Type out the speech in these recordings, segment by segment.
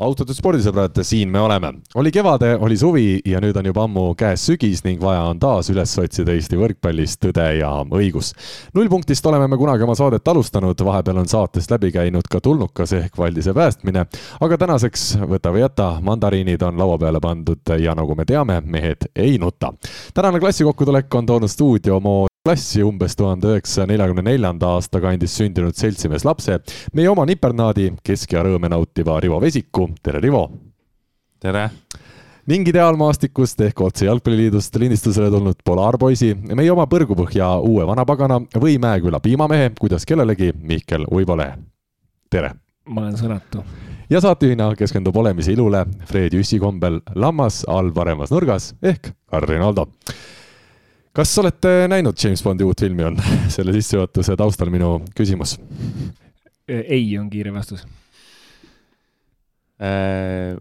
austatud spordisõbrad, siin me oleme. oli kevade, oli suvi ja nüüd on juba ammu käes sügis ning vaja on taas üles otsida Eesti võrkpallis tõde ja õigus. nullpunktist oleme me kunagi oma saadet alustanud, vahepeal on saatest läbi käinud ka tulnukas ehk Valdise päästmine, aga tänaseks võta või jäta, mandariinid on laua peale pandud ja nagu me teame, mehed ei nuta. tänane klassikokkutulek on toonud stuudio Mo klassi umbes tuhande üheksasaja neljakümne neljanda aasta kandis sündinud seltsimees lapse, meie oma nipernaadi, kesk- ja rõõme nautiva Rivo Vesiku, tere Rivo! tere! ning ideaalmaastikust ehk otse Jalgpalliliidust lindistusele tulnud Polaarpoisi, meie oma Põrgupõhja uue vanapagana või Mäeküla piimamehe, kuidas kellelegi, Mihkel Uibolehe. tere! ma olen sõnatu. ja saatejuhina keskendub olemise ilule Fred Jüssi kombel lammas all paremas nurgas ehk Carl Rinaldo kas olete näinud James Bondi uut filmi, on selle sissejuhatuse taustal minu küsimus? ei, on kiire vastus. Äh,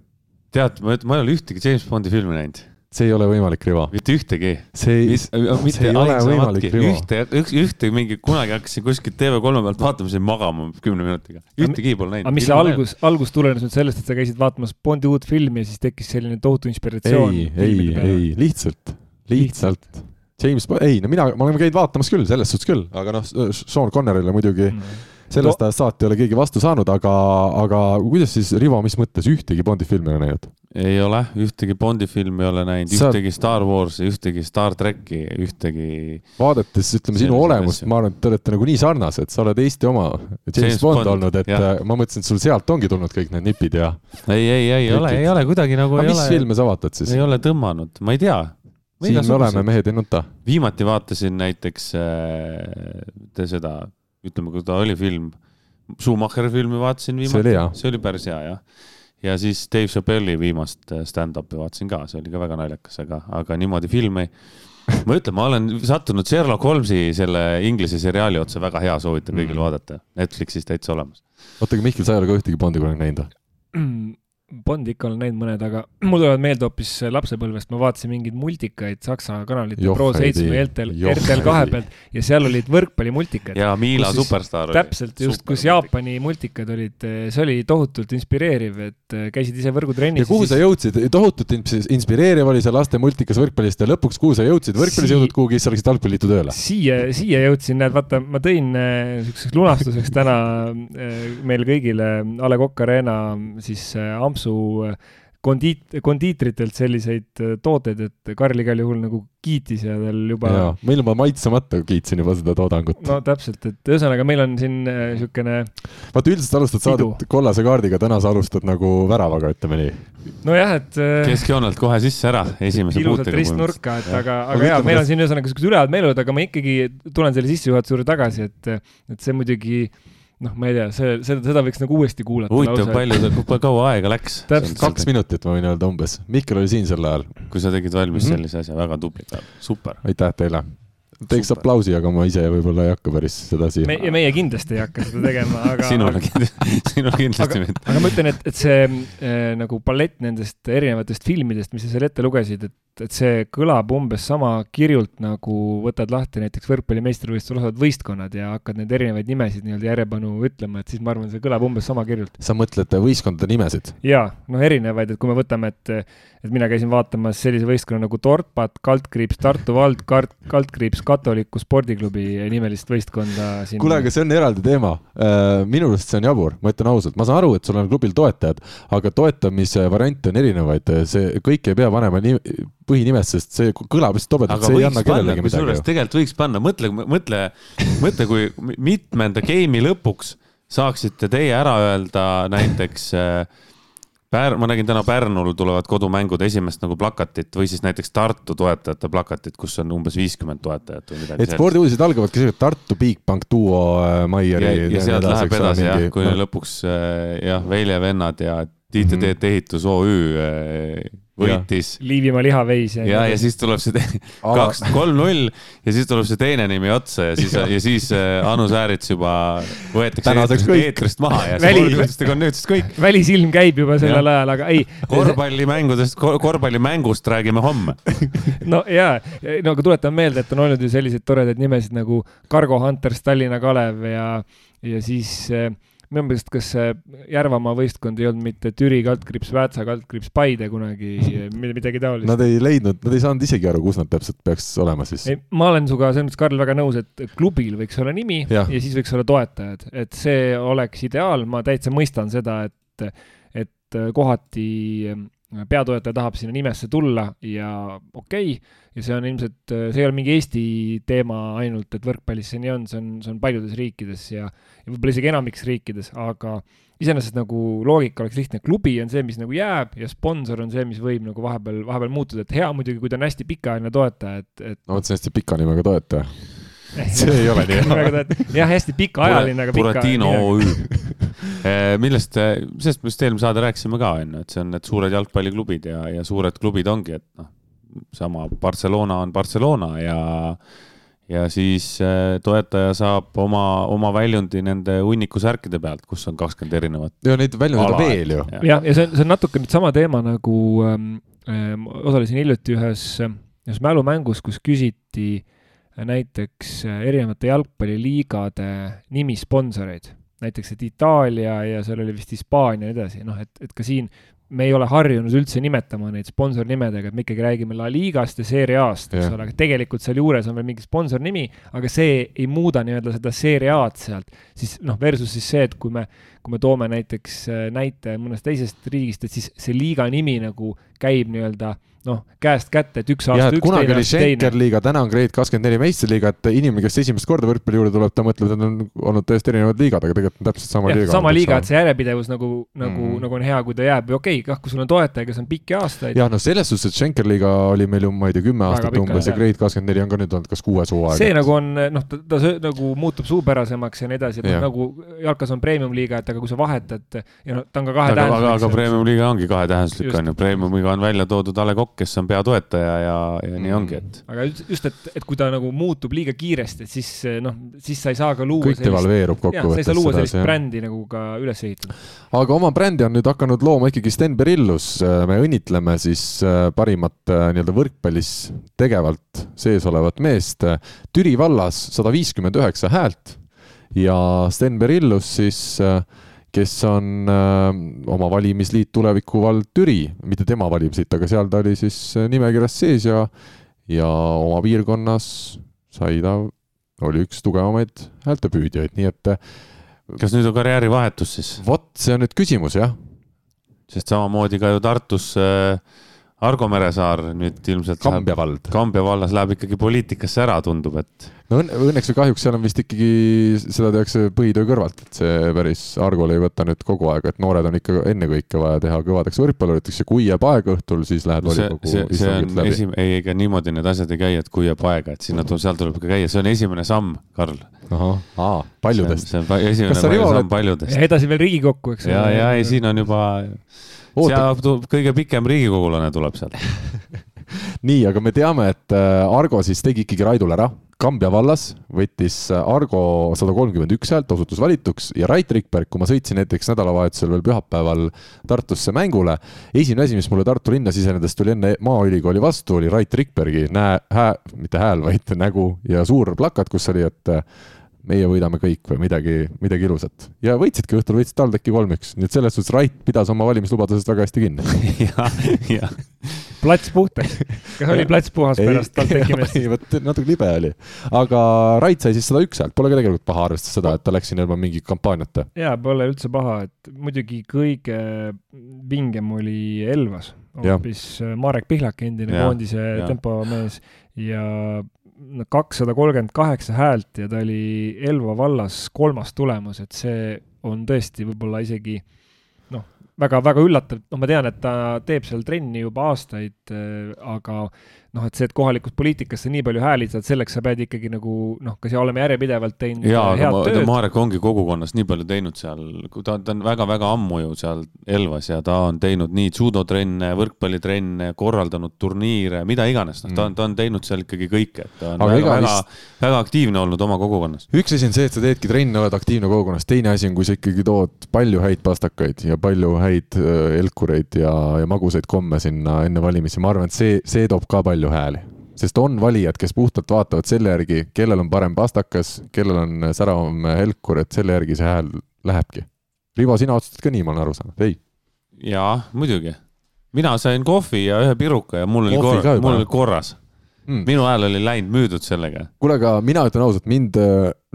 tead, ma, ma ei ole ühtegi James Bondi filmi näinud. see ei ole võimalik, Rivo. mitte ühtegi. see ei, see ei ole võimalik, Rivo. ühte, üks, ühte mingi, kunagi hakkasin kuskilt TV3 pealt vaatama, siis magama kümne minutiga. ühtegi pole näinud. aga mis see algus, algus tulenes nüüd sellest, et sa käisid vaatamas Bondi uut filmi ja siis tekkis selline tohutu inspiratsioon? ei, ei, ei, lihtsalt, lihtsalt, lihtsalt James ei no mina, me oleme käinud vaatamas küll, selles suhtes küll, aga noh, Sean Connerile muidugi mm. sellest ajast saati ei ole keegi vastu saanud, aga, aga kuidas siis, Rivo, mis mõttes ühtegi Bondi filmi ei ole näinud? ei ole, ühtegi Bondi filmi ei ole näinud, ühtegi Star Warsi, ühtegi Star tracki, ühtegi. vaadates, ütleme sinu olemust, ma arvan, et te olete nagu nii sarnased, sa oled Eesti oma James, James Bond, Bond olnud, et jah. ma mõtlesin, et sul sealt ongi tulnud kõik need nipid ja. ei, ei, ei ole, ei ole kuidagi nagu. aga mis ole, filme sa vaatad siis? ei ole tõmmanud, ma ei tea siin me oleme, mehed ei nuta. viimati vaatasin näiteks äh, seda, ütleme, kui ta oli film, Schumacheri filmi vaatasin viimati, see oli päris hea, jah. ja siis Dave Chappelle'i viimast äh, stand-up'i vaatasin ka, see oli ka väga naljakas, aga, aga niimoodi filmi ma ütlen, ma olen sattunud Sherlock Holmesi selle inglise seriaali otsa, väga hea, soovitan kõigil mm. vaadata. Netflixis täitsa olemas. oota, aga Mihkel, sa ei ole ka ühtegi Bondi kunagi näinud või? Bondi ikka olen näinud mõned, aga mul tulevad meelde hoopis lapsepõlvest, ma vaatasin mingeid multikaid Saksa kanalitel Pro seitsme ja RTL, RTL kahe pealt ja seal olid võrkpallimultikad. ja Miila superstaar oli. täpselt, just, kus Jaapani multikad olid, see oli tohutult inspireeriv, et äh, käisid ise võrgutrennis. ja kuhu siis... sa jõudsid, tohutult inspireeriv oli see laste multikas võrkpallist ja lõpuks, kuhu sa jõudsid, võrkpallis jõudnud kuhugi, siis sa läksid jalgpalliliitu tööle? siia, siia jõudsin, näed, vaata, ma tõin niisuguseks äh, lunastuseks täna meil kõigile A Le Coq Arena siis Amps Haapsu kondiit-, kondiitritelt selliseid äh, tooteid, et Karl igal juhul nagu kiitis ja tal juba. jaa, meil juba maitsemata kiitsin juba seda toodangut. no täpselt, et ühesõnaga meil on siin niisugune äh, vaata, üldiselt alustad saadet kollase kaardiga, täna sa alustad nagu väravaga, ütleme nii. nojah, et äh, keskjoonelt kohe sisse ära, esimese puutega. ilusat ristnurka, et ja. aga, aga jaa, meil on siin ühesõnaga niisugused ülevad meeleolud, aga ma ikkagi tulen selle sissejuhatuse juurde tagasi, et, et see muidugi noh, ma ei tea, see, seda, seda võiks nagu uuesti kuulata. huvitav, palju, kui kaua aega läks? kaks minutit, ma võin öelda umbes. Mihkel oli siin sel ajal. kui sa tegid valmis mm -hmm. sellise asja, väga tubli, super. aitäh teile teeks aplausi, aga ma ise võib-olla ei hakka päris sedasi me,. ja meie kindlasti ei hakka seda tegema, aga sinul kindlasti, sinul kindlasti mitte. aga ma ütlen, et, et see äh, nagu palett nendest erinevatest filmidest, mis sa seal ette lugesid, et, et see kõlab umbes sama kirjult, nagu võtad lahti näiteks võrkpalli meistrivõistlusel osalevad võistkonnad ja hakkad neid erinevaid nimesid nii-öelda järjepanu ütlema, et siis ma arvan, see kõlab umbes sama kirjult. sa mõtled võistkondade nimesid? jaa, noh, erinevaid, et kui me võtame, et et mina käisin vaatamas sellise võistkonna nagu Torpat, kaldkriips Tartu vald, kaldkriips katoliku spordiklubi nimelist võistkonda siin.... kuule, aga see on eraldi teema. Äh, minu arust see on jabur, ma ütlen ausalt, ma saan aru, et sul on klubil toetajad, aga toetamise variante on erinevaid, see kõik ei pea panema nii põhinimest, sest see kõlab lihtsalt tobedalt, see ei anna kellelegi midagi. tegelikult võiks panna, mõtle, mõtle, mõtle, kui mitmenda game'i lõpuks saaksite teie ära öelda näiteks äh, Pär-, ma nägin täna Pärnul tulevad kodumängud esimest nagu plakatit või siis näiteks Tartu toetajate plakatit, kus on umbes viiskümmend toetajat või midagi. et spordiuudised algavadki sellega, et Tartu Bigbank duo äh, Maieri. ja, ja sealt läheb edasi jah, kuni no. lõpuks äh, jah, Velje vennad ja ja Teet Ehitus OÜ äh, võitis. Liivimaa lihaveis. ja, ja, ja siis tuleb see kaks, kolm-null ja siis tuleb see teine nimi otsa ja siis, ja siis äh, Anu Säärits juba võetakse eetrist, eetrist maha ja kolmkümnendastega on nüüd siis kõik. välisilm käib juba sellel ja. ajal, aga ei. korvpallimängudest, korvpallimängust räägime homme no ja, no aga tuletan meelde, et on olnud ju selliseid toredaid nimesid nagu Cargo Hunters, Tallinna Kalev ja, ja siis äh, minu meelest, kas see Järvamaa võistkond ei olnud mitte Türi kaldkriips Väätsa kaldkriips Paide kunagi, midagi taolist? Nad ei leidnud, nad ei saanud isegi aru, kus nad täpselt peaks olema siis. ma olen sinuga selles mõttes, Karl, väga nõus, et klubil võiks olla nimi ja, ja siis võiks olla toetajad, et see oleks ideaal, ma täitsa mõistan seda, et, et kohati peatoetaja tahab sinna nimesse tulla ja okei okay,, ja see on ilmselt, see ei ole mingi Eesti teema ainult, et võrkpallis see nii on, see on, see on paljudes riikides ja, ja võib-olla isegi enamikes riikides, aga iseenesest nagu loogika oleks lihtne, klubi on see, mis nagu jääb ja sponsor on see, mis võib nagu vahepeal, vahepeal muutuda, et hea muidugi, kui ta on hästi pikaajaline toetaja, et, et. no vot, see hästi pika nimega toetaja see ei ole nii. jah, hästi pikaajaline, aga pika. Buratino OÜ. Eh, millest, sellest me vist eelmine saade rääkisime ka, on ju, et see on need suured jalgpalliklubid ja, ja suured klubid ongi, et noh, sama Barcelona on Barcelona ja ja siis eh, toetaja saab oma, oma väljundi nende hunniku särkide pealt, kus on kakskümmend erinevat. ja neid väljundeid on veel ju. jah, ja see on, see on natuke nüüd sama teema nagu ähm, ähm, osalesin hiljuti ühes, ühes mälumängus, kus küsiti äh, näiteks äh, erinevate jalgpalliliigade nimisponsoreid, näiteks et Itaalia ja seal oli vist Hispaania ja nii edasi, noh, et, et ka siin me ei ole harjunud üldse nimetama neid sponsornimedega, et me ikkagi räägime La Ligast ja Serie A-st, eks ole, aga tegelikult sealjuures on veel mingi sponsornimi, aga see ei muuda nii-öelda seda Serie A-d sealt, siis noh, versus siis see, et kui me, kui me toome näiteks äh, näite mõnest teisest riigist, et siis see liiga nimi nagu käib nii-öelda noh, käest kätte, et üks aasta üks, kunagi oli Schenker-liiga, täna on Grade kakskümmend neli meistriliiga, et inimene, kes esimest korda võrkpalli juurde tuleb, ta mõtleb, et on olnud täiesti erinevad liigad, aga tegelikult on täpselt sama ja, liiga. sama liiga, et see järjepidevus nagu, nagu mm., nagu on hea, kui ta jääb, okei okay,, kah, kui sul on toetaja, kes on pikki aastaid. jah, noh, selles suhtes, et Schenker-liiga oli meil ju, ma ei tea, kümme aastat pikka, umbes ja Grade kakskümmend neli on ka nüüd olnud kas kuues hooaeg. see nagu on, noh, ta, ta söö, nagu muutub suupärasemaks ja nii edasi, et noh, nagu jalkas on premium-liiga, et aga kui sa vahetad ja noh, ta on ka kahetähenduslik. aga, aga premium-liiga ongi kahetähenduslik, on ju, premium-liga on välja toodud A Le Coq, kes on peatoetaja toetaja ja, ja nii ongi, et. Mm. aga just, et, et kui ta nagu muutub liiga kiiresti, et siis noh, siis sa ei saa ka luua. kõik devalveerub kokkuvõttes. sa ei saa luua sellist brändi nagu ka üles ehitada. aga oma brändi on nüüd hakanud looma ikkagi Sten Berillus. me õnnitleme siis äh, parimat nii-öelda võrkpallis tegevalt sees olevat meest. Türi vallas sada viiskümmend üheksa häält ja Sten Berillus siis äh, kes on äh, oma valimisliit Tulevikuvald Türi, mitte tema valimisliit, aga seal ta oli siis äh, nimekirjas sees ja, ja oma piirkonnas sai ta, oli üks tugevamaid häältepüüdjaid, nii et. Äh, kas nüüd on karjäärivahetus siis? vot, see on nüüd küsimus, jah. sest samamoodi ka ju Tartus äh, Argo Meresaar nüüd ilmselt Kambja vald. Kambja vallas läheb ikkagi poliitikasse ära, tundub, et. no õnneks või kahjuks seal on vist ikkagi, seda tehakse põhitöö kõrvalt, et see päris Argol ei võta nüüd kogu aeg, et noored on ikka ennekõike vaja teha kõvadeks võrkpalluriteks ja kui jääb aeg õhtul, siis lähed volikogu see, see, see on esim-, ei, ega niimoodi need asjad ei käi, et kui jääb aega, et sinna tuleb, seal tuleb ikka käia, see on esimene samm, Karl. ahah, aa, paljudest. see on, see on esimene samm paljudest. edasi veel Riigikokku, eks. ja, ja ei, siin on juba seal kõige pikem riigikogulane tuleb sealt nii, aga me teame, et äh, Argo siis tegi ikkagi Raidul ära. Kambja vallas võttis äh, Argo sada kolmkümmend üks häält, osutus valituks ja Rait Rikberg, kui ma sõitsin näiteks nädalavahetusel veel pühapäeval Tartusse mängule, esimene asi, mis mulle Tartu linna sisenedes tuli enne Maaülikooli vastu, oli Rait Rikbergi näe, hää, mitte hääl, vaid nägu ja suur plakat, kus oli, et äh, meie võidame kõik või midagi, midagi ilusat. ja võitsidki õhtul, võitsid TalTechi kolm-üks, nii et selles suhtes Rait pidas oma valimislubadusest väga hästi kinni jah, jah. plats puhtaks. kas oli plats puhas pärast TalTechi meest? ei, vot natuke libe oli. aga Rait sai siis sada üks häält, pole ka tegelikult paha arvestada seda, et ta läks sinna ilma mingi kampaaniata. jaa, pole üldse paha, et muidugi kõige vingem oli Elvas, hoopis Marek Pihlak, endine koondise tempomees ja kakssada kolmkümmend kaheksa häält ja ta oli Elva vallas kolmas tulemus, et see on tõesti võib-olla isegi noh, väga-väga üllatav, noh, ma tean, et ta teeb seal trenni juba aastaid, äh, aga noh, et see, et kohalikust poliitikasse nii palju hääli saad, selleks sa pead ikkagi nagu noh, kas ja oleme järjepidevalt teinud jaa, aga ma, tööd. Marek ongi kogukonnas nii palju teinud seal, ta, ta on väga-väga ammu ju seal Elvas ja ta on teinud nii judotrenne, võrkpallitrenne, korraldanud turniire, mida iganes, noh, ta on, ta on teinud seal ikkagi kõike, et ta on aga väga, väga, väga aktiivne olnud oma kogukonnas. üks asi on see, et sa teedki trenne, oled aktiivne kogukonnas, teine asi on, kui sa ikkagi tood palju häid pastakaid ja palju häid äh, elkureid ja, ja magusaid komme sinna enne valimisi, ma arvan, et see, see toob ka palju palju hääli, sest on valijad, kes puhtalt vaatavad selle järgi, kellel on parem pastakas, kellel on säravam helkur, et selle järgi see hääl lähebki. Rivo, sina otsustad ka nii, ma olen aru saanud, ei? jaa, muidugi. mina sain kohvi ja ühe piruka ja mul oli, kor mul oli korras mm.. minu hääl oli läinud müüdud sellega. kuule, aga mina ütlen ausalt, mind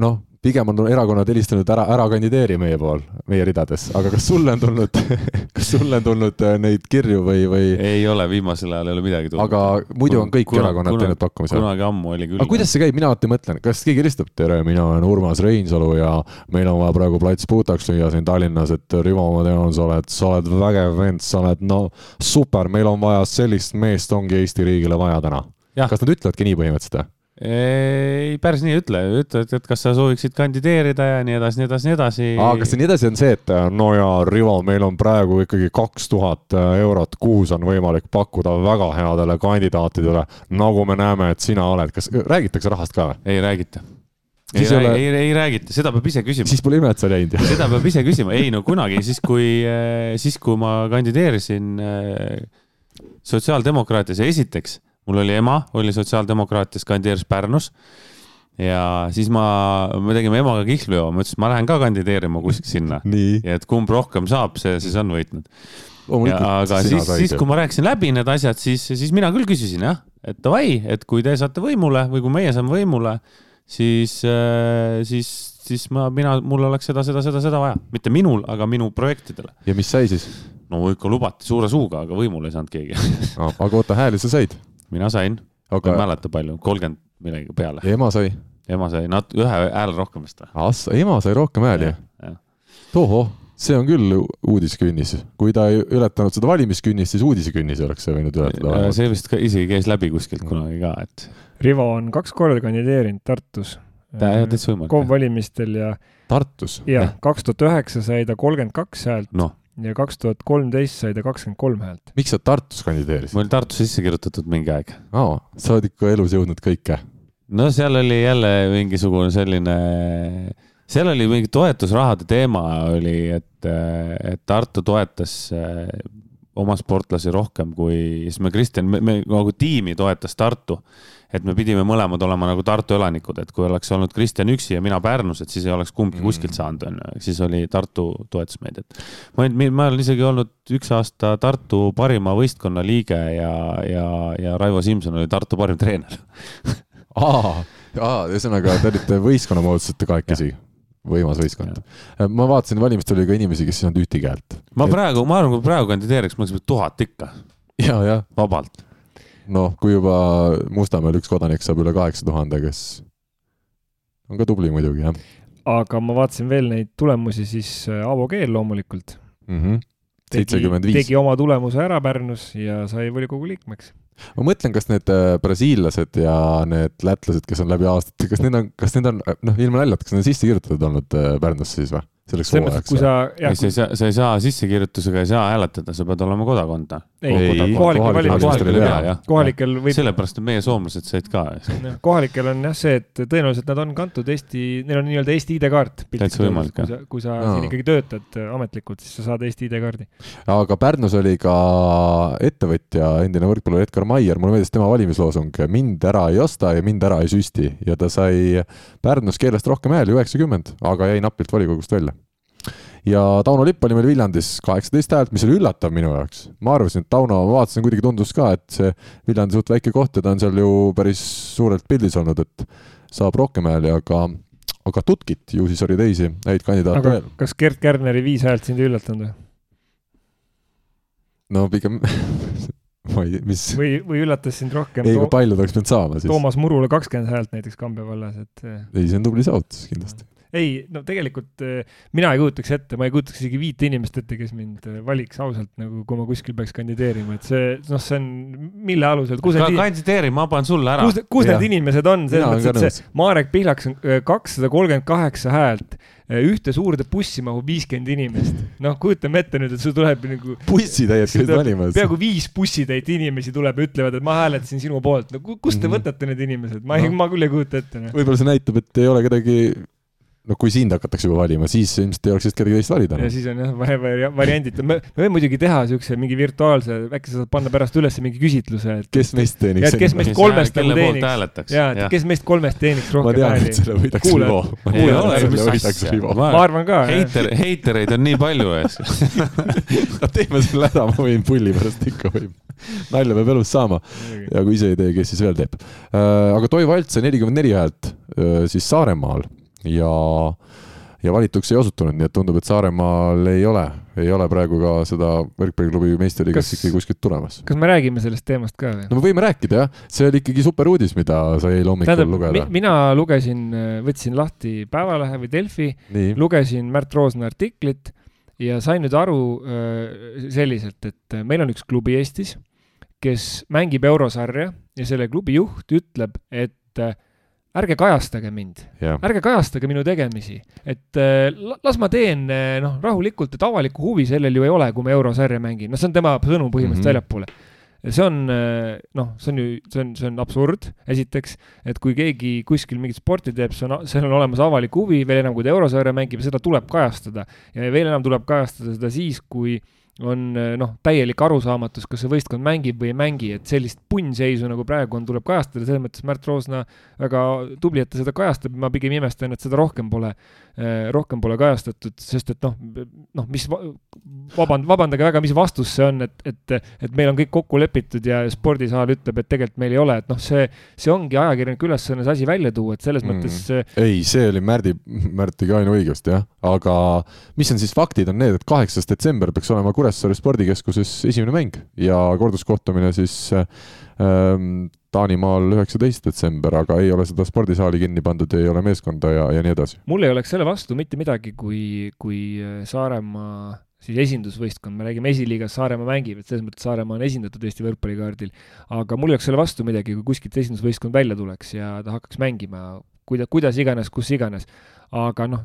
noh pigem on erakonnad helistanud ära, ära kandideeri meie pool, meie ridades, aga kas sulle on tulnud kas sulle on tulnud äh, neid kirju või, või? ei ole, viimasel ajal ei ole midagi tulnud. aga muidu on kõik kuna, erakonnad kuna, teinud pakkumise? kunagi ammu oli küll. aga kuidas see käib, mina alati mõtlen, kas keegi helistab, tere, mina olen Urmas Reinsalu ja meil on vaja praegu plats puhtaks lüüa siin Tallinnas, et Rivo, ma tean, sa oled, sa oled vägev vend, sa oled no super, meil on vaja sellist meest, ongi Eesti riigile vaja täna. kas nad ütlevadki nii põhimõtteliselt või? Ei, päris nii ei ütle, ütlevad, et kas sa sooviksid kandideerida ja nii edasi, nii edasi, nii edasi. aa, kas see nii edasi on see, et no ja Rivo, meil on praegu ikkagi kaks tuhat eurot kuus on võimalik pakkuda väga headele kandidaatidele, nagu me näeme, et sina oled, kas räägitakse rahast ka või? ei räägita. ei, ei, ole... ei, ei räägita, seda peab ise küsima. siis pole ime, et sa ei läinud. seda peab ise küsima, ei no kunagi siis, kui, siis kui ma kandideerisin äh, sotsiaaldemokraatias, esiteks mul oli ema, oli sotsiaaldemokraatias, kandideeris Pärnus. ja siis ma, me tegime emaga kihlveo, ma ütlesin, ma lähen ka kandideerima kuskil sinna. ja et kumb rohkem saab, see siis on võitnud. aga siis, siis kui ma rääkisin läbi need asjad, siis, siis mina küll küsisin jah, et davai, et kui te saate võimule või kui meie saame võimule, siis, äh, siis, siis ma, mina, mul oleks seda, seda, seda, seda vaja, mitte minul, aga minu projektidele. ja mis sai siis? no ikka lubati suure suuga, aga võimule ei saanud keegi aga oota, hääli sa said? Mina sain aga..., ma ei mäleta palju, kolmkümmend millegi peale. ema sai? ema sai nat-, ühe hääle rohkem vist või? ema sai rohkem hääli? tohoh, see on küll uudiskünnis. kui ta ei ületanud seda valimiskünnist, siis uudisekünnis oleks see võinud ületada. see vist ka isegi käis läbi kuskilt kunagi ka, et. Rivo on kaks korda kandideerinud Tartus. täitsa võimalik. KOV valimistel ja. Tartus? jah, kaks tuhat üheksa sai ta kolmkümmend kaks häält no ja kaks tuhat kolmteist sai ta kakskümmend kolm häält. miks sa Tartus kandideerisid? mul Tartus sisse kirjutatud mingi aeg. aa, sa oled ikka elus jõudnud kõike? no seal oli jälle mingisugune selline, seal oli mingi toetusrahade teema oli, et, et Tartu toetas eh, oma sportlasi rohkem kui, siis me Kristjan, me nagu tiimi toetas Tartu et me pidime mõlemad olema nagu Tartu elanikud, et kui oleks olnud Kristjan üksi ja mina Pärnus, et siis ei oleks kumbki mm. kuskilt saanud, on ju, siis oli Tartu toetas meid, et ma olin, ma olen isegi olnud üks aasta Tartu parima võistkonna liige ja, ja, ja Raivo Simson oli Tartu parim treener aa, aa, ühesõnaga te olite võistkonna moodustasite kahekesi võimas võistkond. ma vaatasin, valimistel oli ka inimesi, kes ei saanud ühtegi häält. ma praegu, ma arvan, kui praegu kandideeriks, ma oleks tuhat ikka. ja, jah. vabalt noh, kui juba Mustamäel üks kodanik saab üle kaheksa tuhande, kes on ka tubli muidugi, jah. aga ma vaatasin veel neid tulemusi, siis äh, Aavo Keel loomulikult mm. -hmm. seitsekümmend viis. tegi oma tulemuse ära Pärnus ja sai volikogu liikmeks. ma mõtlen, kas need äh, brasiillased ja need lätlased, kes on läbi aastate, kas need on, kas need on, noh, ilma naljata, kas need on sisse kirjutatud olnud äh, Pärnusse siis või? Selleks hooajaks. kui sa, jah, ei, sa ei saa, sa ei saa sissekirjutusega ei saa hääletada, sa pead olema kodakond. ei, kohalikel võib. sellepärast on meie soomlased said ka. kohalikel on jah see, et tõenäoliselt nad on kantud Eesti, neil on nii-öelda Eesti ID-kaart. täitsa võimalik, jah. kui sa no. siin ikkagi töötad ametlikult, siis sa saad Eesti ID-kaardi. aga Pärnus oli ka ettevõtja, endine võrkpallur Edgar Maier, mulle meeldis tema valimisloosung, mind ära ei osta ja mind ära ei süsti ja ta sai Pärnus keelest rohkem hääli, üheksakümmend, aga jäi napilt volikogust välja ja Tauno Lipp oli meil Viljandis kaheksateist häält, mis oli üllatav minu jaoks. ma arvasin, et Tauno, ma vaatasin, kuidagi tundus ka, et see Viljandi suht väike koht ja ta on seal ju päris suurelt pildis olnud, et saab rohkem hääli, aga, aga tutkit, ju siis oli teisi häid kandidaate veel. kas Gerd Kärneri viis häält sind ei üllatanud või? no pigem ma ei, mis. või, või üllatas sind rohkem? ei, kui palju ta oleks pidanud saama siis? Toomas Murule kakskümmend häält näiteks Kambja vallas, et. ei, see on tubli saavutus kindlasti ei, no tegelikult äh, mina ei kujutaks ette, ma ei kujutaks isegi viite inimest ette, kes mind äh, valiks ausalt nagu, kui ma kuskil peaks kandideerima, et see, noh, see on, mille alusel. Ka, kandideeri, ma panen sulle ära. kus, kus need inimesed on, selles mõttes, et see Marek Pihlaks on äh, kakssada kolmkümmend kaheksa häält ühte suurde bussi mahub viiskümmend inimest. noh, kujutame ette nüüd, et sul tuleb nagu. bussitäied käisid valimas. peaaegu viis bussitäit inimesi tuleb ja ütlevad, et ma hääletasin sinu poolt. no kust te mm -hmm. võtate need inimesed, ma ei no., ma küll ei kujuta ette no.. võib-olla see näitab, et ei ole kedagi no kui sind hakatakse juba valima, siis ilmselt ei oleks vist kedagi teist valida ja siis on jah vari, variandid, me, me võime muidugi teha siukse mingi virtuaalse, äkki sa saad panna pärast üles mingi küsitluse, et kes meist teeniks. kes meist kolmest nagu teeniks. ja, et kes meist kolmest teeniks rohkem hääli. ma tean, et selle võidaks Rivo. ma arvan ka. heiter, heitereid on nii palju ees no teeme selle ära, ma võin pulli pärast ikka võib. nalja peab elus saama. ja kui ise ei tee, kes siis veel teeb. Äh, aga Toivo Alt sai nelikümmend neli häält äh, siis Saaremaal ja, ja valituks ei osutunud, nii et tundub, et Saaremaal ei ole, ei ole praegu ka seda võrkpalliklubi meistriliigast ikkagi kuskilt tulemas. kas me räägime sellest teemast ka või? no me võime rääkida jah, see oli ikkagi super uudis, mida sai eile hommikul Tähendab, lugeda mi. mina lugesin, võtsin lahti Päevalehe või Delfi, lugesin Märt Roosna artiklit ja sain nüüd aru äh, selliselt, et meil on üks klubi Eestis, kes mängib eurosarja ja selle klubi juht ütleb, et ärge kajastage mind, ärge kajastage minu tegemisi, et äh, las ma teen äh, noh, rahulikult, et avalikku huvi sellel ju ei ole, kui ma eurosarja mängin, noh, see on tema sõnum põhimõtteliselt mm -hmm. väljapoole. see on äh, noh, see on ju, see on, see on absurd, esiteks, et kui keegi kuskil mingit sporti teeb, see on, seal on olemas avalik huvi, veel enam, kui ta eurosarja mängib, seda tuleb kajastada. Ja veel enam tuleb kajastada seda siis, kui on noh, täielik arusaamatus, kas see võistkond mängib või ei mängi, et sellist punnseisu, nagu praegu on, tuleb kajastada, selles mõttes Märt Roosna väga tubli, et ta seda kajastab, ma pigem imestan, et seda rohkem pole, eh, rohkem pole kajastatud, sest et noh, noh, mis, vaband-, vabandage väga, mis vastus see on, et, et, et meil on kõik kokku lepitud ja spordisaal ütleb, et tegelikult meil ei ole, et noh, see, see ongi ajakirjaniku ülesanne see asi välja tuua, et selles mm. mõttes ei, see oli Märdi, Märt tegi ainuõigust, jah, aga mis on siis faktid, on need, et kaheksas detsember peaks olema Kuressaare spordikeskuses esimene mäng ja korduskohtumine siis ähm, Taanimaal üheksateist detsember, aga ei ole seda spordisaali kinni pandud, ei ole meeskonda ja, ja nii edasi. mul ei oleks selle vastu mitte midagi, kui, kui äh, Saaremaa siis esindusvõistkond, me räägime esiliigas, Saaremaa mängib, et selles mõttes Saaremaa on esindatud Eesti võrkpallikaardil, aga mul ei oleks selle vastu midagi, kui kuskilt esindusvõistkond välja tuleks ja ta hakkaks mängima, kuida-, kuidas iganes, kus iganes. aga noh,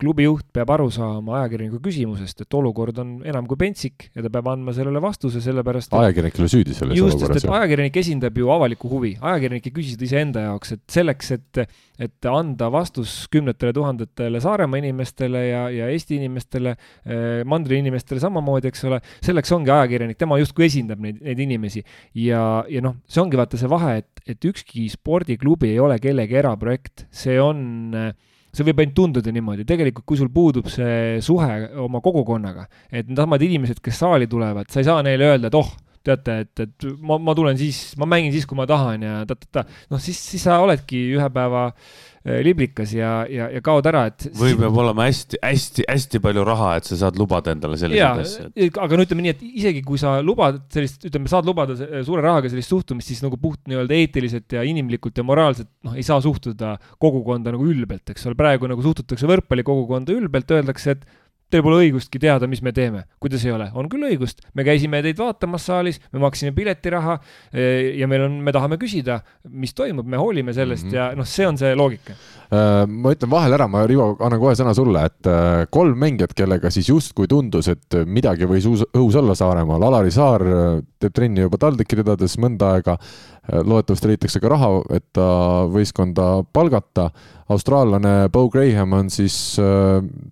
klubi juht peab aru saama ajakirjaniku küsimusest, et olukord on enam kui pentsik ja ta peab andma sellele vastuse, sellepärast et ajakirjanik ei ole süüdi selles just, olukorras. ajakirjanik esindab ju avalikku huvi, ajakirjanik ei küsi seda iseenda jaoks, et selleks, et et anda vastus kümnetele tuhandetele Saaremaa inimestele ja, ja Eesti inimestele eh,, mandri inimestele samamoodi, eks ole, selleks ongi ajakirjanik, tema justkui esindab neid, neid inimesi. ja, ja noh, see ongi vaata see vahe, et, et ükski spordiklubi ei ole kellegi eraprojekt, see on äh, see võib ainult tunduda niimoodi, tegelikult kui sul puudub see suhe oma kogukonnaga, et needsamad inimesed, kes saali tulevad, sa ei saa neile öelda, et oh, teate, et, et ma, ma tulen siis, ma mängin siis, kui ma tahan ja ta-ta-ta, noh, siis, siis sa oledki ühe päeva äh, liblikas ja, ja, ja kaod ära, et. või peab olema hästi-hästi-hästi palju raha, et sa saad lubada endale selliseid asju et.... aga no ütleme nii, et isegi kui sa lubad sellist, ütleme, saad lubada suure rahaga sellist suhtumist, siis nagu puht nii-öelda eetiliselt ja inimlikult ja moraalselt, noh, ei saa suhtuda kogukonda nagu ülbelt, eks ole, praegu nagu suhtutakse võrkpallikogukonda ülbelt, öeldakse, et Teil pole õigustki teada, mis me teeme. kuidas ei ole? on küll õigust. me käisime teid vaatamas saalis, me maksime piletiraha eh, ja meil on, me tahame küsida, mis toimub, me hoolime sellest mm -hmm. ja noh, see on see loogika. Äh, ma ütlen vahele ära, ma, Rivo, annan kohe sõna sulle, et äh, kolm mängijat, kellega siis justkui tundus, et midagi võis õhus olla Saaremaal. Alari Saar äh, teeb trenni juba TalTechi ridades mõnda aega loodetavasti leitakse ka raha, et ta võistkonda palgata. austraallane Bo Graham on siis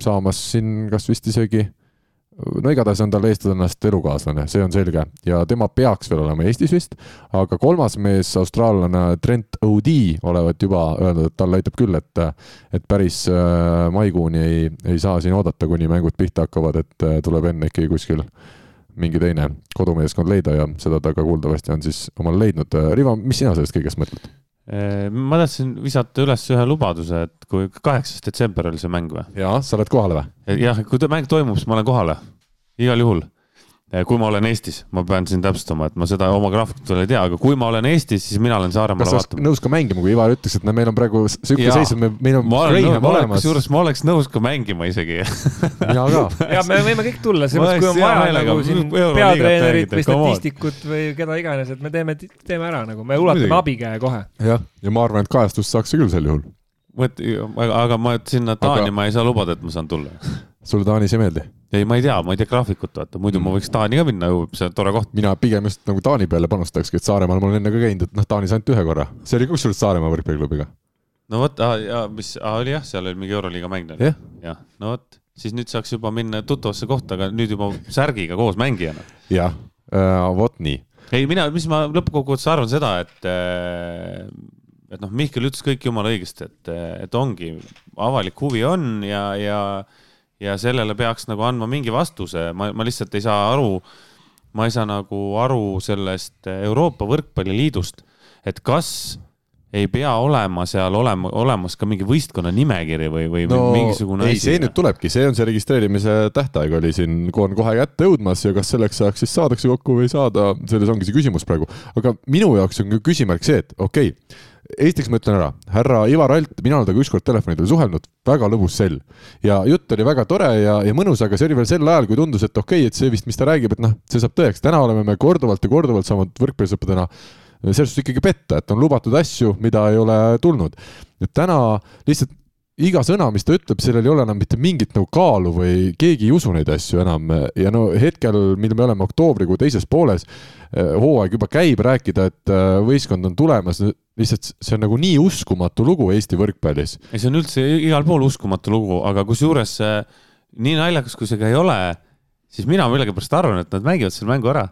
saamas siin kas vist isegi no igatahes on tal eestlannast elukaaslane, see on selge ja tema peaks veel olema Eestis vist, aga kolmas mees, austraallane Trent O'D olevat juba öelnud, et talle aitab küll, et et päris äh, maikuuni ei, ei saa siin oodata, kuni mängud pihta hakkavad, et tuleb enne ikkagi kuskil mingi teine kodumeeskond leida ja seda ta ka kuuldavasti on siis omale leidnud. Rivo, mis sina sellest kõigest mõtled? Ma tahtsin visata üles ühe lubaduse, et kui kaheksas detsember oli see mäng või? jaa, sa oled kohal või? jah, kui mäng toimub, siis ma olen kohal, igal juhul. Eh, kui ma olen Eestis, ma pean siin täpsustama, et ma seda oma graafikut veel ei tea, aga kui ma olen Eestis, siis mina olen Saaremaale vaatama. nõus ka mängima, kui Ivar ütles, et no meil on praegu sihuke seis, et me, meil on Graham olemas. kusjuures ma oleks nõus ka mängima isegi mina ka. ja me võime kõik tulla, selles mõttes, kui on vaja nagu siin peatreenerit või statistikut või keda iganes, et me teeme, teeme ära nagu, me ulatame abikäe kohe. jah, ja ma arvan, et kajastust saaks küll sel juhul. mõt-, aga ma sinna Taani aga... ma ei saa lubada, et ma saan tulla sulle Taanis ei meeldi? ei, ma ei tea, ma ei tea graafikut, vaata, muidu mm. ma võiks Taani ka minna ju, see on tore koht. mina pigem just nagu Taani peale panustakski, et Saaremaal ma olen enne ka käinud, et noh, Taanis ainult ühe korra. see oli kusjuures Saaremaa võrkpalliklubiga. no vot, ja mis, oli jah, seal oli mingi Euroliiga mäng yeah.. jah, no vot, siis nüüd saaks juba minna tuttavasse kohta, aga nüüd juba särgiga koos mängijana. jah äh,, vot nii. ei, mina, mis ma lõppkokkuvõttes arvan seda, et äh, et noh, Mihkel ütles kõik jumala õigesti, et, et ongi, avalik huvi on ja, ja ja sellele peaks nagu andma mingi vastuse, ma, ma lihtsalt ei saa aru, ma ei saa nagu aru sellest Euroopa Võrkpalliliidust, et kas ei pea olema seal olema, olemas ka mingi võistkonna nimekiri või, või no, mingisugune ei, see nüüd tulebki, see on see registreerimise tähtaeg oli siin, on kohe kätte jõudmas ja kas selleks ajaks siis saadakse kokku või ei saada, selles ongi see küsimus praegu. aga minu jaoks on küsimärk see, et okei okay,, esiteks ma ütlen ära, härra Ivar Alt, mina olen temaga ükskord telefonidel suhelnud, väga lõbus sell. ja jutt oli väga tore ja, ja mõnus, aga see oli veel sel ajal, kui tundus, et okei okay,, et see vist, mis ta räägib, et noh, see saab tõeks. täna oleme me korduvalt ja korduvalt saanud võrkpallisõpradena selles suhtes ikkagi petta, et on lubatud asju, mida ei ole tulnud. et täna lihtsalt iga sõna, mis ta ütleb, sellel ei ole enam mitte mingit nagu kaalu või keegi ei usu neid asju enam ja no hetkel, mil me oleme oktoobrikuu teises pooles, eh, hooaeg juba käib, rääkida, et eh, võistkond on tulemas, lihtsalt see on nagu nii uskumatu lugu Eesti võrkpallis. ei, see on üldse igal pool uskumatu lugu, aga kusjuures nii naljakas, kui see ka ei ole, siis mina millegipärast arvan, et nad mängivad selle mängu ära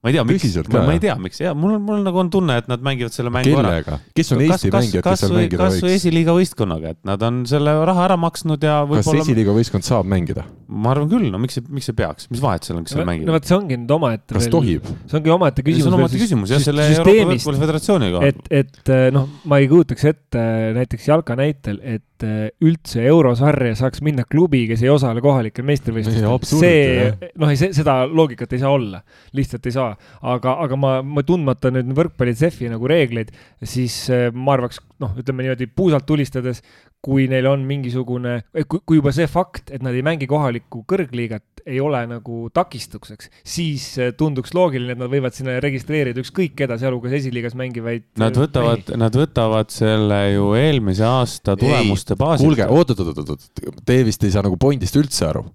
ma ei tea, miks, ma, ma ei tea, miks ja mul on, mul nagu on tunne, et nad mängivad selle mängu Kellega? ära. kes on Eesti kas, mängijad, kes seal mängida võiks? kas või esiliiga võistkonnaga, et nad on selle raha ära maksnud ja kas esiliiga võistkond saab mängida? ma arvan küll, no miks see, miks see peaks, mis vahet seal on, kes seal mängib? no vot, see ongi nüüd omaette. kas veel, tohib? see ongi omaette küsimus. see on omaette küsimus jah, selle Euroopa Võrkpalli Föderatsiooni kohal. et, et noh, ma ei kujutaks ette näiteks jalka näitel, et eh, üldse eurosarja saaks minna klubi, kes ei osale kohalikel meistrivõistlustel. see, noh, ei, seda loogikat ei saa olla, lihtsalt ei saa, aga, aga aga ma, ma tundmata nüüd võrkpalli CEF-i nagu reegleid, siis äh, ma arvaks, noh, ütleme niimoodi puusalt tulistades, kui neil on mingisugune, kui, kui juba see fakt, et nad ei mängi kohalikku kõrgliigat, ei ole nagu takistuseks, siis äh, tunduks loogiline, et nad võivad sinna registreerida ükskõik keda, sealhulgas esiliigas mängivaid. Nad äh, võtavad, nad võtavad selle ju eelmise aasta tulemuste baasilt. kuulge, oot-oot-oot-oot, te vist ei saa nagu pointist üldse aru.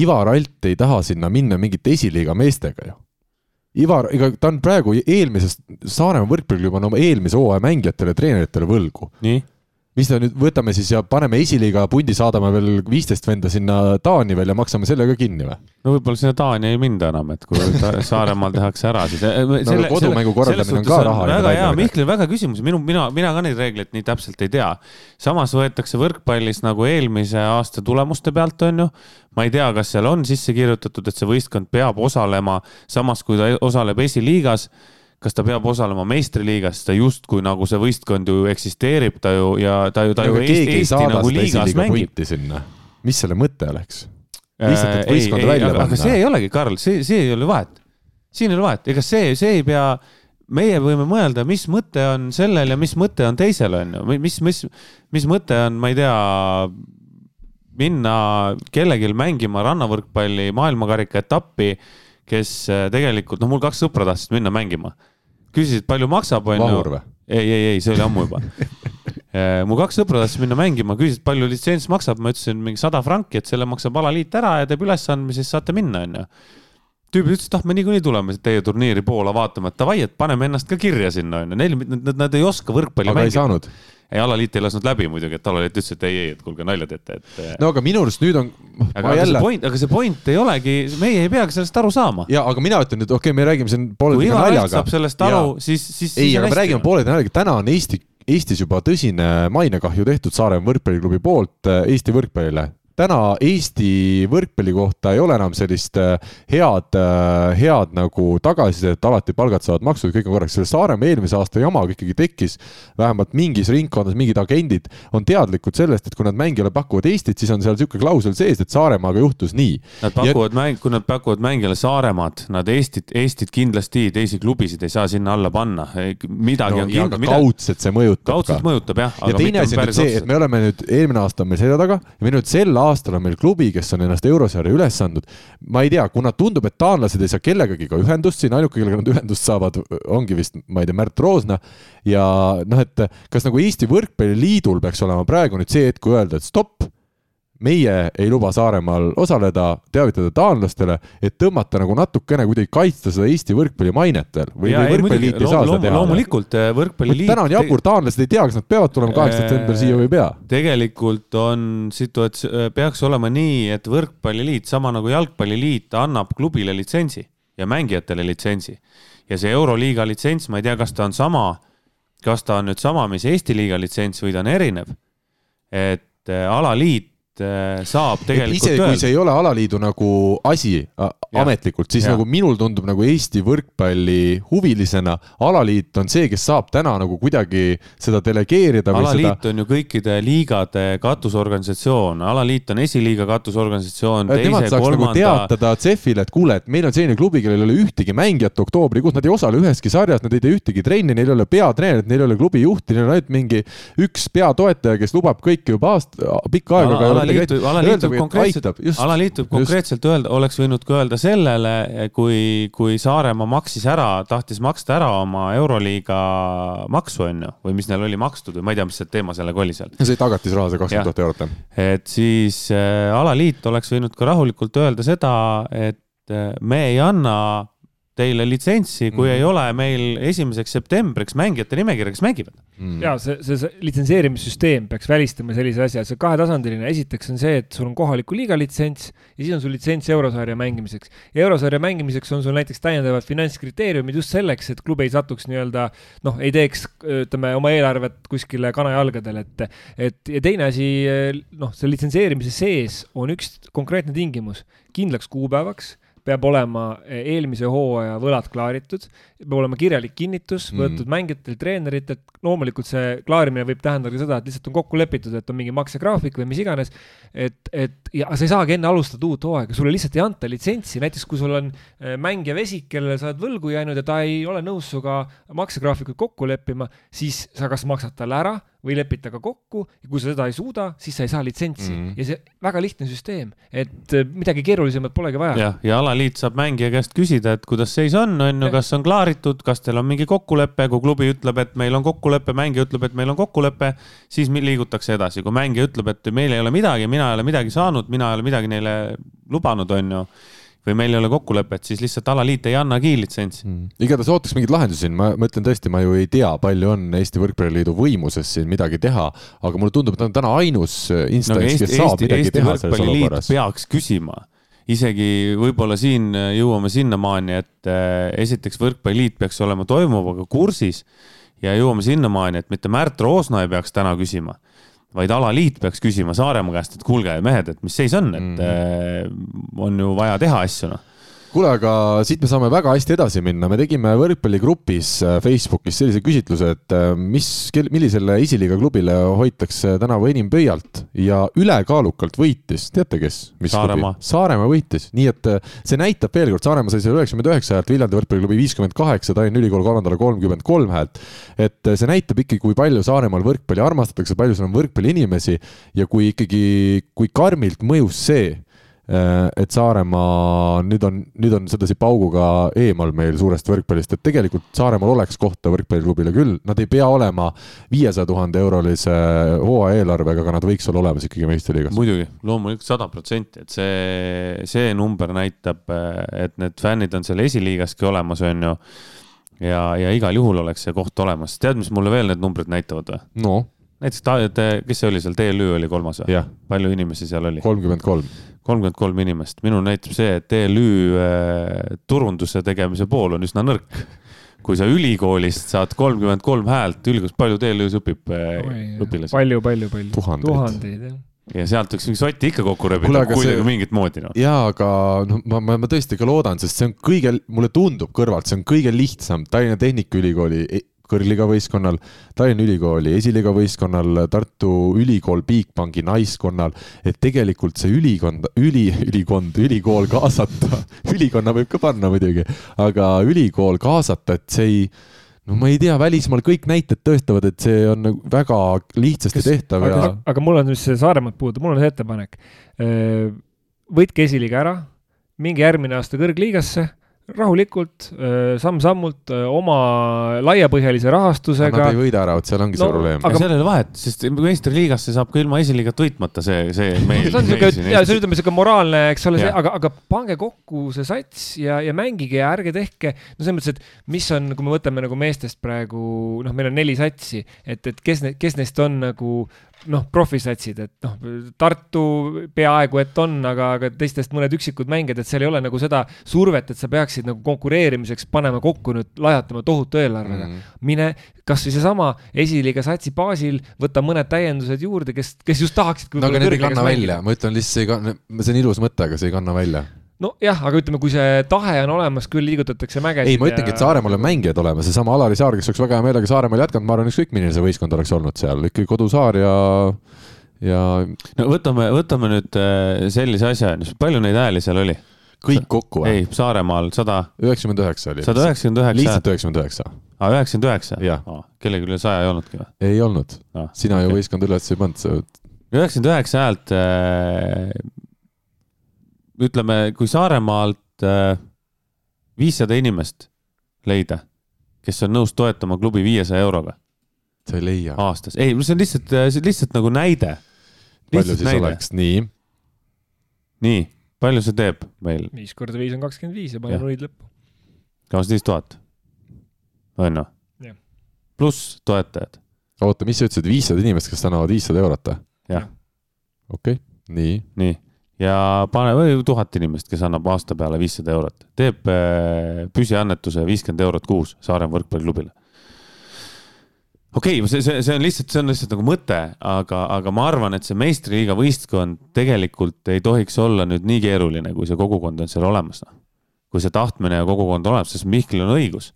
Ivar Alt ei taha sinna minna mingite esiliiga meestega ju Ivar, ega ta on praegu eelmisest, Saaremaa võrkpalliklubi on oma eelmise hooaja mängijatele, treeneritele võlgu. nii? Mis ta nüüd, võtame siis ja paneme esiliiga pundi, saadame veel viisteist venda sinna Taani veel ja maksame selle ka kinni või? no võib-olla sinna Taani ei minda enam, et kui Saaremaal tehakse ära, siis eh, no, kodumängu korraldamine on ka raha. väga hea, Mihklil väga küsimus, minu, mina, mina ka neid reegleid nii täpselt ei tea. samas võetakse võrkpallis nagu eelmise aasta tulemuste pealt, on ju. ma ei tea, kas seal on sisse kirjutatud, et see võistkond peab osalema, samas kui ta osaleb esiliigas kas ta peab osalema meistriliigas, ta justkui nagu see võistkond ju eksisteerib, ta ju ja ta ju, ta ju Eesti, Eesti nagu liigas mängib. mis selle mõte oleks? lihtsalt, et võistkond välja panna. aga see ei olegi, Karl, see, see ei ole vahet. siin ei ole vahet, ega see, see ei pea, meie võime mõelda, mis mõte on sellel ja mis mõte on teisel, on ju, mis, mis, mis mõte on, ma ei tea, minna kellelgi mängima rannavõrkpalli maailmakarika etappi kes äh, tegelikult, noh, mul kaks sõpra tahtsid minna mängima. küsisid, palju maksab, onju. Ei, ei, ei, see oli ammu juba äh, mu kaks sõpra tahtsid minna mängima, küsisid, palju litsents maksab, ma ütlesin mingi sada franki, et selle maksab alaliit ära ja teeb ülesandme, siis saate minna, onju tüübid ütlesid, ah, me niikuinii tuleme teie turniiri Poola vaatama, et davai, et paneme ennast ka kirja sinna, onju. Neil, nad, nad ei oska võrkpalli aga mängida. ei alaliit ei lasknud läbi muidugi, et alaliit ütles, et ei, ei, et kuulge, nalja teete, et. no aga minu arust nüüd on. aga jälle... see point, aga see point ei olegi, meie ei peagi sellest aru saama. ja, aga mina ütlen nüüd, okei okay,, me räägime siin pooleteise naljaga. saab sellest aru, siis, siis. ei, aga me räägime pooleteise naljaga, täna on Eesti, Eestis juba tõsine mainekahju tehtud Saaremaa võrkpalliklubi poolt äh, Eesti võrkpallile täna Eesti võrkpalli kohta ei ole enam sellist äh, head, äh, head nagu tagasisidet, alati palgad saavad makstud, kõik on korras. selle Saaremaa eelmise aasta jamaga ikkagi tekkis vähemalt mingis ringkonnas mingid agendid on teadlikud sellest, et kui nad mängijale pakuvad Eestit, siis on seal niisugune klausel sees, et Saaremaaga juhtus nii. Nad pakuvad ja... mäng, kui nad pakuvad mängijale Saaremaad, nad Eestit, Eestit kindlasti teisi klubisid ei saa sinna alla panna. midagi no, on kindlasti. Mida... kaudselt see mõjutab. kaudselt mõjutab jah. ja teine asi on nüüd see, et me oleme nüüd, eelmine aasta on meil selja taga ja me nüüd sel aastal on meil klubi, kes on ennast eurosarja üles andnud. ma ei tea, kuna tundub, et taanlased ei saa kellegagi ka ühendust siin, ainuke, kellega nad ühendust saavad, ongi vist, ma ei tea, Märt Roosna. ja noh, et kas nagu Eesti Võrkpalliliidul peaks olema praegu nüüd see hetk, kui öelda, et stopp meie ei luba Saaremaal osaleda, teavitada taanlastele, et tõmmata nagu natukene kuidagi kaitsta seda Eesti võrkpalli mainet veel või, või võrkpalliliit ei, ei saa seda teha? loomulikult äh, võrkpalliliit. täna on jabur, taanlased ei tea, kas nad peavad tulema kaheksandal septembril siia või ei pea. tegelikult on situatsioon, äh, peaks olema nii, et võrkpalliliit, sama nagu jalgpalliliit, annab klubile litsentsi ja mängijatele litsentsi. ja see Euroliiga litsents, ma ei tea, kas ta on sama, kas ta on nüüd sama, mis Eesti liiga litsents või ta on erinev. et äh, alaliit Äh, saab tegelikult isegi kui see ei ole alaliidu nagu asi ametlikult, siis ja. nagu minul tundub nagu Eesti võrkpalli huvilisena, alaliit on see, kes saab täna nagu kuidagi seda delegeerida. alaliit seda... on ju kõikide liigade katusorganisatsioon, alaliit on esiliiga katusorganisatsioon. Nemad saaks kolmanda... nagu teatada CEF-ile, et kuule, et meil on selline klubi, kellel ei ole ühtegi mängijat oktoobrikuus, nad ei osale üheski sarjas, nad ei tee ühtegi trenni, neil ei ole peatreenerit, neil ei ole klubi juhti, neil on ainult mingi üks peatoetaja, kes lubab kõike juba aasta, pikka aega Ala, alaliit võib, alaliit võib konkreetselt, alaliit võib konkreetselt öelda, oleks võinud ka öelda sellele, kui, kui Saaremaa maksis ära, tahtis maksta ära oma Euroliiga maksu, on ju, või mis neil oli makstud või ma ei tea, mis see teema sellega oli seal. see tagatisraha, see kakskümmend tuhat eurot, jah. et siis äh, alaliit oleks võinud ka rahulikult öelda seda, et äh, me ei anna teile litsentsi, kui mm. ei ole meil esimeseks septembriks mängijate nimekirja, kes mängivad. Mm.. ja see, see, see litsenseerimissüsteem peaks välistama sellise asja, see kahetasandiline, esiteks on see, et sul on kohaliku liiga litsents ja siis on sul litsents eurosarja mängimiseks. ja eurosarja mängimiseks on sul näiteks täiendavad finantskriteeriumid just selleks, et klub ei satuks nii-öelda noh, ei teeks, ütleme, oma eelarvet kuskile kanajalgadel, et, et ja teine asi, noh, selle litsenseerimise sees on üks konkreetne tingimus. Kindlaks kuupäevaks peab olema eh, eelmise hooaja võlad klaaritud, peab olema kirjalik kinnitus mm. võetud mm. mängijatelt, treeneritelt, loomulikult see klaarimine võib tähendada ka seda, et lihtsalt on kokku lepitud, et on mingi maksegraafik või mis iganes, et, et ja sa ei saagi enne alustada uut hooaega, sulle lihtsalt ei anta litsentsi, näiteks kui sul on eh, mängija vesik, kellele sa oled võlgu jäänud ja ta ei ole nõus sinuga maksegraafikut kokku leppima, siis sa kas maksad talle ära või lepid temaga kokku ja kui sa seda ei suuda, siis sa ei saa litsentsi mm. ja see väga lihtne süsteem, et eh, midagi keerulisemat polegi vaja. jah, ja alaliit saab mängija käest küsida, et kuidas seis on, on ju, kas on klaaritud, kas teil on mingi kokkulepe, kui klubi ütleb, et meil on kokkulepe, mängija ütleb, et meil on kokkulepe, siis liigutakse edasi, kui mängija ütleb, et meil ei ole midagi, mina ei ole midagi saanud, mina ei ole midagi neile lubanud, on ju või meil ei ole kokkulepet, siis lihtsalt alaliit ei annagi litsentsi. Mm.. igatahes ootaks mingeid lahendusi siin, ma, ma ütlen tõesti, ma ju ei tea, palju on Eesti Võrkpalliliidu võimuses siin midagi teha, aga mulle tundub, et ta on täna ainus instants no,, kes saab Eesti, midagi Eesti teha selles olukorras. peaks küsima, isegi võib-olla siin jõuame sinnamaani, et äh, esiteks Võrkpalliliit peaks olema toimuvaga kursis ja jõuame sinnamaani, et mitte Märt Roosna ei peaks täna küsima vaid alaliit peaks küsima Saaremaa käest, et kuulge, mehed, et mis seis on, et mm. on ju vaja teha asju, noh kuule, aga siit me saame väga hästi edasi minna, me tegime võrkpalligrupis äh, Facebookis sellise küsitluse, et äh, mis, millisele esiliiga klubile hoitakse tänavu enim pöialt ja ülekaalukalt võitis, teate kes? Saaremaa. Saaremaa võitis, nii et äh, see näitab veel kord, Saaremaa sai seal üheksakümmend üheksa häält, Viljandi võrkpalliklubi viiskümmend kaheksa, Tallinna Ülikool kolmandale kolmkümmend kolm häält. et see näitab ikkagi, kui palju Saaremaal võrkpalli armastatakse, palju seal on võrkpalliinimesi ja kui ikkagi, kui karmilt mõjus see et Saaremaa nüüd on, nüüd on sedasi pauguga eemal meil suurest võrkpallist, et tegelikult Saaremaal oleks kohta võrkpalliklubile küll, nad ei pea olema viiesaja tuhande eurolise hooaja eelarvega, aga nad võiks olla olemas ikkagi meistriliigas. muidugi, loomulikult sada protsenti, et see, see number näitab, et need fännid on seal esiliigaski olemas, on ju. ja, ja igal juhul oleks see koht olemas, tead, mis mulle veel need numbrid näitavad või? no näiteks ta, kes see oli seal, TLÜ oli kolmas või? palju inimesi seal oli? kolmkümmend kolm kolmkümmend kolm inimest, minul näitab see, et ELÜ äh, turunduse tegemise pool on üsna nõrk. kui sa ülikoolist saad kolmkümmend kolm häält, ülikoolis palju ELÜ-s õpib äh, õpilasi? palju, palju, palju. tuhandeid, tuhandeid, jah ja sealt võiks mingi sotti ikka kokku rebida, kuidagi see... mingit moodi no.. jaa, aga noh, ma, ma, ma tõesti ka loodan, sest see on kõige, mulle tundub kõrvalt, see on kõige lihtsam Tallinna Tehnikaülikooli e-, kõrgliga võistkonnal, Tallinna Ülikooli esiliiga võistkonnal, Tartu Ülikool Bigbanki naiskonnal, et tegelikult see ülikond, üli, ülikond, ülikool kaasata ülikonna võib ka panna muidugi, aga ülikool kaasata, et see ei no ma ei tea, välismaal kõik näited tõestavad, et see on nagu väga lihtsasti Kes, tehtav aga, ja. aga mul on, mis Saaremaad puudutab, mul on see ettepanek. võtke esiliiga ära, minge järgmine aasta kõrgliigasse rahulikult, samm-sammult oma laiapõhjalise rahastusega. Nad ei võida ära, vot seal ongi no, see probleem. aga seal ei ole vahet, sest meistriliigasse saab ka ilma esiliigat võitmata see, see meil. see on siuke, ja see ütleme siuke moraalne, eks ole, see, aga, aga pange kokku see sats ja, ja mängige ja ärge tehke. no selles mõttes, et mis on, kui me võtame nagu meestest praegu, noh, meil on neli satsi, et, et kes, kes neist on nagu noh, profisatsid, et noh, Tartu peaaegu et on, aga, aga teistest mõned üksikud mängijad, et seal ei ole nagu seda survet, et sa peaksid nagu konkureerimiseks panema kokku nüüd, lajatama tohutu eelarvega mm. -hmm. mine kasvõi seesama esiliiga satsi baasil, võta mõned täiendused juurde, kes, kes just tahaksid. no aga need ei kanna välja, ma ütlen lihtsalt, see ei kanna, see on ilus mõte, aga see ei kanna välja nojah, aga ütleme, kui see tahe on olemas, küll liigutatakse mägesid. ei, ma ütlengi, et Saaremaal on mängijad olemas, seesama Alari Saar, kes oleks väga hea meelega Saaremaal jätkanud, ma arvan, ükskõik milline see võistkond oleks olnud seal, ikkagi kodusaar ja, ja. no võtame, võtame nüüd äh, sellise asja, palju neid hääli seal oli? kõik kokku või? ei, Saaremaal sada. üheksakümmend üheksa oli. sada üheksakümmend üheksa. lihtsalt üheksakümmend üheksa. aa, üheksakümmend üheksa? kellelgi üle saja ei olnudki või? ei olnud. sina ju võistkonda üles ei pannud. üheksakümmend üheksa häält äh, ütleme, kui Saaremaalt äh, viissada inimest leida, kes on nõus toetama klubi viiesaja euroga. sa ei leia. aastas, ei, see on lihtsalt, see on lihtsalt nagu näide. palju siis näide. oleks, nii? nii, palju see teeb meil? viis korda viis on kakskümmend viis ja pane nullid lõppu. kakskümmend viis tuhat, on ju? pluss toetajad. oota, mis sa ütlesid, viissada inimest, kes annavad viissada eurot või? jah. okei okay., nii. nii ja pane, tuhat inimest, kes annab aasta peale viissada eurot, teeb äh, püsiannetuse viiskümmend eurot kuus Saaremaa võrkpalliklubile. okei okay,, see, see, see on lihtsalt, see on lihtsalt nagu mõte, aga, aga ma arvan, et see meistriliiga võistkond tegelikult ei tohiks olla nüüd nii keeruline, kui see kogukond on seal olemas, noh. kui see tahtmine ja kogukond on olemas, sest Mihklil on õigus.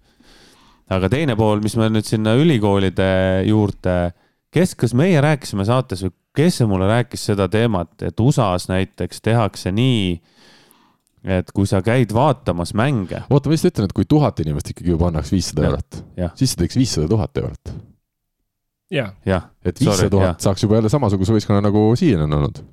aga teine pool, mis me nüüd sinna ülikoolide juurde, kes, kas meie rääkisime saates või kes see mulle rääkis seda teemat, et USA-s näiteks tehakse nii, et kui sa käid vaatamas mänge. oota, ma lihtsalt ütlen, et kui tuhat inimest ikkagi juba annaks viissada eurot, siis see teeks viissada tuhat eurot. jah ja,. et viissada tuhat saaks juba jälle samasuguse võistkonna nagu siiani on olnud.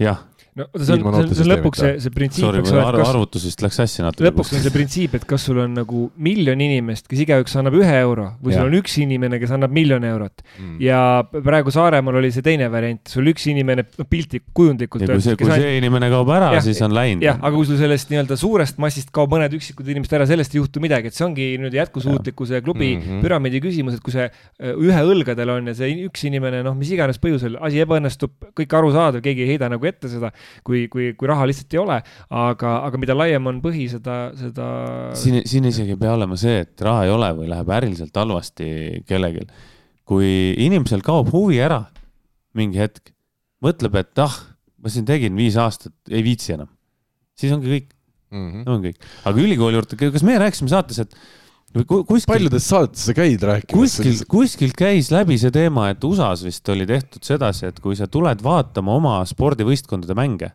jah no see on, see on, lõpuks see, see printsiip. Sorry, arv, arvutusest läks hästi natuke. lõpuks on see printsiip, et kas sul on nagu miljon inimest, kes igaüks annab ühe euro või ja. sul on üks inimene, kes annab miljon eurot mm.. ja praegu Saaremaal oli see teine variant, sul üks inimene, noh piltlik, kujundlikult. kui see, kui see ainult... inimene kaob ära, siis on läinud. jah, aga kui sul sellest nii-öelda suurest massist kaob mõned üksikud inimesed ära, sellest ei juhtu midagi, et see ongi nüüd jätkusuutlikkuse klubi mm -hmm. püramiidi küsimus, et kui see äh, ühe õlgadel on ja see üks inimene, noh, mis iganes põhjusel asi ebaõnnestub, kõik arusaadav, keegi ei heida nagu ette seda, kui, kui kui raha lihtsalt ei ole, aga, aga mida laiem on põhi, seda, seda. siin, siin isegi ei pea olema see, et raha ei ole või läheb äriliselt halvasti kellelgi. kui inimesel kaob huvi ära mingi hetk, mõtleb, et ah, ma siin tegin viis aastat, ei viitsi enam, siis ongi kõik mm, -hmm. ongi kõik. aga ülikooli juurde, kas me rääkisime saates, et kuskil. paljudes saadetes sa käid rääkimas? kuskil, kuskilt käis läbi see teema, et USA-s vist oli tehtud sedasi, et kui sa tuled vaatama oma spordivõistkondade mänge,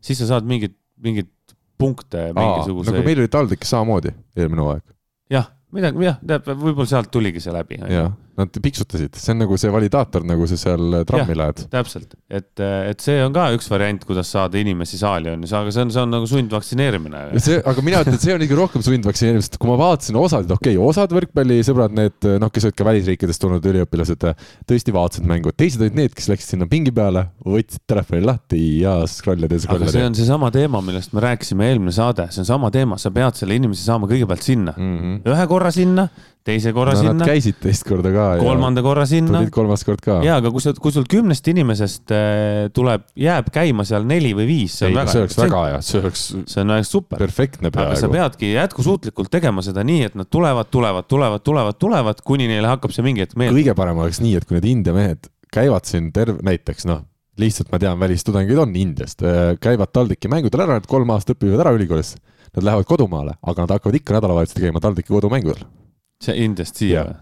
siis sa saad mingeid, mingeid punkte mingisuguseid. nagu meil oli TalTechis samamoodi eelmine hooaeg. jah, midagi, jah, võib-olla sealt tuligi see läbi. jah, nad piksutasid, see on nagu see validaator, nagu sa seal trammi lähed. täpselt, et, et see on ka üks variant, kuidas saada inimesi saali, on ju, aga see on, see on nagu sundvaktsineerimine. see, aga mina ütlen, et see on ikka rohkem sundvaktsineerimine, sest kui ma vaatasin osasid, okei okay,, osad võrkpallisõbrad, need noh, kes olid ka välisriikidest tulnud üliõpilased, tõesti vaatasid mängu, teised olid need, kes läksid sinna pingi peale, võtsid telefoni lahti ja scroll'id ja scroll'id. aga see on seesama teema, millest me rääkisime eelmine saade, see on sama teema, sa pead selle inimese saama kõigepealt sinna mm, -hmm. ühe korra sinna teise korra no, sinna. käisid teist korda ka. kolmanda korra sinna. tulid kolmas kord ka. ja, aga kui sa, kui sul kümnest inimesest äh, tuleb, jääb käima seal neli või viis, see on ei, väga. see oleks väga hea, see oleks. see on super. perfektne peaaegu. aga sa peadki jätkusuutlikult tegema seda nii, et nad tulevad, tulevad, tulevad, tulevad, tulevad, kuni neile hakkab see mingi hetk meeldima. kõige parem oleks nii, et kui need India mehed käivad siin terve, näiteks noh lihtsalt ma tean, välistudengeid on Indiast, äh, käivad TalTechi mängudel ära, need kolm aastat õpivad ära ülikoolis. Nad lähevad kodumaale, aga nad hakkavad ikka nädalavahetusel käima TalTechi kodumängudel. See Indiast siia või?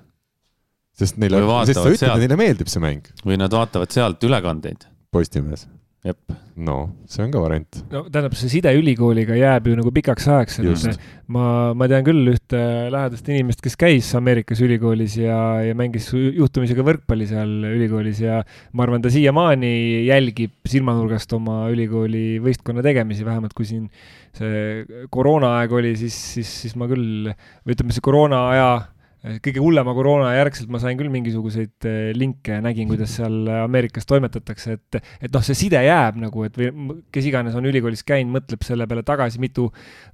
sest neile, sest sa ütled, et neile meeldib see mäng. või nad vaatavad sealt ülekandeid. Postimees jep. no see on ka variant. no tähendab, see side ülikooliga jääb ju nagu pikaks ajaks, et ma, ma tean küll ühte lähedast inimest, kes käis Ameerikas ülikoolis ja, ja mängis juhtumisi ka võrkpalli seal ülikoolis ja ma arvan, ta siiamaani jälgib silmanurgast oma ülikooli võistkonna tegemisi, vähemalt kui siin see koroonaaeg oli, siis, siis, siis ma küll, või ütleme, see koroonaaja kõige hullema koroona järgselt ma sain küll mingisuguseid eh, linke, nägin, kuidas seal Ameerikas toimetatakse, et, et noh, see side jääb nagu, et või kes iganes on ülikoolis käinud, mõtleb selle peale tagasi, mitu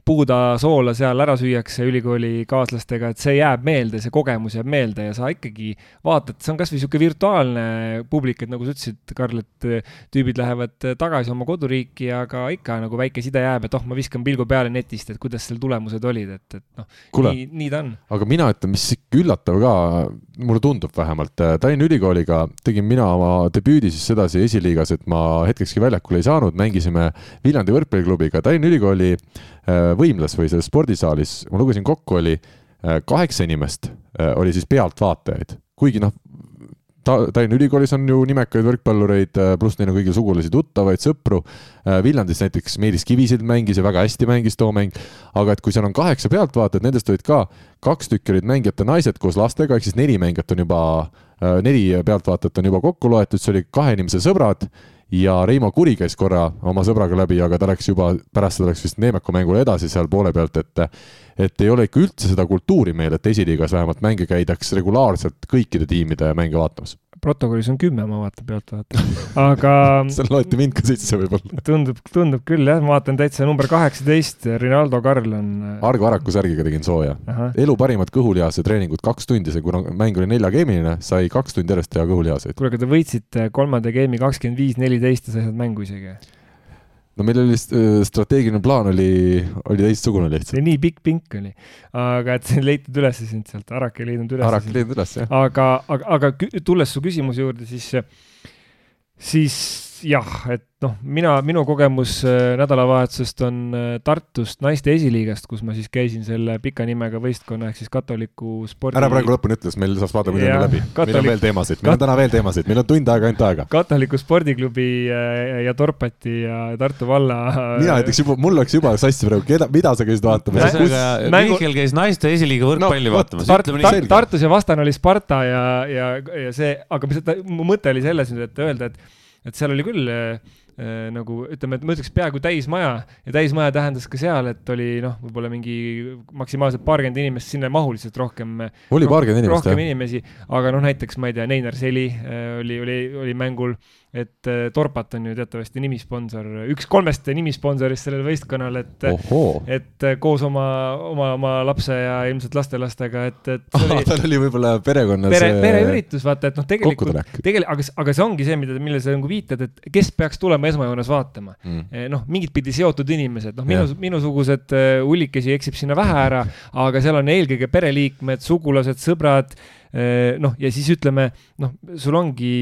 puuda soola seal ära süüakse ülikoolikaaslastega, et see jääb meelde, see kogemus jääb meelde ja sa ikkagi vaatad, see on kasvõi niisugune virtuaalne publik, et nagu sa ütlesid, Karl, et eh, tüübid lähevad tagasi oma koduriiki, aga ikka nagu väike side jääb, et oh, ma viskan pilgu peale netist, et kuidas seal tulemused olid, et, et noh, nii, nii ta on. aga mina ütlen, mis sihuke üllatav ka, mulle tundub vähemalt, äh, Tallinna Ülikooliga tegin mina oma debüüdi siis sedasi esiliigas, et ma hetkekski väljakule ei saanud, mängisime Viljandi võrkpalliklubiga. Tallinna Ülikooli äh, võimlas või selles spordisaalis, ma lugesin kokku, oli äh, kaheksa inimest oli siis pealtvaatajaid, kuigi noh, ta-, Tallinna Ülikoolis on ju nimekaid võrkpallureid, äh, pluss neil on kõigil sugulasi, tuttavaid, sõpru. Äh, Viljandis näiteks Meelis Kivisild mängis ja väga hästi mängis too mäng. aga et kui seal on kaheksa pealtvaatajat, nendest olid ka kaks tükki olid mängijate naised koos lastega, ehk siis neli mängijat on juba, äh, neli pealtvaatajat on juba kokku loetud, see oli kahe inimese sõbrad ja Reimo Kuri käis korra oma sõbraga läbi, aga ta läks juba, pärast seda läks vist Neemeku mängule edasi seal poole pealt, et et ei ole ikka üldse seda kultuuri meil, et esiliigas vähemalt mänge käidaks regulaarselt kõikide tiimide mänge vaatamas protokollis on kümme, ma vaatan pealt vaatan, aga seal loeti mind ka sisse võib-olla. tundub, tundub küll jah, ma vaatan täitsa number kaheksateist, Rinaldo Karl on. Äh, Argo Araku särgiga tegin sooja. elu parimad kõhulihase treeningud, kaks tundi, see kuna mäng oli neljageemiline, sai kaks tundi järjest teha kõhulihaseid. kuule, aga te võitsite kolmanda geimi kakskümmend viis, neliteist ja sa ei saanud mängu isegi no meil oli äh, strateegiline plaan oli, oli teistsugune lihtsalt. see nii pikk pink oli, aga et see leitud üles sind sealt, Arak ei leidnud üles. Arak ei leidnud üles, jah. aga, aga, aga tulles su küsimuse juurde, siis, siis jah, et noh, mina, minu kogemus äh, nädalavahetusest on äh, Tartust naiste esiliigast, kus ma siis käisin selle pika nimega võistkonna ehk siis katoliku spordi. ära praegu lõpuni ütle, sest meil saab vaadata, mida me läbi Katolik.... meil on veel teemasid, meil on täna veel teemasid, meil on tund aega ainult aega. katoliku spordiklubi äh, ja Torpati ja Tartu valla. mina näiteks juba, mul läks juba sassi praegu, keda, mida sa käisid vaatamas? ühesõnaga, Mihkel käis naiste esiliiga võrkpalli no, vaatamas Tart,. Tart, Tartus ja vastane oli Sparta ja, ja, ja see, aga mis, mu mõte oli selles nüüd, et öelda, et, et seal oli küll äh, Äh, nagu ütleme, et ma ütleks peaaegu täismaja ja täismaja tähendas ka seal, et oli noh, võib-olla mingi maksimaalselt paarkümmend inimest, sinna ei mahu lihtsalt rohkem. oli paarkümmend inimest, jah? rohkem inimesi, aga noh, näiteks ma ei tea, Neinar Seli äh, oli, oli, oli mängul et äh, Torpat on ju teatavasti nimisponsor, üks kolmest nimisponsorist sellel võistkonnal, et, et äh, koos oma, oma, oma lapse ja ilmselt lastelastega, et, et. tal oli võib-olla perekonnas. pere, äh, pereüritus, vaata, et noh, tegelikult, tegelikult, aga, aga see ongi see, mida, millele sa nagu viitad, et kes peaks tulema esmajoones vaatama mm.. noh, mingit pidi seotud inimesed, noh, minu, minusugused hullikesi eksib sinna vähe ära, aga seal on eelkõige pereliikmed, sugulased, sõbrad noh, ja siis ütleme, noh, sul ongi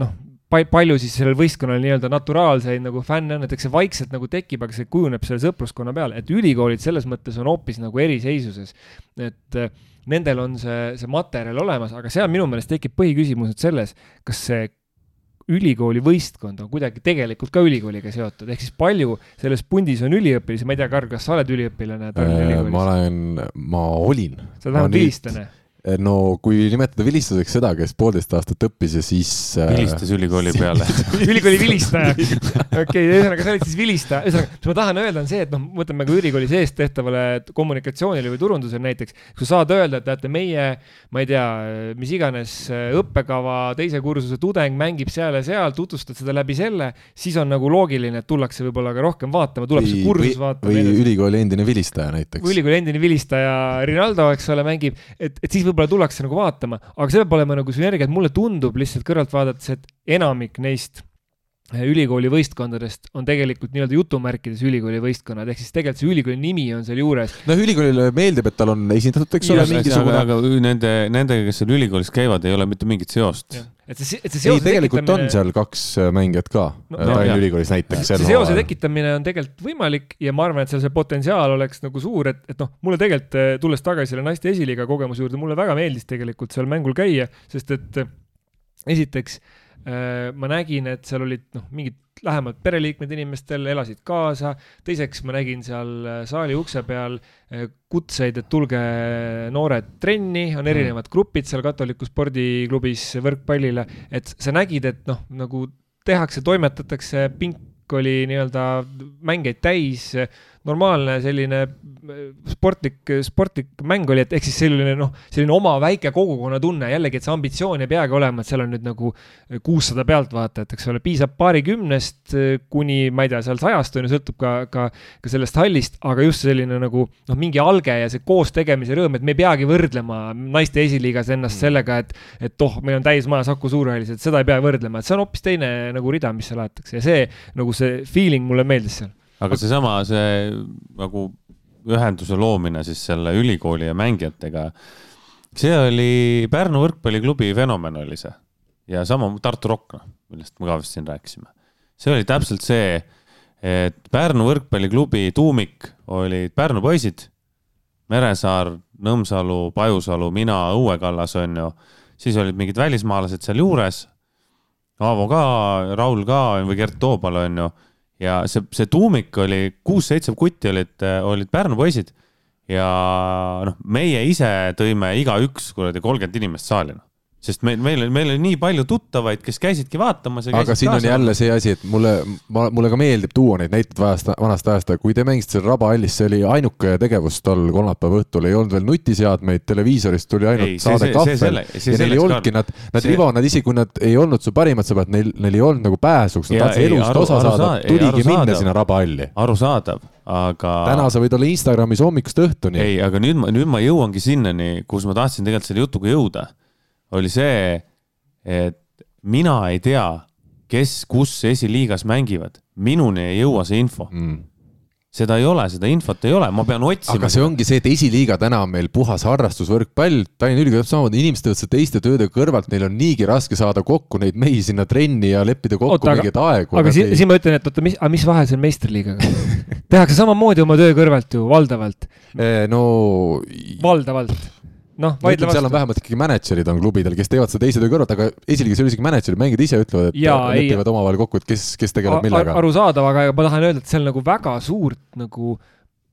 noh palju siis sellel võistkonnal nii-öelda naturaalseid nagu fänne on, näiteks see vaikselt nagu tekib, aga see kujuneb selle sõpruskonna peale, et ülikoolid selles mõttes on hoopis nagu eriseisuses. et äh, nendel on see, see materjal olemas, aga seal minu meelest tekib põhiküsimus nüüd selles, kas see ülikooli võistkond on kuidagi tegelikult ka ülikooliga seotud, ehk siis palju selles pundis on üliõpilasi, ma ei tea, Karl, kas sa oled üliõpilane Tallinna äh, Ülikoolis? ma olen, ma olin. sa oled vähemalt vilistlane Eh, no kui nimetada vilistuseks seda, kes poolteist aastat õppis ja siis äh.... vilistas ülikooli peale ülikooli vilistaja. okei okay,, ühesõnaga sa olid siis vilistaja, ühesõnaga, mis ma tahan öelda, on see, et noh, mõtleme ka ülikooli sees tehtavale kommunikatsioonile või turundusele näiteks. kui sa saad öelda, et teate, meie, ma ei tea, mis iganes äh, õppekava teise kursuse tudeng mängib seal ja seal, tutvustad seda läbi selle, siis on nagu loogiline, et tullakse võib-olla ka rohkem vaatama, tuleb see kursus vaatama. või ülikooli endine vilistaja näiteks. või ülikooli endine vilistaja Rinaldo, eks ole, mängib, et, et siis võib võib-olla tullakse nagu vaatama, aga see peab olema nagu sünergia, et mulle tundub lihtsalt kõrvalt vaadates, et enamik neist ülikooli võistkondadest on tegelikult nii-öelda jutumärkides ülikooli võistkonnad, ehk siis tegelikult see ülikooli nimi on seal juures. noh, ülikoolile meeldib, et tal on esindatud, eks ole, mingisugune. aga nende, nendega, kes seal ülikoolis käivad, ei ole mitte mingit seost. et see, et see seose ei, tegelikult tekitamine... on seal kaks äh, mängijat ka no, Tallinna no, ülikoolis näiteks. see seose tekitamine on tegelikult võimalik ja ma arvan, et seal see potentsiaal oleks nagu suur, et, et noh, mulle tegelikult, äh, tulles tagasi selle naiste esiliiga kogemuse juurde, mulle väga meeldis tegelikult seal mängul käia, sest et esiteks Äh, ma nägin, et seal olid noh, mingid lähemad pereliikmed inimestel, elasid kaasa, teiseks ma nägin seal äh, saali ukse peal äh, kutseid, et tulge noored trenni, on mm. erinevad grupid seal katoliku spordiklubis võrkpallile, et sa nägid, et noh, nagu tehakse, toimetatakse, pink oli nii-öelda mängeid täis normaalne selline äh, sportlik, sportlik mäng oli, et ehk siis selline noh, selline oma väike kogukonna tunne, jällegi, et see ambitsioon ei peagi olema, et seal on nüüd nagu kuussada pealtvaatajat, eks ole, piisab paarikümnest äh, kuni ma ei tea, seal sajast on ju, sõltub ka, ka, ka sellest hallist, aga just selline nagu noh, mingi alge ja see koos tegemise rõõm, et me ei peagi võrdlema naiste esiliigas ennast mm. sellega, et, et oh, meil on täis maja Saku Suurhallis, et seda ei pea võrdlema, et see on hoopis teine nagu rida, mis seal aetakse ja see nagu see feeling mulle meeldis seal aga seesama, see nagu ühenduse loomine siis selle ülikooli ja mängijatega, see oli Pärnu võrkpalliklubi fenomen oli see. Ja sama Tartu Rock, noh, millest me ka vist siin rääkisime. see oli täpselt see, et Pärnu võrkpalliklubi tuumik olid Pärnu poisid, Meresaar, Nõmsalu, Pajusalu, mina, Õue Kallas, on ju, siis olid mingid välismaalased seal juures, Aavo ka, Raul ka või Gert Toobal, on ju ja see, see tuumik oli, kuus-seitse kutti olid, olid Pärnu poisid. Ja noh, meie ise tõime igaüks kuradi kolmkümmend inimest saali, noh sest meil, meil, meil oli nii palju tuttavaid, kes käisidki vaatamas. aga siin on jälle see asi, et mulle, mulle ka meeldib tuua neid näiteid vanast, vanast ajast, kui te mängisite seal Raba hallis, see oli ainuke tegevus tol kolmapäeva õhtul, ei olnud veel nutiseadmeid, televiisorist tuli ainult ei, saade kahvel ja neil ei olnudki nad, nad Rivo, nad isegi kui nad ei olnud su parimad sõbrad, neil, neil ei olnud nagu pääsuks, nad tahtsid elust aru, osa aru, saada, tuligi minna sinna Raba halli. arusaadav, aga. täna sa võid olla Instagramis hommikust õhtuni. ei, aga nüüd ma, nüüd ma jõuangi sinnani, kus ma tahtsin tegelikult selle jutuga jõuda oli see, et mina ei tea, kes kus esiliigas mängivad, minuni ei jõua see info mm seda ei ole, seda infot ei ole, ma pean otsima. aga see ongi see, et esiliiga täna on meil puhas harrastusvõrkpall, Tallinna Ülikool täpselt samamoodi, inimesed teevad seda teiste tööde kõrvalt, neil on niigi raske saada kokku neid mehi sinna trenni ja leppida kokku mingeid aegu. aga siin, siin ma ütlen, et oota, mis, mis vahe seal meistriliigaga tehakse samamoodi oma töö kõrvalt ju, valdavalt. Eh, no. valdavalt noh, vaidle vastu. seal on vähemalt ikkagi mänedžerid on klubidel, kes teevad seda teise töö kõrvalt, aga esiliigas ei ole isegi mänedžerid, mängijad ise ütlevad, et ja, lepivad omavahel kokku, et kes, kes tegeleb millega. arusaadav, aga ma tahan öelda, et seal nagu väga suurt nagu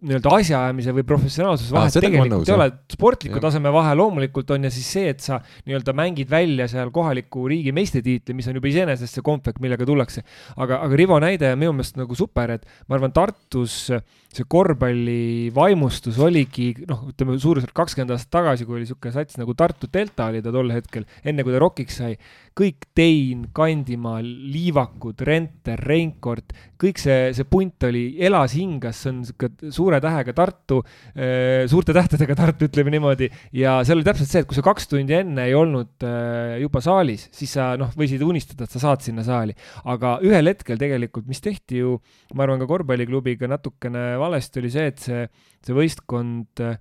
nii-öelda asjaajamise või professionaalsuse vahet ah, tegelikult ei ole, sportliku ja. taseme vahe loomulikult on ja siis see, et sa nii-öelda mängid välja seal kohaliku riigi meistritiitli, mis on juba iseenesest see kompekt, millega tullakse. aga, aga Rivo näide on minu meelest nagu super, et ma arvan, Tartus äh, see korvpalli vaimustus oligi noh, ütleme suurusjärk kakskümmend aastat tagasi, kui oli niisugune sats nagu Tartu Delta oli ta tol hetkel, enne kui ta rokiks sai. kõik Tein, Kandimaa, Liivakud, Renter, Reinkord, kõik see, see punt oli, elas, hingas, see on niisugune suure tähega Tartu, äh, suurte tähtedega Tartu, ütleme niimoodi. ja seal oli täpselt see, et kui sa kaks tundi enne ei olnud äh, juba saalis, siis sa noh, võisid unistada, et sa saad sinna saali. aga ühel hetkel tegelikult, mis tehti ju, ma arvan, ka korvpalliklubiga natukene valesti oli see, et see, see võistkond äh,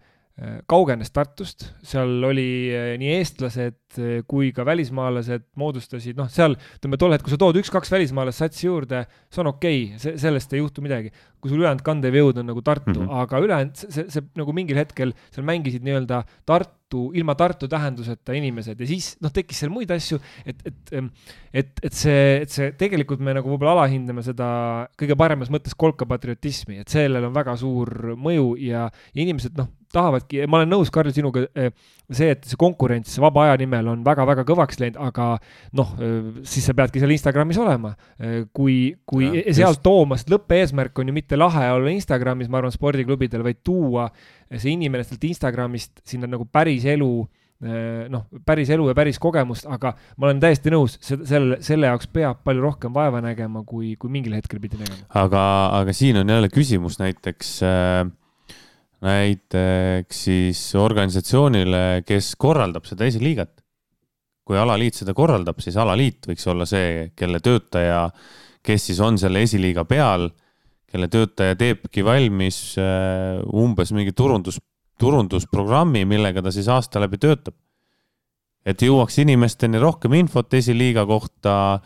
kaugenes Tartust, seal oli äh, nii eestlased äh, kui ka välismaalased moodustasid, noh, seal ütleme tol hetkel, kui sa tood üks-kaks välismaalast satsi juurde, see on okei okay,, sellest ei juhtu midagi. kui sul ülejäänud kandev jõud on nagu Tartu mm, -hmm. aga ülejäänud see, see, see nagu mingil hetkel seal mängisid nii-öelda Tartu Tartu, ilma Tartu tähenduseta inimesed ja siis noh, tekkis seal muid asju, et, et, et, et see, et see tegelikult me nagu võib-olla alahindame seda kõige paremas mõttes kolkapatriotismi, et sellel on väga suur mõju ja, ja inimesed noh, tahavadki, ma olen nõus, Karl, sinuga, eh, see, et see konkurents vaba aja nimel on väga-väga kõvaks läinud, aga noh, eh, siis sa peadki seal Instagramis olema. Eh, kui, kui ja, sealt just. tooma, sest lõppeesmärk on ju mitte lahe olla Instagramis, ma arvan, spordiklubidel, vaid tuua see inimene sealt Instagramist sinna nagu päris elu noh, päris elu ja päris kogemust, aga ma olen täiesti nõus, selle, selle jaoks peab palju rohkem vaeva nägema, kui, kui mingil hetkel pidi nägema. aga, aga siin on jälle küsimus näiteks äh,, näiteks siis organisatsioonile, kes korraldab seda esiliigat. kui alaliit seda korraldab, siis alaliit võiks olla see, kelle töötaja kes siis on selle esiliiga peal, kelle töötaja teebki valmis äh, umbes mingi turundus, turundusprogrammi, millega ta siis aasta läbi töötab. et jõuaks inimesteni rohkem infot esiliiga kohta